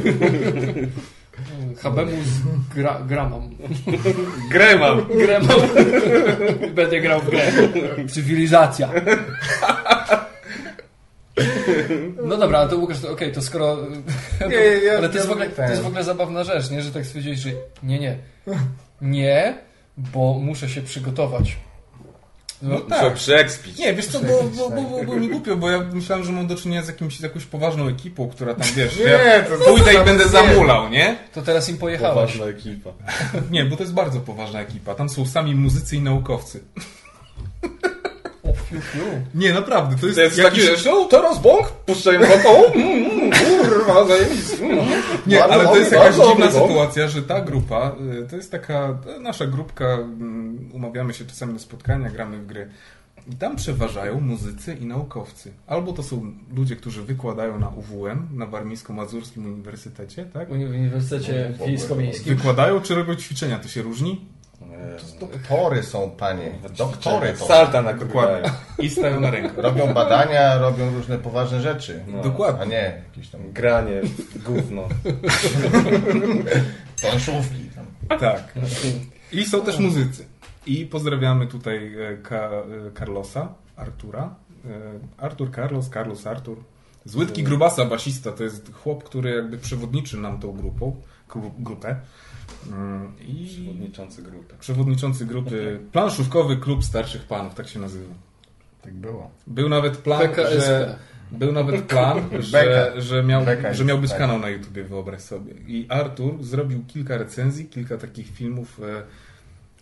Habemus gra, gramam. Grę mam. Gramam. Będę grał w grę. Cywilizacja. No dobra, ale to Łukasz, to okej, to skoro... Nie, ja- ale to jest, w ogóle, to jest w ogóle zabawna rzecz, nie? Że tak stwierdziłeś, że nie, nie. Nie, bo muszę się przygotować. No Muszę tak. przeekspić. Nie, wiesz co, bo, bo, bo, bo, bo mi głupio, bo ja myślałem, że mam do czynienia z, jakimś, z jakąś poważną ekipą, która tam, wiesz, Nie, ja to- pójdę i to- będę nie. zamulał, nie? To teraz im pojechałeś. Poważna ekipa. Nie, bo to jest bardzo poważna ekipa. Tam są sami muzycy i naukowcy. O, fiu, fiu. Nie, naprawdę, to jest, To jest jakiś... taki, teraz bąk, puszczają to, mm, mm, kurwa, zajebisty. Mm. Nie, ale to jest jakaś dziwna sytuacja, że ta grupa, y, to jest taka nasza grupka, mm, umawiamy się czasami na spotkania, gramy w gry. I tam przeważają muzycy i naukowcy. Albo to są ludzie, którzy wykładają na UWM, na Warmińsko-Mazurskim Uniwersytecie, tak? Uniwersytecie Wiejsko-Miejskim. Wykładają czy robią ćwiczenia, to się różni? Doktory są, panie, doktory to. Salta na Dokładnie. I stają na rękę. Robią badania, robią różne poważne rzeczy. No. Dokładnie. A nie jakieś tam Granie, gówno. planszówki. Tam. Tak. I są też muzycy. I pozdrawiamy tutaj e, Ka e, Carlosa, Artura. E, Artur, Carlos, Carlos, Artur. Z Łydki Grubasa, basista, to jest chłop, który jakby przewodniczy nam tą grupą, gru- grupę. Mm, I Przewodniczący grupy. przewodniczący grupy, planszówkowy klub starszych panów, tak się nazywa. Tak było. Był nawet plan, PKSP. że, był nawet plan, że, że, miał, że miał być jest, kanał na YouTubie, wyobraź sobie. I Artur zrobił kilka recenzji, kilka takich filmów e,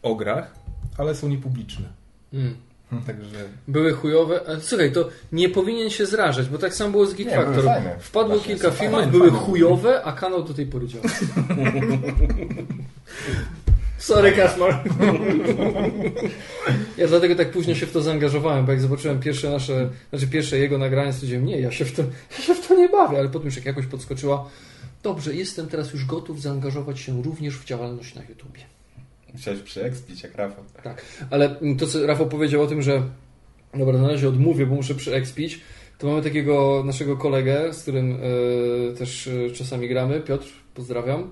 o grach, ale są niepubliczne. Mm. Także Były chujowe. Słuchaj, to nie powinien się zrażać, bo tak samo było z Geek Nie, były Factor. Wpadło Właśnie, kilka filmów, fajne, były fajne. chujowe, a kanał do tej pory działa. Sorry, Kaszmar. Ja dlatego tak późno się w to zaangażowałem, bo jak zobaczyłem pierwsze nasze, znaczy pierwsze jego nagranie, stwierdziłem, nie, ja się w to, ja się w to nie bawię, ale potem już jak jakoś podskoczyła, dobrze, jestem teraz już gotów zaangażować się również w działalność na YouTubie. Musiałeś przeekspić jak Rafał. Tak, ale to co Rafał powiedział o tym, że dobra, na razie odmówię, bo muszę przyekspić, to mamy takiego naszego kolegę, z którym e, też e, czasami gramy, Piotr, pozdrawiam,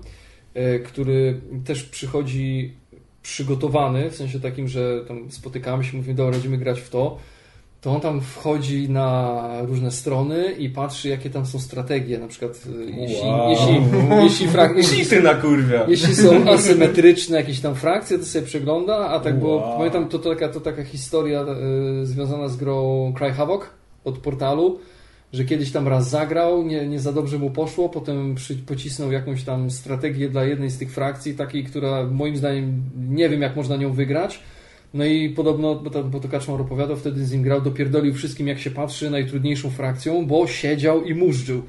e, który też przychodzi przygotowany, w sensie takim, że tam spotykamy się, mówimy, dobra, będziemy grać w to, to on tam wchodzi na różne strony i patrzy, jakie tam są strategie, na przykład e, jeśli, Wow. jeśli, jeśli, frak, jeśli, Cheaty na kurwia. jeśli są asymetryczne jakieś tam frakcje, to sobie przegląda, a tak było, Wow. pamiętam, to, taka, to taka historia y, związana z grą Cry Havoc od portalu, że kiedyś tam raz zagrał, nie, nie za dobrze mu poszło, potem przy, pocisnął jakąś tam strategię dla jednej z tych frakcji, takiej, która moim zdaniem nie wiem, jak można nią wygrać. No i podobno, bo to, bo to Kaczmar opowiadał, wtedy z nim grał, dopierdolił wszystkim jak się patrzy najtrudniejszą frakcją, bo siedział i mużdżył.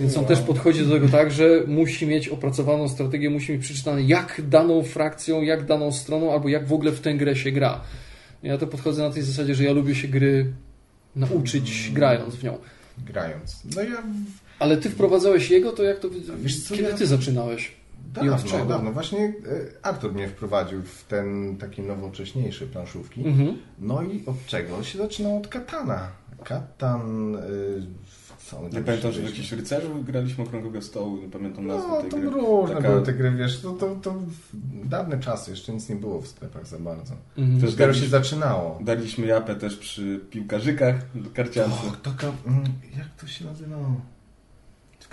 Więc on też podchodzi do tego tak, że musi mieć opracowaną strategię, musi mieć przeczytane jak daną frakcją, jak daną stroną, albo jak w ogóle w tę grę się gra. Ja to podchodzę na tej zasadzie, że ja lubię się gry nauczyć grając w nią. Grając. No ja Ale ty wprowadzałeś jego, to jak to... Wiesz co, kiedy ja- ty zaczynałeś? Od dawno, czego? dawno. Właśnie e, Artur mnie wprowadził w ten taki nowocześniejszy planszówki. Mhm. No i od czego? się zaczynało od Katana. Katan... y, Co on Nie tam pamiętam, że w jakichś rycerzów graliśmy okrągłego stołu, nie pamiętam nazwy No, tej to gry. różne Taka- były te gry, wiesz, to, to, to w dawne czasy jeszcze nic nie było w sklepach za bardzo. Mhm. Też Dopiero się daliśmy, zaczynało. daliśmy japę też przy piłkarzykach, karciance. Och, taka, mm, jak to się nazywało?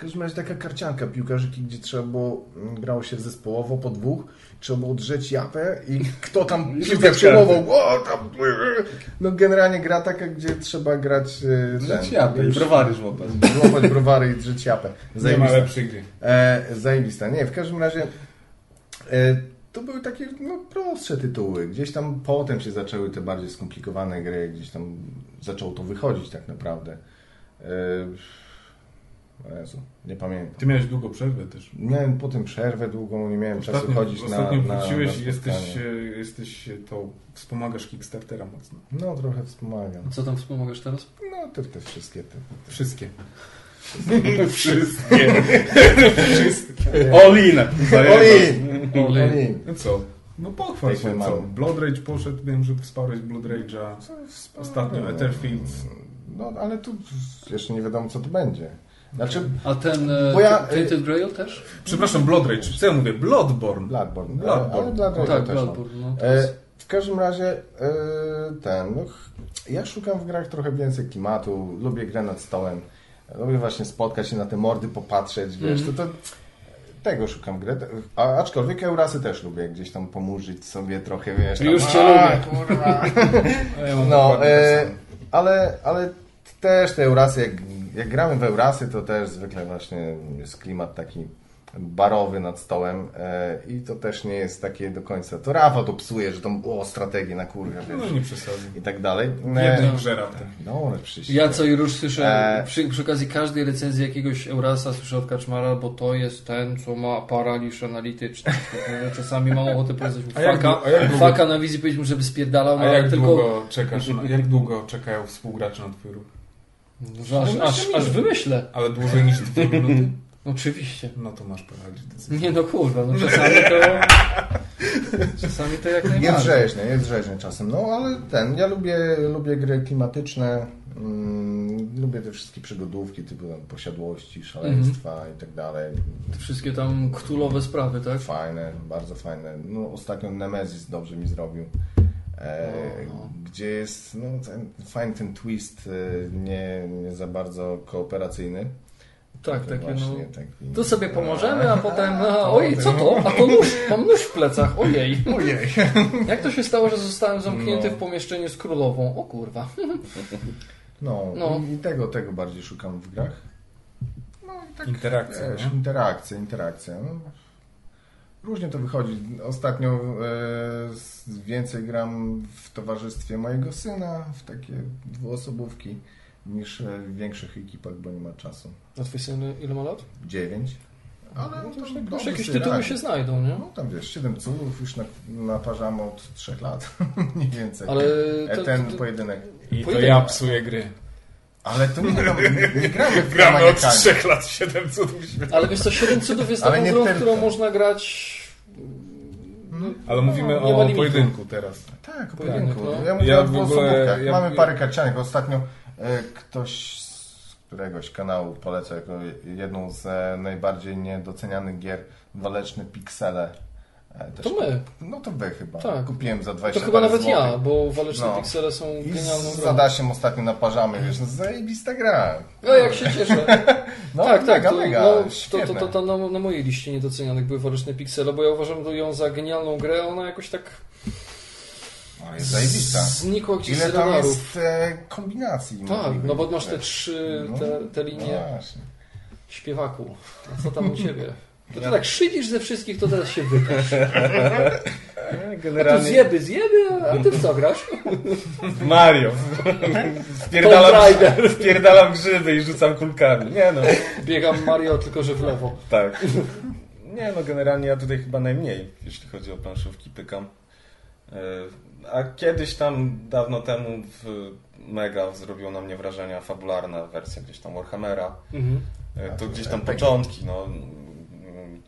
Każdym razie taka karcianka piłkarzyki, gdzie trzeba było, mm, grało się zespołowo po dwóch, trzeba było drzeć japę i kto tam przyjmował, o, tam, no generalnie gra taka, gdzie trzeba grać e, Drzeć japę i browary żłopać. Złapać browary i drzeć japę. Nie ma Zajebista. gry. E, zajebista. Nie, w każdym razie e, to były takie no, prostsze tytuły. Gdzieś tam potem się zaczęły te bardziej skomplikowane gry, gdzieś tam zaczęło to wychodzić tak naprawdę. E, Jezu, nie pamiętam. Ty miałeś długo przerwę też. Miałem potem przerwę długą, nie miałem czasu Ostatnio, chodzić na, ostatnio wróciłeś na i jesteś, jesteś to wspomagasz Kickstartera mocno. No, trochę wspomagam. Co tam wspomagasz teraz? No, te, te wszystkie te. Wszystkie. Wszystkie. Wszystkie. All in! Oli! Oli! No co? No pochwal się, co? Blood Rage poszedł, wiem, że wsparłeś Blood Rage'a. Ostatnio Etherfields. No, ale tu jeszcze nie wiadomo, co to będzie. Znaczy, A ten e, Bo ja- Tainted Grail też? Przepraszam, Blood Rage. Co ja mówię? Bloodborne. Bloodborne. Bloodborne. Ale Bloodborne tak, też. Bloodborne. No, E, w każdym razie e, ten, no, ja szukam w grach trochę więcej klimatu, lubię grę nad stołem, lubię właśnie spotkać się na te mordy, popatrzeć, wiesz, Mhm. to, to tego szukam grę, a, aczkolwiek Eurasy też lubię, gdzieś tam pomurzyć sobie trochę, wiesz, tam, Już cię a, lubię. kurwa. No, e, tak ale, ale też te Eurasy, jak, jak gramy w Eurasy, to też zwykle właśnie jest klimat taki barowy nad stołem e, i to też nie jest takie do końca. To Rafa to psuje, że tą o, strategię na kurwę, No wiesz, nie przesadzi. i tak dalej. W E, grze raptem. no, ale przecież... Ja co i róż słyszę E. przy, przy okazji każdej recenzji jakiegoś Eurasa słyszę od Kaczmara, bo to jest ten, co ma paraliż analityczny. Czasami mam ochotę powiedzieć mu faka, faka na wizji powiedzieć mu, żeby spierdalał, no A ale jak tylko długo czekasz, jak długo czekają współgracze na twój ruch? Że aż, aż, aż wymyślę. Ale dłużej niż dwie minuty? Oczywiście. No to masz paraliż decyzji. Nie no kurwa, no czasami to... Czasami to jak Jest najbardziej. rzeźne, jest rzeźne czasem. No, ale ten, ja lubię, lubię gry klimatyczne, mm, lubię te wszystkie przygodówki typu tam posiadłości, szaleństwa i tak dalej. Te wszystkie tam ktulowe sprawy, tak? Fajne, bardzo fajne. No, ostatnio Nemesis dobrze mi zrobił. E, O. Gdzie jest no, ten, fajny ten twist, e, nie, nie za bardzo kooperacyjny. Tak, takie no... Właśnie taki- Tu sobie pomożemy, a potem, no, ojej, co to? A to nóż, mam nóż w plecach, ojej. Ojej. Jak to się stało, że zostałem zamknięty No. w pomieszczeniu z królową? O kurwa. No, No. I, tego, tego bardziej szukam w grach. No i tak Interakcja, wiesz, nie? interakcja, interakcja. No, różnie to wychodzi. Ostatnio e, więcej gram w towarzystwie mojego syna, w takie dwuosobówki, niż e, w większych ekipach, bo nie ma czasu. A twój syn ile ma lat? Dziewięć. Ale No to już, jakieś tytuły radzi. się znajdą, nie? No tam wiesz, siedem cudów już na, naparzamy od trzech lat, mniej więcej. Ale E, to, ten to, pojedynek. I to Pojedynek. ja psuję gry. Ale to nie, gramy- nie, nie gramy w Gramy od trzech lat 7 cudów świata. ale wiesz co, 7 cudów jest taką grą, tylko. którą można grać... No, Ale mówimy ma o pojedynku teraz. Tak, o Pojedynek, pojedynku. no. Ja mówię Ja o w ogóle- dwuosobówkach. ja- Mamy parę karcianek. Ostatnio e, ktoś z któregoś kanału poleca jako jedną z e, najbardziej niedocenianych gier waleczne piksele. Też To my. No to wy chyba. Tak. Kupiłem za To 20 chyba parę nawet złotych. ja, bo waleczne No. piksele są I genialną z grą. Zadasiem ostatnio naparzamy, wiesz, no zajebista gra. No jak się cieszę. No, tak, tak. mega, To, mega, no, to, to, to, to na, na mojej liście niedocenianych były waleczne piksele, bo ja uważam ją za genialną grę, ona jakoś tak No, jest zajebista. znikła gdzieś Ile z tam radarów. jest e, kombinacji. Tak, no bo masz te trzy, No, te, te No linie właśnie. śpiewaku. A co tam u Ciebie? To ty tak szydzisz ze wszystkich, to teraz się wykaż. A tu zjeby, zjeby, a ty w co grasz? Mario. Spierdalam, spierdalam grzyby i rzucam kulkami. Nie no. Biegam Mario, tylko że w lewo. Tak. Nie no, generalnie ja tutaj chyba najmniej, jeśli chodzi o planszówki, pykam. E, A kiedyś tam, dawno temu w Mega zrobiło na mnie wrażenie fabularna wersja gdzieś tam Warhammera. Mhm. E, To gdzieś tam początki, no,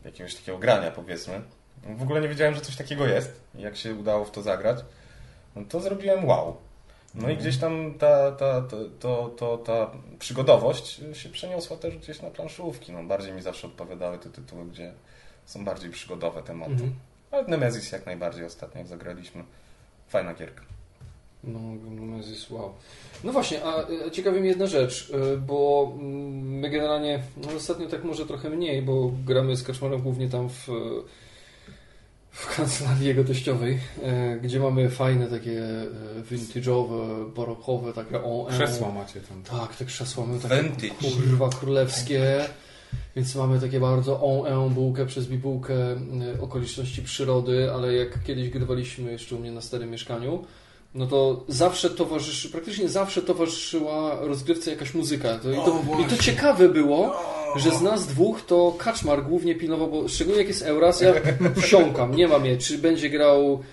jakiegoś takiego grania powiedzmy. W ogóle nie wiedziałem, że coś takiego jest. Jak się udało w to zagrać, no to zrobiłem wow. No i gdzieś tam ta, ta, ta, to, to, ta przygodowość się przeniosła też gdzieś na planszówki. No, bardziej mi zawsze odpowiadały te tytuły, gdzie są bardziej przygodowe tematy. Mhm. Ale Nemesis jak najbardziej ostatnio jak zagraliśmy. Fajna gierka. No, Nemesis, wow. No właśnie, a e, ciekawi mnie jedna rzecz, e, bo mm, my generalnie, no ostatnio tak może trochę mniej, bo gramy z Kaczmarem głównie tam w, w kancelarii jego teściowej, e, gdzie mamy fajne takie vintage'owe, barokowe, takie on Krzesła macie tam. Tak, te krzesła mamy takie Vintage. kurwa królewskie, więc mamy takie bardzo on bułkę przez bibułkę okoliczności przyrody, ale jak kiedyś grywaliśmy jeszcze u mnie na starym mieszkaniu, no to zawsze towarzyszy, praktycznie zawsze towarzyszyła rozgrywce jakaś muzyka. To, i, to, I to ciekawe było, że z nas dwóch to Kaczmar głównie pilnował, bo szczególnie jak jest Euras, ja wsiąkam, nie mam je, czy będzie grał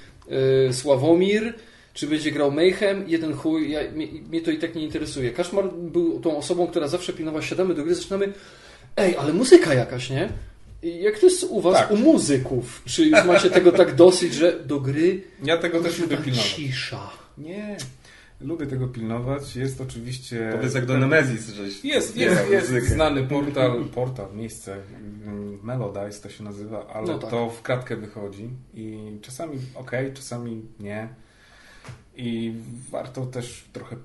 y, Sławomir, czy będzie grał Mayhem, jeden chuj, ja, mnie, mnie to i tak nie interesuje. Kaczmar był tą osobą, która zawsze pilnowała, siadamy do gry, zaczynamy, ej, ale muzyka jakaś, nie? Jak to jest u was, Tak. u muzyków? Czy już macie tego tak dosyć, że do gry Ja tego też lubię pilnować. cisza? Nie, lubię tego pilnować. Jest oczywiście... Powiedz jak do Nemesis, żeś Jest, jest, jest muzykę. znany portal, portal, miejsce, mm, Melodice to się nazywa, ale No tak. to w kratkę wychodzi i czasami ok, czasami nie. I warto też trochę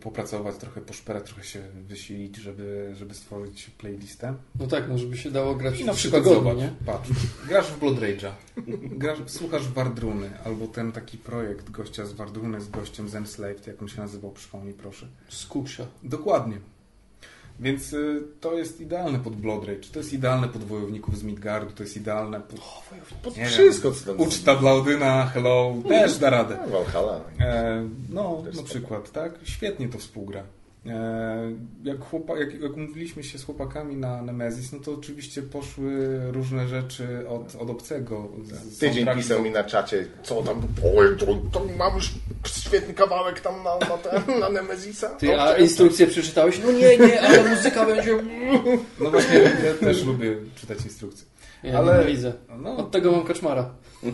popracować, trochę poszperać, trochę się wysilić, żeby, żeby stworzyć playlistę. No tak, no żeby się dało grać I na przykład tygodnie, zobacz, nie? patrz, grasz w Blood Rage'a, grasz, słuchasz Wardruny, albo ten taki projekt gościa z Wardruny z gościem z Enslaved, jak on się nazywał, przypomnij proszę. Skup się. Dokładnie. Więc y, to jest idealne pod Blood Rage, to jest idealne pod wojowników z Midgardu, to jest idealne pod... Pod Nie wszystko, co tam Uczta Blaudyna, Hello, też da radę. No, Valhalla. E, no, na przykład, tak? Świetnie to współgra. E, jak, chłopa, jak, jak umówiliśmy się z chłopakami na Nemesis, no to oczywiście poszły różne rzeczy od, od obcego. Z, Tydzień soundtracku. pisał mi na czacie, co tam, oj, to, to mam już świetny kawałek tam na, na, ten, na Nemezisa. Ty, No, a instrukcję przeczytałeś? No nie, nie, ale muzyka będzie... No właśnie, ja też lubię czytać instrukcje. Ja Ale- widzę. No, Od tego mam kaczmara.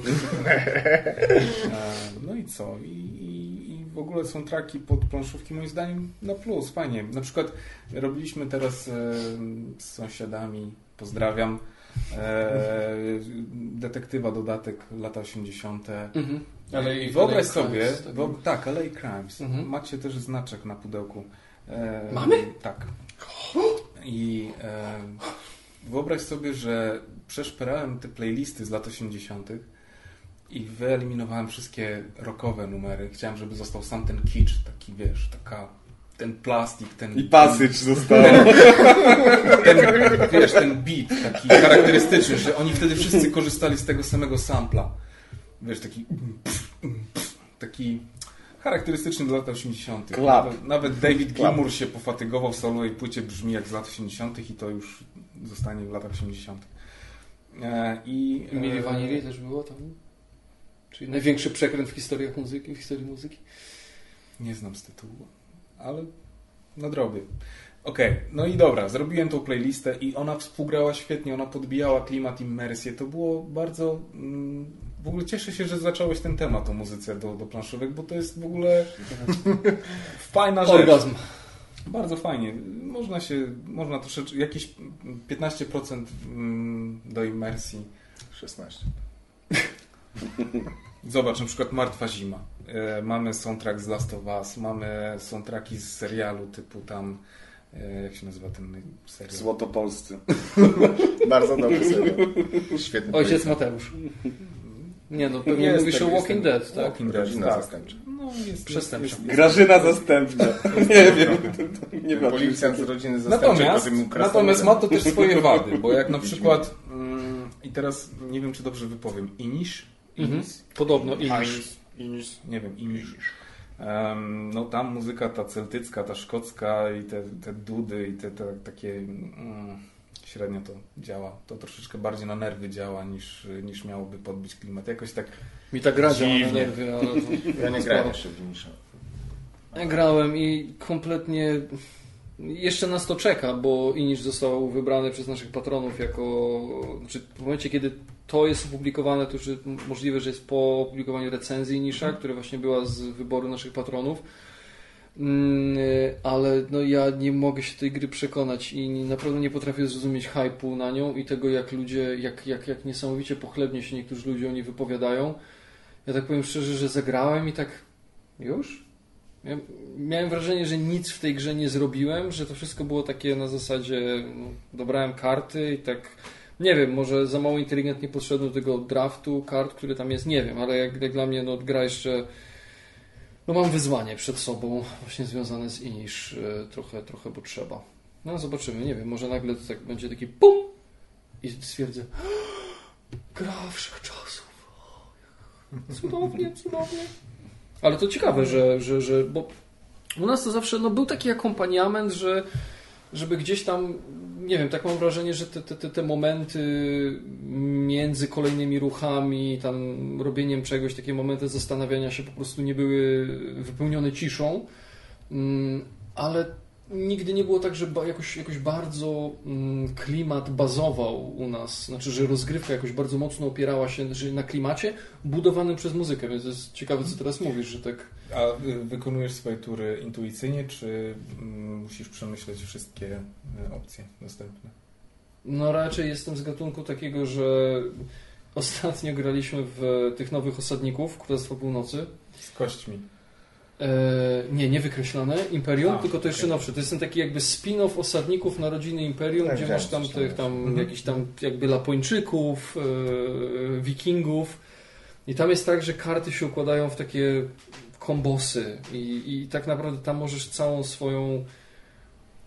E, No i co? I, i, I w ogóle są traki pod planszówki moim zdaniem na plus, fajnie. Na przykład robiliśmy teraz e, z sąsiadami, pozdrawiam, e, detektywa dodatek lata 80. Mhm. Ale I wyobraź ale sobie, Crimes, tak. wo, tak, LA Crimes. Mhm. Macie też znaczek na pudełku. E, Mamy? Tak. I e, wyobraź sobie, że przeszperałem te playlisty z lat 80. i wyeliminowałem wszystkie rockowe numery. Chciałem, żeby został sam ten kicz, taki wiesz, taka ten plastik, ten I pasycz został. ten, wiesz, ten beat taki charakterystyczny, że oni wtedy wszyscy korzystali z tego samego sampla. Wiesz, taki taki charakterystyczny dla lat 80. Klap. Nawet, nawet David. Gilmour się pofatygował w solowej płycie, brzmi jak z lat 80. i to już zostanie w latach 80. E, I I Mili e, Vanilli też było tam? Czyli największy przekręt w historiach muzyki, w historii muzyki. Nie znam z tytułu, ale nadrobię. Okej, no i dobra, zrobiłem tą playlistę i ona współgrała świetnie, ona podbijała klimat, immersję. To było bardzo... Mm, w ogóle cieszę się, że zacząłeś ten temat o muzyce do, do planszówek, bo to jest w ogóle fajna rzecz. Orgazm. Bardzo fajnie. Można się, można troszeczkę, jakieś 15% mm, do immersji. 16. Zobacz, na przykład Martwa Zima. E, mamy soundtrack z Last of Us, mamy soundtracki z serialu typu tam, e, jak się nazywa ten serial? Złotopolscy. Bardzo dobry serial. Świetny Ojciec projekt. Mateusz. Nie no, pewnie Jest mówisz tak, o Walking. Dead, tak? Walking Dead, Rodzina tak. zastępcza. No, jest, Przestępcza. Jest, jest, Grażyna zastępcza. Nie wiem. Nie ma Policjant z rodziny zastępczej, Natomiast, natomiast ma to też swoje wady, bo jak na przykład mm, i teraz nie wiem, czy dobrze wypowiem, Inish, Mhm. Podobno Inis. Inis. Nie wiem, Inis. Um, no tam muzyka ta celtycka, ta szkocka i te, te dudy i te, te takie mm, średnio to działa. To troszeczkę bardziej na nerwy działa niż, niż miałoby podbić klimat. Jakoś tak Mi ta gra działa na nerwy, ale... Ja nie grałem jeszcze w Inisza. Ja grałem i kompletnie jeszcze nas to czeka, bo Inish został wybrany przez naszych patronów jako. Znaczy w momencie, kiedy to jest opublikowane, to już możliwe, że jest po opublikowaniu recenzji Inisha, mhm. która właśnie była z wyboru naszych patronów. Mm, ale no ja nie mogę się tej gry przekonać i naprawdę nie potrafię zrozumieć hype'u na nią i tego, jak ludzie, jak, jak, jak niesamowicie pochlebnie się niektórzy ludzie o niej wypowiadają. Ja tak powiem szczerze, że zagrałem i tak już? Ja miałem wrażenie, że nic w tej grze nie zrobiłem, że to wszystko było takie na zasadzie no, dobrałem karty i tak nie wiem, może za mało inteligentnie podszedłem do tego draftu kart, który tam jest, nie wiem, ale jak, jak dla mnie no, gra jeszcze no mam wyzwanie przed sobą właśnie związane z Inish e, trochę, trochę, bo trzeba. No zobaczymy, nie wiem, może nagle to tak będzie taki pum i stwierdzę gra wszechczasów. Cudownie, cudownie. Ale to ciekawe, że, że, że bo u nas to zawsze no, był taki akompaniament, że żeby gdzieś tam, nie wiem, tak mam wrażenie, że te, te, te momenty między kolejnymi ruchami, tam robieniem czegoś, takie momenty zastanawiania się po prostu nie były wypełnione ciszą, mm, ale nigdy nie było tak, że jakoś, jakoś bardzo mm, klimat bazował u nas, znaczy, że rozgrywka jakoś bardzo mocno opierała się na klimacie budowanym przez muzykę, więc jest ciekawe, co teraz mówisz, że tak... A wykonujesz swoje tury intuicyjnie, czy mm, musisz przemyśleć wszystkie e, opcje dostępne? No raczej jestem z gatunku takiego, że ostatnio graliśmy w tych nowych osadników Królestwa Północy. Z kośćmi. E, nie, nie wykreślone Imperium, A, tylko to jeszcze okay. nowsze. To jest ten taki jakby spin-off osadników narodziny Imperium, tak, gdzie masz tam tych tam mhm. jakichś tam jakby Lapończyków, e, Wikingów. I tam jest tak, że karty się układają w takie kombosy i, i tak naprawdę tam możesz całą swoją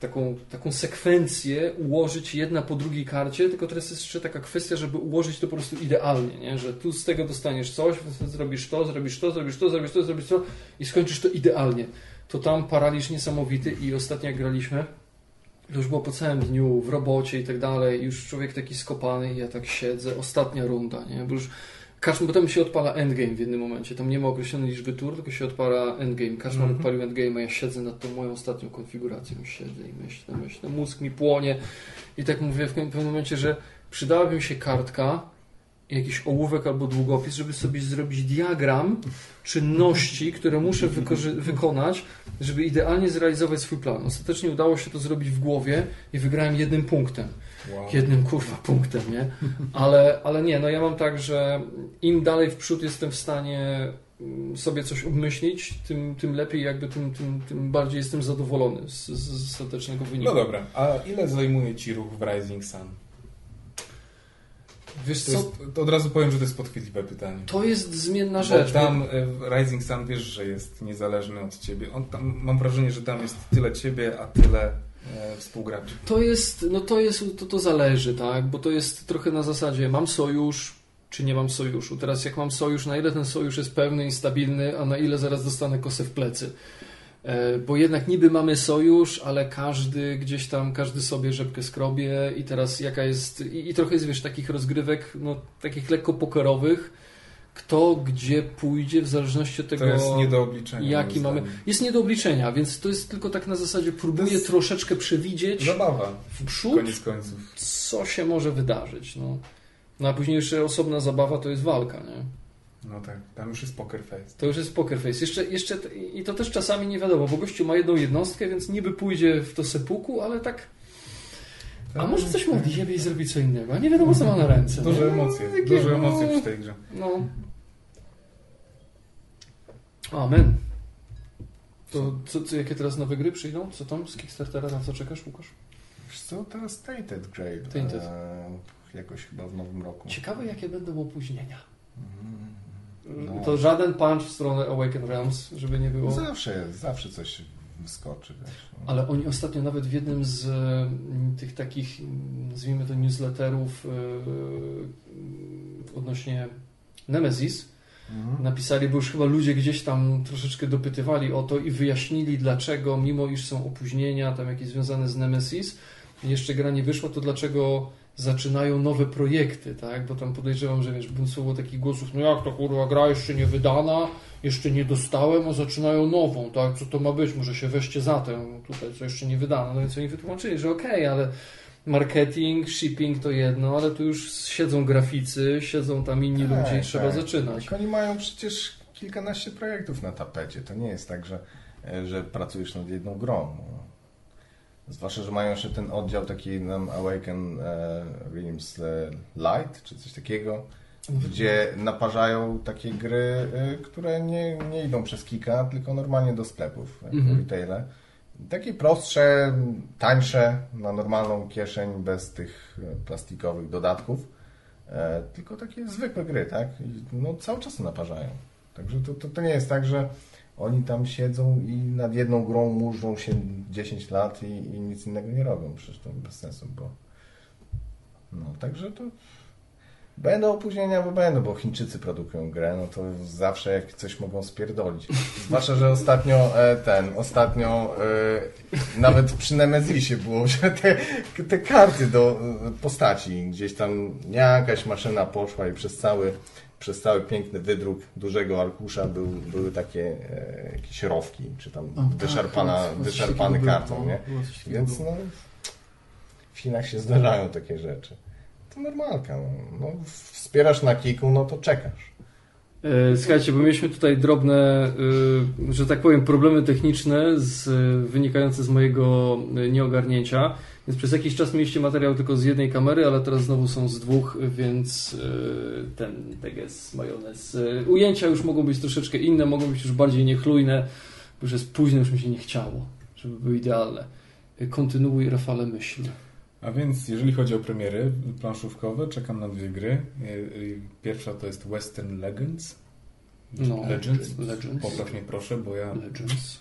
taką, taką sekwencję ułożyć jedna po drugiej karcie, tylko teraz jest jeszcze taka kwestia, żeby ułożyć to po prostu idealnie, nie? że tu z tego dostaniesz coś, zrobisz to, zrobisz to, zrobisz to, zrobisz to, zrobisz to i skończysz to idealnie. To tam paraliż niesamowity i ostatnio jak graliśmy, to już było po całym dniu, w robocie i tak dalej, już człowiek taki skopany i ja tak siedzę, ostatnia runda, nie? bo już Kaszman, potem się odpala endgame w jednym momencie. Tam nie ma określonej liczby tur, tylko się odpala endgame. Kaszman mm -hmm. odpalił endgame, a ja siedzę nad tą moją ostatnią konfiguracją. Siedzę i myślę, myślę, mózg mi płonie. I tak mówię w pewnym momencie, że przydałaby mi się kartka, jakiś ołówek albo długopis, żeby sobie zrobić diagram czynności, które muszę wykonać, żeby idealnie zrealizować swój plan. Ostatecznie udało się to zrobić w głowie i wygrałem jednym punktem. Wow. Jednym kurwa punktem, nie? Ale, ale nie, no ja mam tak, że im dalej w przód jestem w stanie mm, sobie coś obmyślić, tym, tym lepiej, jakby tym, tym, tym bardziej jestem zadowolony z, z ostatecznego wyniku. No dobra, a ile zajmuje Ci ruch w Rising Sun? Wiesz co? Jest, od razu powiem, że to jest podchwytliwe pytanie. To jest zmienna rzecz. Bo tam. E, Rising Sun wiesz, że jest niezależny od ciebie. On tam, mam wrażenie, że tam jest tyle ciebie, a tyle e. To jest, no to jest, to, to zależy, tak? Bo to jest trochę na zasadzie mam sojusz, czy nie mam sojuszu. Teraz jak mam sojusz, na ile ten sojusz jest pełny i stabilny, a na ile zaraz dostanę kosę w plecy. E, bo jednak niby mamy sojusz, ale każdy gdzieś tam, każdy sobie rzepkę skrobie i teraz jaka jest, i, i trochę jest, wiesz, takich rozgrywek, no, takich lekko pokerowych, kto gdzie pójdzie w zależności od tego, to jest nie do obliczenia, jaki mamy. Jest nie do obliczenia, więc to jest tylko tak na zasadzie próbuję troszeczkę przewidzieć zabawa. w przód, koniec końców. co się może wydarzyć. No. no a później jeszcze osobna zabawa to jest walka, nie? No tak, tam już jest poker face. To już jest poker face. Jeszcze, jeszcze, I to też czasami nie wiadomo, bo gościu ma jedną jednostkę, więc niby pójdzie w to sepuku, ale tak... A może coś mu odjebie i zrobi co innego, a nie wiadomo co ma na ręce. Duże emocje, no, duże no, emocje przy tej grze. No. Amen. To co, co, jakie teraz nowe gry przyjdą? Co tam z Kickstartera? Na co czekasz, Łukasz? Wiesz co, teraz Tainted Grave. Tainted. E, jakoś chyba w nowym roku. Ciekawe jakie będą opóźnienia. Mm. No. To żaden punch w stronę Awaken Realms, żeby nie było. Zawsze, zawsze coś wyskoczy. Wiesz. No. Ale oni ostatnio nawet w jednym z mm, tych takich, nazwijmy to newsletterów yy, odnośnie Nemesis, mhm. napisali, bo już chyba ludzie gdzieś tam troszeczkę dopytywali o to i wyjaśnili dlaczego, mimo iż są opóźnienia tam jakieś związane z Nemesis, jeszcze gra nie wyszła, to dlaczego zaczynają nowe projekty, tak? Bo tam podejrzewam, że wiesz, było takich głosów, no jak to kurwa, gra jeszcze nie wydana, jeszcze nie dostałem, a zaczynają nową, tak? Co to ma być? Może się weźcie za tę tutaj, co jeszcze nie wydano. No więc oni wytłumaczyli, że okej, okay, ale marketing, shipping to jedno, ale tu już siedzą graficy, siedzą tam inni tak, ludzie i trzeba tak. zaczynać. Tak, oni mają przecież kilkanaście projektów na tapecie. To nie jest tak, że, e, że pracujesz nad jedną grą. Zwłaszcza, że mają jeszcze ten oddział taki nam Awaken e, Realms e, Light, czy coś takiego, gdzie naparzają takie gry, e, które nie, nie idą przez kika, tylko normalnie do sklepów, mhm. retaile. Takie prostsze, tańsze, na normalną kieszeń, bez tych e, plastikowych dodatków. E, tylko takie zwykłe gry, tak? I, no cały czas naparzają. Także to, to, to nie jest tak, że oni tam siedzą i nad jedną grą murzą się 10 lat i, i nic innego nie robią. Przecież to bez sensu, bo no, także to będą opóźnienia, bo będą, bo Chińczycy produkują grę, no to zawsze jak coś mogą spierdolić. Zwłaszcza, że ostatnio e, ten, ostatnio e, nawet przy Nemezisie było, że te, te karty do e, postaci gdzieś tam jakaś maszyna poszła i przez cały przez cały piękny wydruk dużego arkusza był, były takie e, jakieś rowki, czy tam o, wyszarpana, tak, wyszarpany karton, nie? Więc no, w Chinach się zdarzają takie rzeczy. To normalka. No. no wspierasz na kiku, no to czekasz. E, słuchajcie, bo mieliśmy tutaj drobne, e, że tak powiem, problemy techniczne z, wynikające z mojego nieogarnięcia. Więc przez jakiś czas mieliście materiał tylko z jednej kamery, ale teraz znowu są z dwóch, więc e, ten teges, majonez. E, ujęcia już mogą być troszeczkę inne, mogą być już bardziej niechlujne, bo już jest późno, już mi się nie chciało, żeby były idealne. E, kontynuuj, Rafale, myśl. A więc jeżeli chodzi o premiery planszówkowe, czekam na dwie gry. Pierwsza to jest Western Legends. No, Legends. Legends. Popraw mnie proszę, bo ja... Legends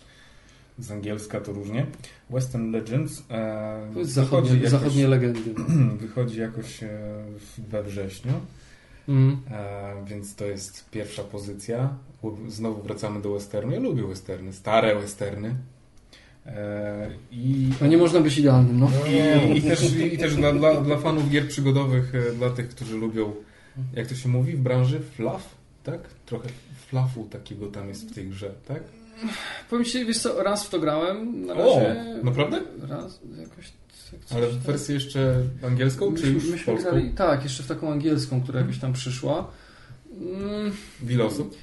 z angielska to różnie. Western Legends. E, to jest zachodnie, jakoś, zachodnie legendy. Wychodzi jakoś e, we wrześniu. Mm. E, więc to jest pierwsza pozycja. Znowu wracamy do westernu. Ja lubię westerny, stare westerny. E, I, no nie można być idealnym, no. I, i też, i też dla, dla, dla fanów gier przygodowych, dla tych, którzy lubią, jak to się mówi w branży, fluff, tak? Trochę fluffu takiego tam jest w tej grze, tak? Powiem Ci, wiesz co, raz w to grałem. Na razie, o, naprawdę? Raz, jakoś... Ale w wersję jeszcze angielską, czy już myśmy polską? Grali, tak, jeszcze w taką angielską, która jakoś tam przyszła. Mm. W ile osób?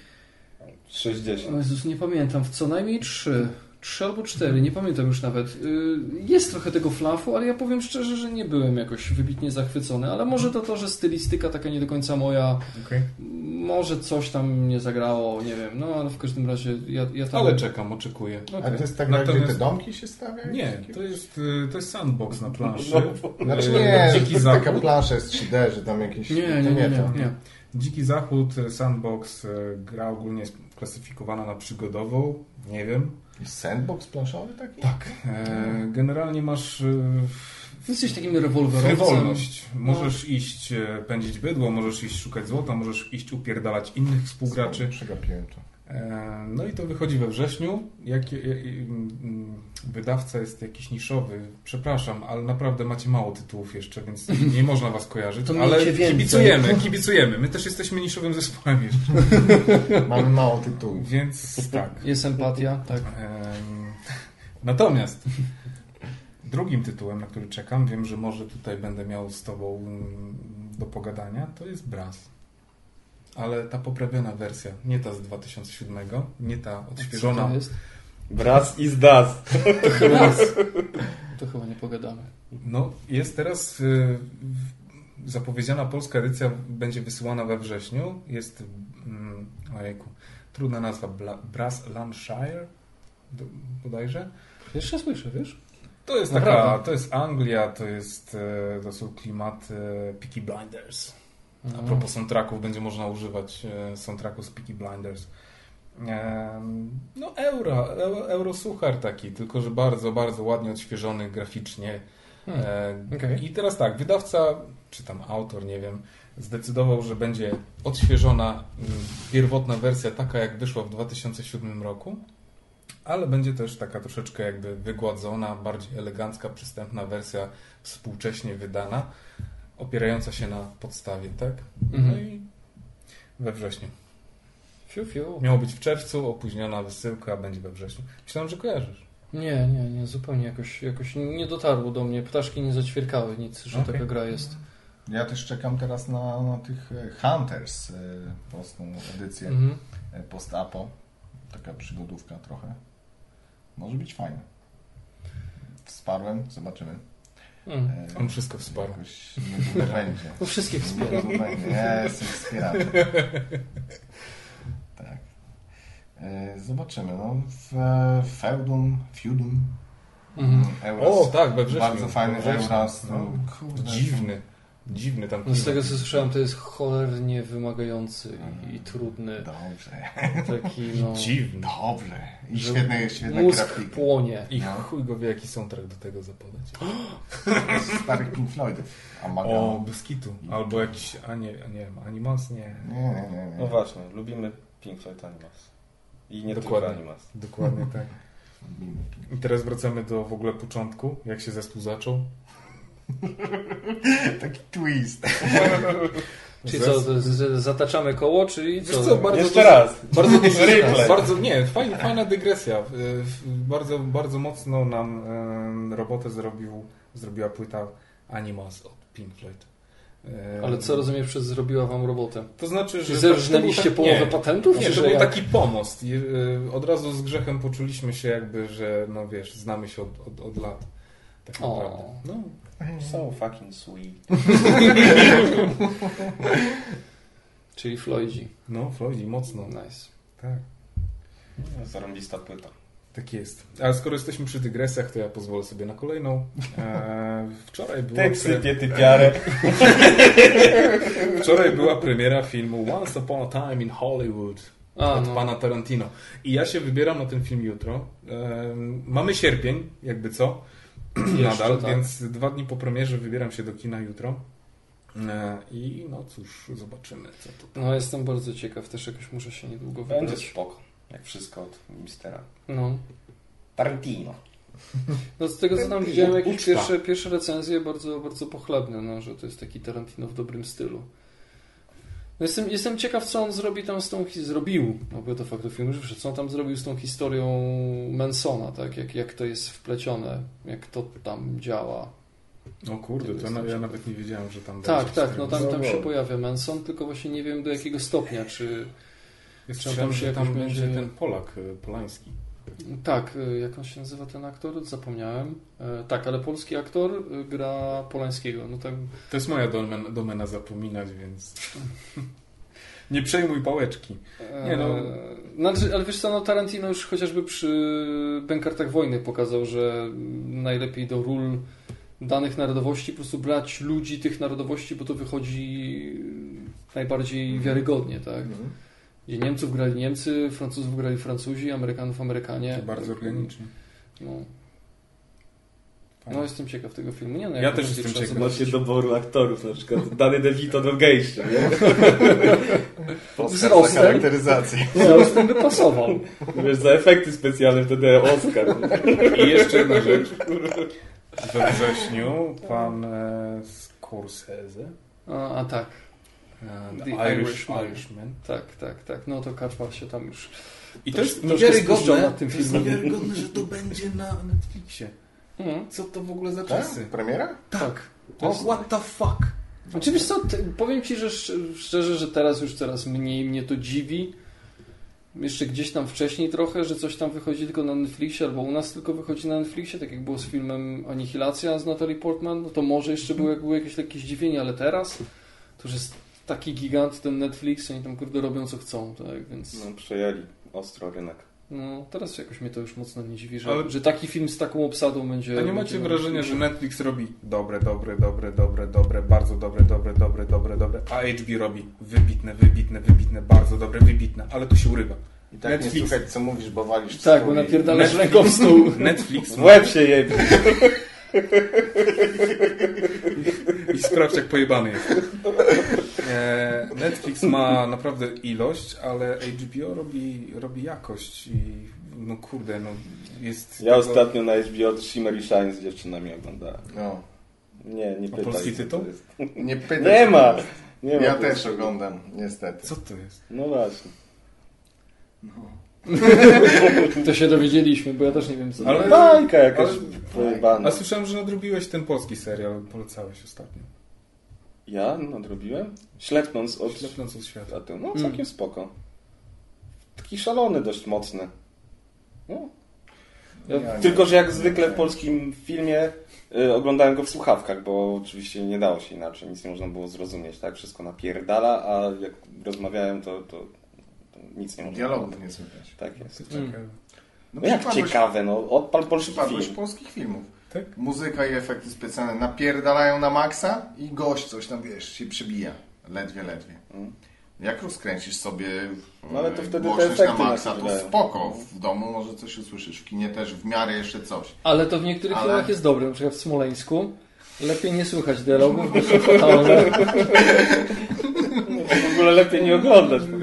60. O Jezus, nie pamiętam, w co najmniej trzy. Trzy albo cztery, nie pamiętam już nawet. Y, jest trochę tego flafu, ale ja powiem szczerze, że nie byłem jakoś wybitnie zachwycony, ale może to to, że stylistyka taka nie do końca moja, okay. może coś tam nie zagrało, nie wiem, no ale w każdym razie ja, ja tam... Ale czekam, oczekuję. Okay. A to jest tak, Natomiast... gdzie te domki się stawiają? Nie, to jest, y, to jest sandbox na planszy. No, znaczy nie, Dziki to taka plansza jest 3D, że tam jakieś... Nie, nie, nie, nie, nie. Dziki Zachód, sandbox, gra ogólnie jest klasyfikowana na przygodową, nie wiem. Sandbox planszowy taki? Tak. E, generalnie masz... E, Jesteś takim rewolwerowcem. Wolność. Możesz no. iść e, pędzić bydło, możesz iść szukać złota, możesz iść upierdalać innych współgraczy. Przegapiłem to. E, no i to wychodzi we wrześniu. Jak, mm, wydawca jest jakiś niszowy. Przepraszam, ale naprawdę macie mało tytułów jeszcze, więc nie można was kojarzyć. To ale kibicujemy, kibicujemy. My też jesteśmy niszowym zespołem jeszcze. Mamy mało tytułów. Więc tak. Jest empatia, tak. Natomiast drugim tytułem, na który czekam, wiem, że może tutaj będę miał z tobą mm, do pogadania, to jest Brass ale ta poprawiona wersja, nie ta z 2007, nie ta odświeżona. jest? Wraz i zdas. To chyba, to chyba nie pogadamy. No, jest teraz y, zapowiedziana polska edycja będzie wysyłana we wrześniu. Jest, mm, ojejku, trudna nazwa, Brass Lancashire bodajże. Jeszcze słyszę, wiesz? To jest taka, to jest Anglia, to jest, y, to są klimaty Peaky Blinders. A propos soundtracków, będzie można używać e, soundtracku z Peaky Blinders. No euro, euro suchar taki, tylko że bardzo, bardzo ładnie odświeżony graficznie. Hmm. E, okay. I teraz tak, wydawca, czy tam autor, nie wiem, zdecydował, że będzie odświeżona mm, pierwotna wersja taka, jak wyszła w 2007 roku, ale będzie też taka troszeczkę jakby wygładzona, bardziej elegancka, przystępna wersja współcześnie wydana, opierająca się na podstawie, tak? No mhm. i we wrześniu. Fiu, fiu. Miało być w czerwcu, opóźniona wysyłka, będzie we wrześniu. Myślałem, że kojarzysz. Nie, nie, nie, zupełnie jakoś, jakoś nie dotarło do mnie. Ptaszki nie zaćwierkały nic, że okay. taka gra jest. Ja też czekam teraz na, na tych e, Hunters, e, polską edycję mm -hmm. post-apo. Taka przygodówka trochę. Może być fajne. Wsparłem, zobaczymy. Mm. On wszystko wsparł. Jakoś nie będzie. No wszystkich wspiera. Ja jestem wspieraczem. tak. Zobaczymy. No, w Feudum, Feudum. Euros. O, tak, we wrześniu. Bardzo fajny Euros. No, dziwny. Dziwny tam no Z tego co słyszałem, to jest cholernie wymagający i, i trudny. Dobrze. Taki, no... Dziwny. Dobrze. I świetny, świetny Mózg grafiki. płonie. I no. chuj go wie, jaki soundtrack do tego zapodać. Starych Pink Floydów. Amaga. O, Beskitu. Albo jakiś, a nie, nie wiem, Animals? Nie. Nie, nie, nie. No właśnie, lubimy Pink Floyd Animals. I nie Dokładnie. tylko Animals. Dokładnie tak. I teraz wracamy do w ogóle początku, jak się zespół zaczął. Taki twist. Czyli co, zataczamy koło, czyli co? co bardzo Jeszcze raz. Bardzo, bardzo nie, fajna, fajna dygresja. Bardzo, bardzo mocno nam robotę zrobił, zrobiła płyta Animals od Pink Floyd. Ale co rozumiesz przez zrobiła wam robotę? To znaczy, że... Zerżnęliście tak, połowę nie, patentów? Nie, to był jak? taki pomost. E, od razu z grzechem poczuliśmy się jakby, że no wiesz, znamy się od, od, od lat. Tak naprawdę. No, So fucking sweet. Czyli Floydzi. No, Floydzi, mocno. Nice. Tak. No, zarąbista płyta. Tak jest. A skoro jesteśmy przy dygresjach, to ja pozwolę sobie na kolejną. Eee, wczoraj była... Ty sypie typiarę. wczoraj była premiera filmu Once Upon a Time in Hollywood a, od no. pana Tarantino. I ja się wybieram na ten film jutro. Eee, mamy sierpień, jakby co. nadal, tak. więc dwa dni po premierze wybieram się do kina jutro. E, I no cóż, zobaczymy co to. No jestem bardzo ciekaw, też jakoś muszę się niedługo wybrać. Będzie spoko, jak wszystko od mistera. No. Tarantino. No z tego co tam widziałem, jakieś pierwsze, pierwsze recenzje bardzo, bardzo pochlebne, no, że to jest taki Tarantino w dobrym stylu. No jestem, jestem ciekaw, co on zrobi tam z tą zrobił, no bo to faktu filmu, że co on tam zrobił z tą historią Mansona, tak? Jak, jak to jest wplecione, jak to tam działa. O kurde, to na, ja nawet nie wiedziałem, że tam Tak, tak, no tam, tam się pojawia Manson, tylko właśnie nie wiem do jakiego stopnia, czy, jest czy tam się tam będzie ten Polak, e, Polański. Tak, e, jak on się nazywa ten aktor? Zapomniałem. E, tak, ale polski aktor gra Polańskiego. No tak... To jest moja domena, domena zapominać, więc nie przejmuj pałeczki. Nie, no. Znaczy, ale wiesz co, no Tarantino już chociażby przy Bękartach Wojny pokazał, że najlepiej do ról danych narodowości po prostu brać ludzi tych narodowości, bo to wychodzi najbardziej mhm. wiarygodnie, tak? Mhm. Gdzie Niemców grali Niemcy, Francuzów grali Francuzi, Amerykanów Amerykanie. To bardzo organicznie. No. No jestem ciekaw tego filmu. Nie, no, ja też jestem ciekaw. Macie doboru aktorów, na przykład Dany DeVito do gejścia, nie? Wzrostem. charakteryzacji. Wzrostem by pasował. Wiesz, za efekty specjalne wtedy Oscar. I jeszcze jedna rzecz. We wrześniu pan e, Scorsese. A, a tak. The, The Irish, Irishman. Irishman. Tak, tak, tak. No to Kaczmar się tam już. I to jest niewiarygodne, to jest niewiarygodne, że to będzie na Netflixie. Hmm. Co to w ogóle za tak? czasy? Premiera? Tak. O, what the fuck? Znaczy wiesz co, powiem Ci, że szczerze, że teraz już coraz mniej mnie to dziwi. Jeszcze gdzieś tam wcześniej trochę, że coś tam wychodzi tylko na Netflixie, albo u nas tylko wychodzi na Netflixie, tak jak było z filmem Anihilacja z Natalie Portman, no to może jeszcze było, było jakieś lekkie zdziwienie, ale teraz to już jest taki gigant ten Netflix, oni tam kurde robią co chcą, tak, więc... No przejęli ostro rynek. No, teraz jakoś mnie to już mocno nie dziwi, że, Ale... że taki film z taką obsadą będzie... A nie macie wrażenia, że Netflix robi dobre, dobre, dobre, dobre, dobre, bardzo dobre, dobre, dobre, dobre, dobre, a HBO robi wybitne, wybitne, wybitne, bardzo dobre, wybitne, ale to się urywa. I tak Netflix... nie słuchać, co mówisz, bo walisz Tak, bo napierdalasz ręką w stół. Netflix... W łeb się jebie. I sprawdź, jak pojebany jest. E, Netflix ma naprawdę ilość, ale HBO robi, robi jakość i no kurde, no jest... Ja tego- ostatnio na HBO Shimmer i Shine z dziewczynami oglądałem. No. Nie, nie pytaj. polski co to tytuł? jest. Nie pytaj. Nie ma. Nie ma Ja też oglądam, niestety. Co to jest? No właśnie. To się dowiedzieliśmy, bo ja też nie wiem co. Ale- Bajka jakaś ale- pojebana. A słyszałem, że nadrobiłeś ten polski serial, polecałeś ostatnio. Ja nadrobiłem? Ślepnąc od Ślepnąc od świata. No Mm. całkiem spoko. Taki szalony dość mocny. No. Ja- Ja nie- Tylko, że jak zwykle w polskim filmie y, oglądałem go w słuchawkach, bo oczywiście nie dało się inaczej, nic nie można było zrozumieć, tak? Wszystko napierdala, a jak rozmawiałem, to, to nic nie można Dialogów nie słychać. Tak jest. To Mm. ciekawe. No, No jak ciekawe, no odpal polski film. polskich filmów. Tak? Muzyka i efekty specjalne napierdalają na maksa i gość coś tam, wiesz, się przebija. Ledwie, ledwie. Mm. Jak rozkręcisz sobie No ale to e, wtedy te głośność na maksa, to wydają. spoko. W domu może coś usłyszysz, w kinie też w miarę jeszcze coś. Ale to w niektórych Ale- filmach jest dobre, na przykład w Smoleńsku. Lepiej nie słychać dialogów, bo są fatalne. W ogóle lepiej nie oglądać. No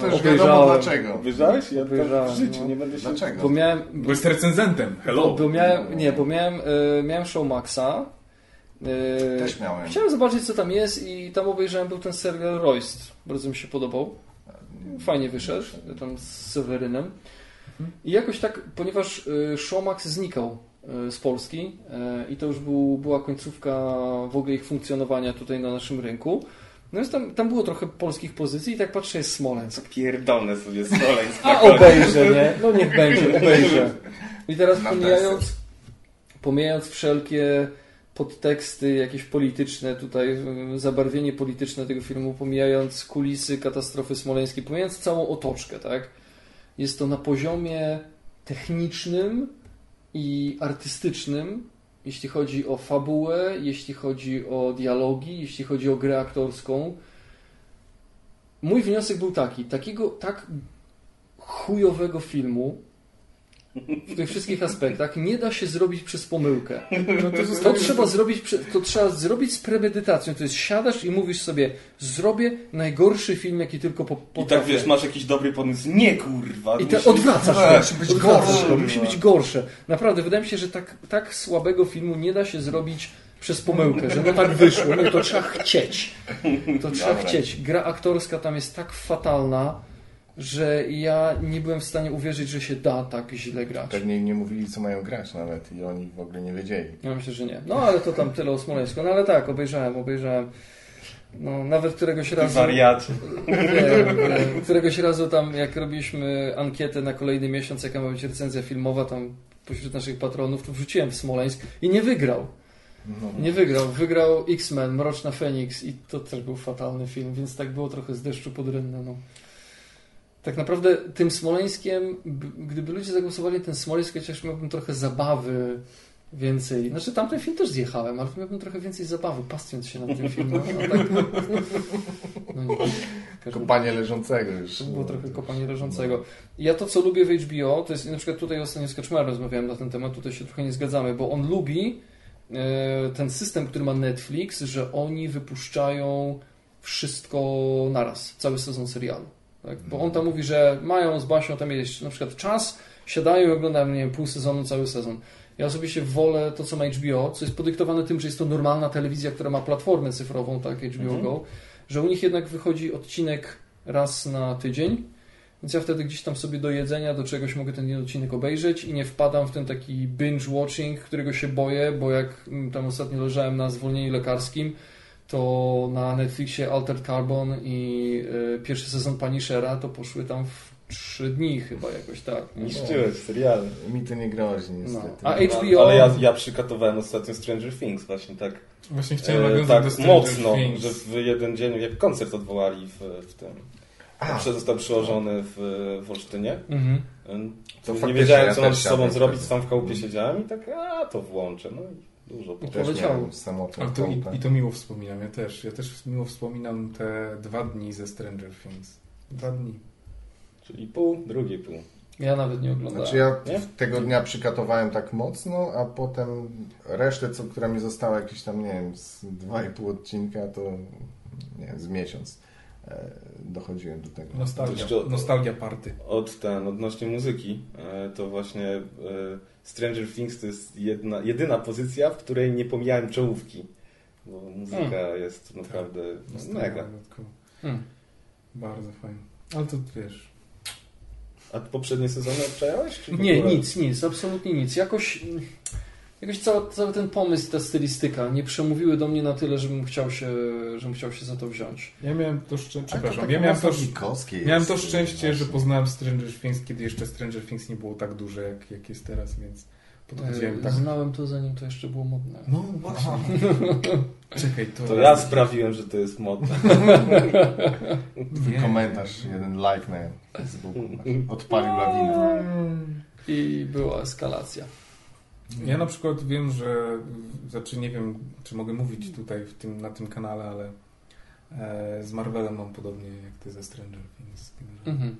to już Obejrzałem. wiadomo dlaczego. Obejrzałeś? Ja Obejrzałem, tam w życiu no. nie będę się... Dlaczego? Bo miałem, Bo jest recenzentem. Hello. bo, bo miałem, nie, bo miałem, y, miałem Showmaxa. Y, Też miałem. Chciałem zobaczyć co tam jest i tam obejrzałem był ten serial Royst. Bardzo mi się podobał. Fajnie wyszedł, tam z Sewerynem. I jakoś tak, ponieważ y, Showmax znikał z Polski y, i to już był, była końcówka w ogóle ich funkcjonowania tutaj na naszym rynku. No więc tam, tam było trochę polskich pozycji i tak patrzę, jest Smoleńsk. Pierdolne sobie Smoleńsk. A obejrzę, nie? No niech będzie, obejrzę. I teraz pomijając, pomijając wszelkie podteksty jakieś polityczne, tutaj y, zabarwienie polityczne tego filmu, pomijając kulisy katastrofy smoleńskiej, pomijając całą otoczkę, tak? Jest to na poziomie technicznym i artystycznym, jeśli chodzi o fabułę, jeśli chodzi o dialogi, jeśli chodzi o grę aktorską. Mój wniosek był taki, takiego tak chujowego filmu w tych wszystkich aspektach nie da się zrobić przez pomyłkę. No to To trzeba zrobić, to trzeba zrobić z premedytacją. To jest siadasz i mówisz sobie, zrobię najgorszy film, jaki tylko po, I tak potrafię. wiesz, masz jakiś dobry pomysł. Nie kurwa. I odwracasz Tak, to. musi być Odwracasz gorsze. Musi być gorsze. Naprawdę, wydaje mi się, że tak, tak słabego filmu nie da się zrobić przez pomyłkę, że no tak wyszło. No to trzeba chcieć. To trzeba Dobra. chcieć. Gra aktorska tam jest tak fatalna, że ja nie byłem w stanie uwierzyć, że się da tak źle grać. Pewnie nie mówili, co mają grać nawet i oni w ogóle nie wiedzieli. Ja myślę, że nie. No ale to tam tyle o Smoleńsku. No ale tak, obejrzałem, obejrzałem. No, nawet któregoś razu. wariacie. Nie, nie, któregoś razu tam, jak robiliśmy ankietę na kolejny miesiąc, jaka ma być recenzja filmowa, tam pośród naszych patronów, to wrzuciłem w Smoleńsk i nie wygrał. No. Nie wygrał. Wygrał X-Men, Mroczna Feniks i to też był fatalny film, więc tak było trochę z deszczu pod rynne, no. Tak naprawdę tym Smoleńskiem, gdyby ludzie zagłosowali na ten Smoleńsk, chociaż miałbym trochę zabawy więcej. Znaczy tamten film też zjechałem, ale miałbym trochę więcej zabawy, pastwiąc się nad tym filmem. A tak, no nie. w każdym Kopanie leżącego już. to było trochę kopanie leżącego. Ja to, co lubię w HBO, to jest na przykład tutaj ostatnio z Kaczmarem rozmawiałem na ten temat, tutaj się trochę nie zgadzamy, bo on lubi e, ten system, który ma Netflix, że oni wypuszczają wszystko naraz, cały sezon serialu. Tak? Bo on tam mówi, że mają z Basią tam jest na przykład czas, siadają i oglądają, nie wiem, pół sezonu, cały sezon. Ja osobiście wolę to, co ma HBO, co jest podyktowane tym, że jest to normalna telewizja, która ma platformę cyfrową, tak, HBO Go, że u nich jednak wychodzi odcinek raz na tydzień, więc ja wtedy gdzieś tam sobie do jedzenia, do czegoś mogę ten jeden odcinek obejrzeć i nie wpadam w ten taki binge watching, którego się boję, bo jak mm, tam ostatnio leżałem na zwolnieniu lekarskim, to na Netflixie Altered Carbon i y, pierwszy sezon Punishera to poszły tam w trzy dni chyba jakoś tak. nie? Niszczyłeś seriale. Mi to nie grozi niestety. No. A HBO... Ale ja, ja przykatowałem ostatnio Stranger Things właśnie tak, Właśnie chciałem e, nawiązać tak do Stranger mocno, Things. że w jeden dzień, jak koncert odwołali w, w tym. A. Został przyłożony w, w Olsztynie. Mhm. To nie wiedziałem, co mam z sobą zrobić, tam w chałupie siedziałem i tak, a to włączę. No i dużo. I Też miałem samotną Ale to, i, I to miło wspominam, ja też. Ja też miło wspominam te dwa dni ze Stranger Things. Dwa dni. Czyli pół, drugie pół. Ja nawet nie oglądałem. Znaczy ja Nie? tego dnia przykatowałem tak mocno, a potem resztę, co, która mi została jakieś tam, nie wiem, z 2,5 odcinka, to nie wiem, z miesiąc e, dochodziłem do tego. Nostalgia, Jeszcze- nostalgia party. Od ten, odnośnie muzyki, e, to właśnie e, Stranger Things to jest jedna, jedyna pozycja, w której nie pomijałem czołówki. Bo muzyka Hmm. jest naprawdę Nostalgia, mega. Hmm. Bardzo fajnie. Ale to wiesz, A poprzednie sezony w Nie, nic, nic, absolutnie nic. Jakoś, jakoś cały, cały ten pomysł, ta stylistyka nie przemówiły do mnie na tyle, żebym chciał się, żebym chciał się za to wziąć. ja miałem to szczęście, przepraszam, ja miałem to, miałem to szczęście, że poznałem Stranger Things, kiedy jeszcze Stranger Things nie było tak duże, jak, jak jest teraz, więc podchodziłem E, tak. Znałem to zanim to jeszcze było modne. No właśnie. Czekaj, to... To ja sprawiłem, że to jest modne. Komentarz, jeden like na Facebooku. Odpalił lawinę. I była eskalacja. Ja na przykład wiem, że, znaczy nie wiem, czy mogę mówić tutaj w tym, na tym kanale, ale e, z Marvelem mam podobnie jak ty ze Stranger Things. Mhm.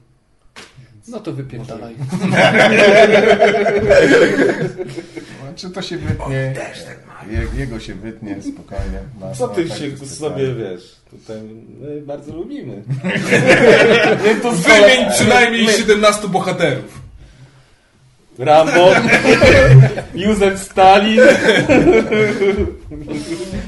Więc No to wypierdalaj. Czy to się wytnie? Je, jego się wytnie spokojnie. Co ty no, tak się jest sobie wiesz? Tutaj my bardzo lubimy. Wymień przynajmniej 17 bohaterów. Rambo, Józef Stalin,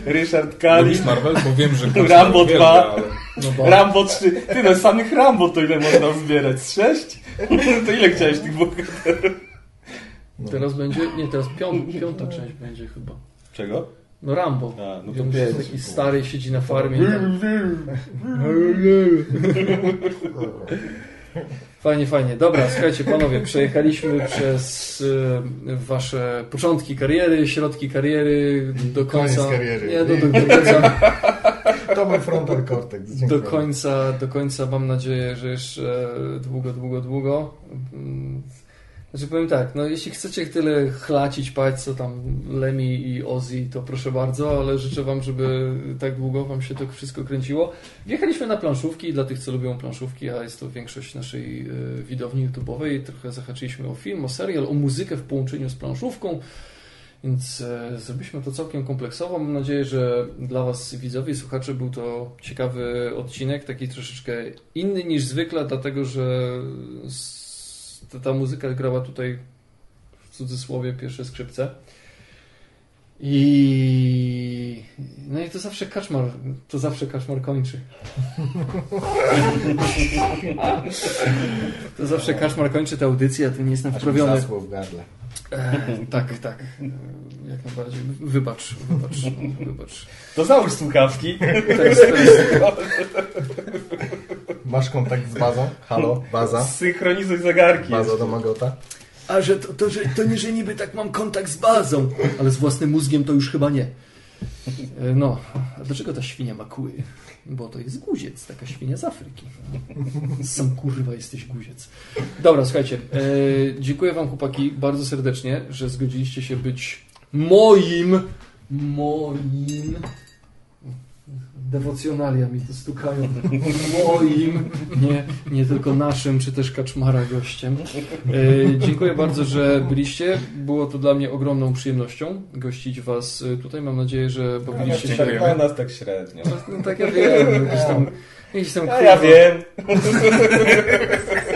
Ryszard Kali, Lubisz Marvel? Bo wiem, że Rambo uwielbia, dwa. ale- No bo Rambo 3. Ty no samych Rambo to ile można zbierać? Z 6? To ile chciałeś tych bohaterów? teraz będzie, nie, teraz piąt, piąta część będzie chyba. Czego? No Rambo. A, no to pięć. taki stary siedzi na farmie. i tam- Fajnie, fajnie. Dobra, słuchajcie, panowie, przejechaliśmy przez e, wasze początki kariery, środki kariery, do Koniec końca. kariery. Nie, do, do, do końca. To był frontal cortex. Do końca, do końca mam nadzieję, że jeszcze długo, długo, długo. Znaczy powiem tak, no jeśli chcecie tyle chlacić, pać co tam Lemmy i Ozzy, to proszę bardzo, ale życzę wam, żeby tak długo wam się to wszystko kręciło. Wjechaliśmy na planszówki dla tych, co lubią planszówki, a jest to większość naszej y, widowni YouTube'owej. Trochę zahaczyliśmy o film, o serial, o muzykę w połączeniu z planszówką. Więc e, zrobiliśmy to całkiem kompleksowo. Mam nadzieję, że dla Was, widzowie słuchacze, był to ciekawy odcinek, taki troszeczkę inny niż zwykle, dlatego że ta, ta muzyka grała tutaj w cudzysłowie pierwsze skrzypce. I no i to zawsze kaczmar, to zawsze kaczmar kończy. To zawsze kaczmar kończy tę audycję, a ty nie jestem wprawiony. zasło w gardle. E, tak, tak. Jak najbardziej. Wybacz, wybacz, wybacz. To załóż słuchawki. To jest, to jest, Masz kontakt z bazą? Halo, baza? Synchronizuj zegarki. Baza do Magota? a że to, to, że, to nie, że niby tak mam kontakt z bazą, ale z własnym mózgiem to już chyba nie. E, No, a dlaczego ta świnia ma kły? Bo to jest guziec, taka świnia z Afryki. Sam kurwa jesteś guziec. Dobra, słuchajcie, e, dziękuję wam chłopaki bardzo serdecznie, że zgodziliście się być moim, moim dewocjonalia mi to stukają. Moim, nie, nie tylko naszym, czy też kaczmara gościem. E, dziękuję bardzo, że byliście. Było to dla mnie ogromną przyjemnością gościć Was e, tutaj. Mam nadzieję, że bawiliście się. dziękujemy. Tak, nas tak średnio. No tak ja wiem, jakiś tam, jakiś tam, A ja kurwa, wiem.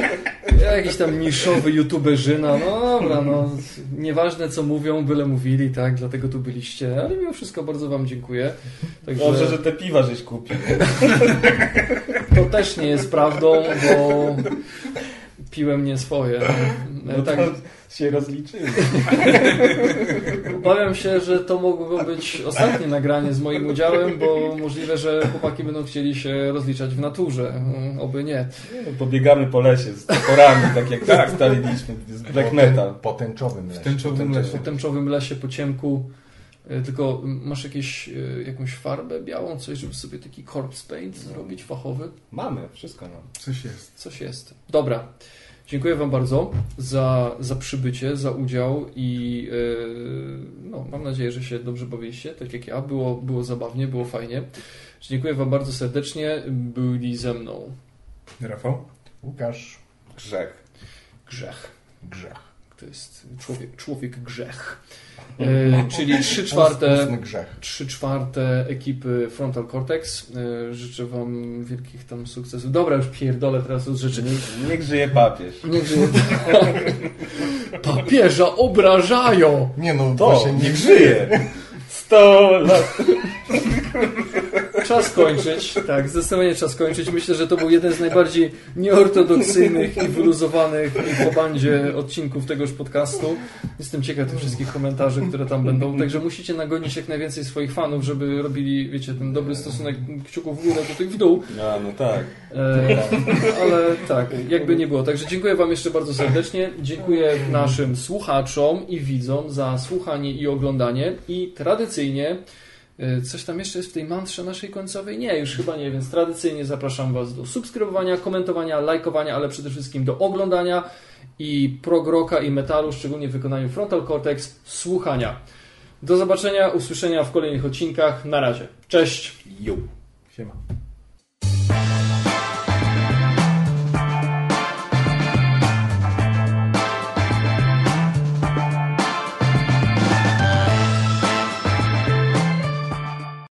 jakiś tam niszowy youtuberzyna, no dobra, no nieważne co mówią, byle mówili, tak, dlatego tu byliście, ale mimo wszystko bardzo Wam dziękuję. Także Dobrze, że te piwa żeś kupił. to też nie jest prawdą, bo piłem nie swoje. No tak, tak się rozliczyli. Obawiam się, że to mogło być ostatnie nagranie z moim udziałem, bo możliwe, że chłopaki będą chcieli się rozliczać w naturze. Mm, Oby nie. No, Pobiegamy po lesie z toporami, tak jak tak ustaliliśmy. Z black metal. Po tęczowym lesie. W tęczowym lesie. W tęczowym lesie po ciemku. Y, Tylko masz jakieś, y, jakąś farbę białą, coś, żeby sobie taki corpse paint zrobić fachowy? Mamy, wszystko mamy. Coś jest. Coś jest. Dobra. Dziękuję Wam bardzo za, za przybycie, za udział i yy, no, mam nadzieję, że się dobrze bawiliście, tak jak ja. Było, było zabawnie, było fajnie. Dziękuję Wam bardzo serdecznie. Byli ze mną Rafał? Łukasz. Grzech. Grzech. Grzech. To jest człowiek, człowiek grzech. E, czyli 3 czwarte, Ustny grzech. 3 czwarte ekipy Frontal Cortex. E, życzę Wam wielkich tam sukcesów. Dobra, już pierdolę teraz od rzeczy. Niech, niech żyje papież. Niech żyje. Papieża obrażają! Nie no, To, właśnie niech żyje! 100 lat! Czas kończyć. Tak, zdecydowanie czas kończyć. Myślę, że to był jeden z najbardziej nieortodoksyjnych i wyluzowanych i po bandzie odcinków tegoż podcastu. Jestem ciekaw tych wszystkich komentarzy, które tam będą. Także musicie nagonić jak najwięcej swoich fanów, żeby robili, wiecie, ten dobry stosunek kciuków w górę do tych w dół. A, no tak. E, ale tak, jakby nie było. Także dziękuję Wam jeszcze bardzo serdecznie. Dziękuję naszym słuchaczom i widzom za słuchanie i oglądanie. I tradycyjnie, e, coś tam jeszcze jest w tej mantrze naszej końcowej? Nie, już chyba nie, więc tradycyjnie zapraszam Was do subskrybowania, komentowania, lajkowania, ale przede wszystkim do oglądania i progroka i metalu, szczególnie w wykonaniu Frontal Cortex, słuchania. Do zobaczenia, usłyszenia w kolejnych odcinkach. Na razie. Cześć!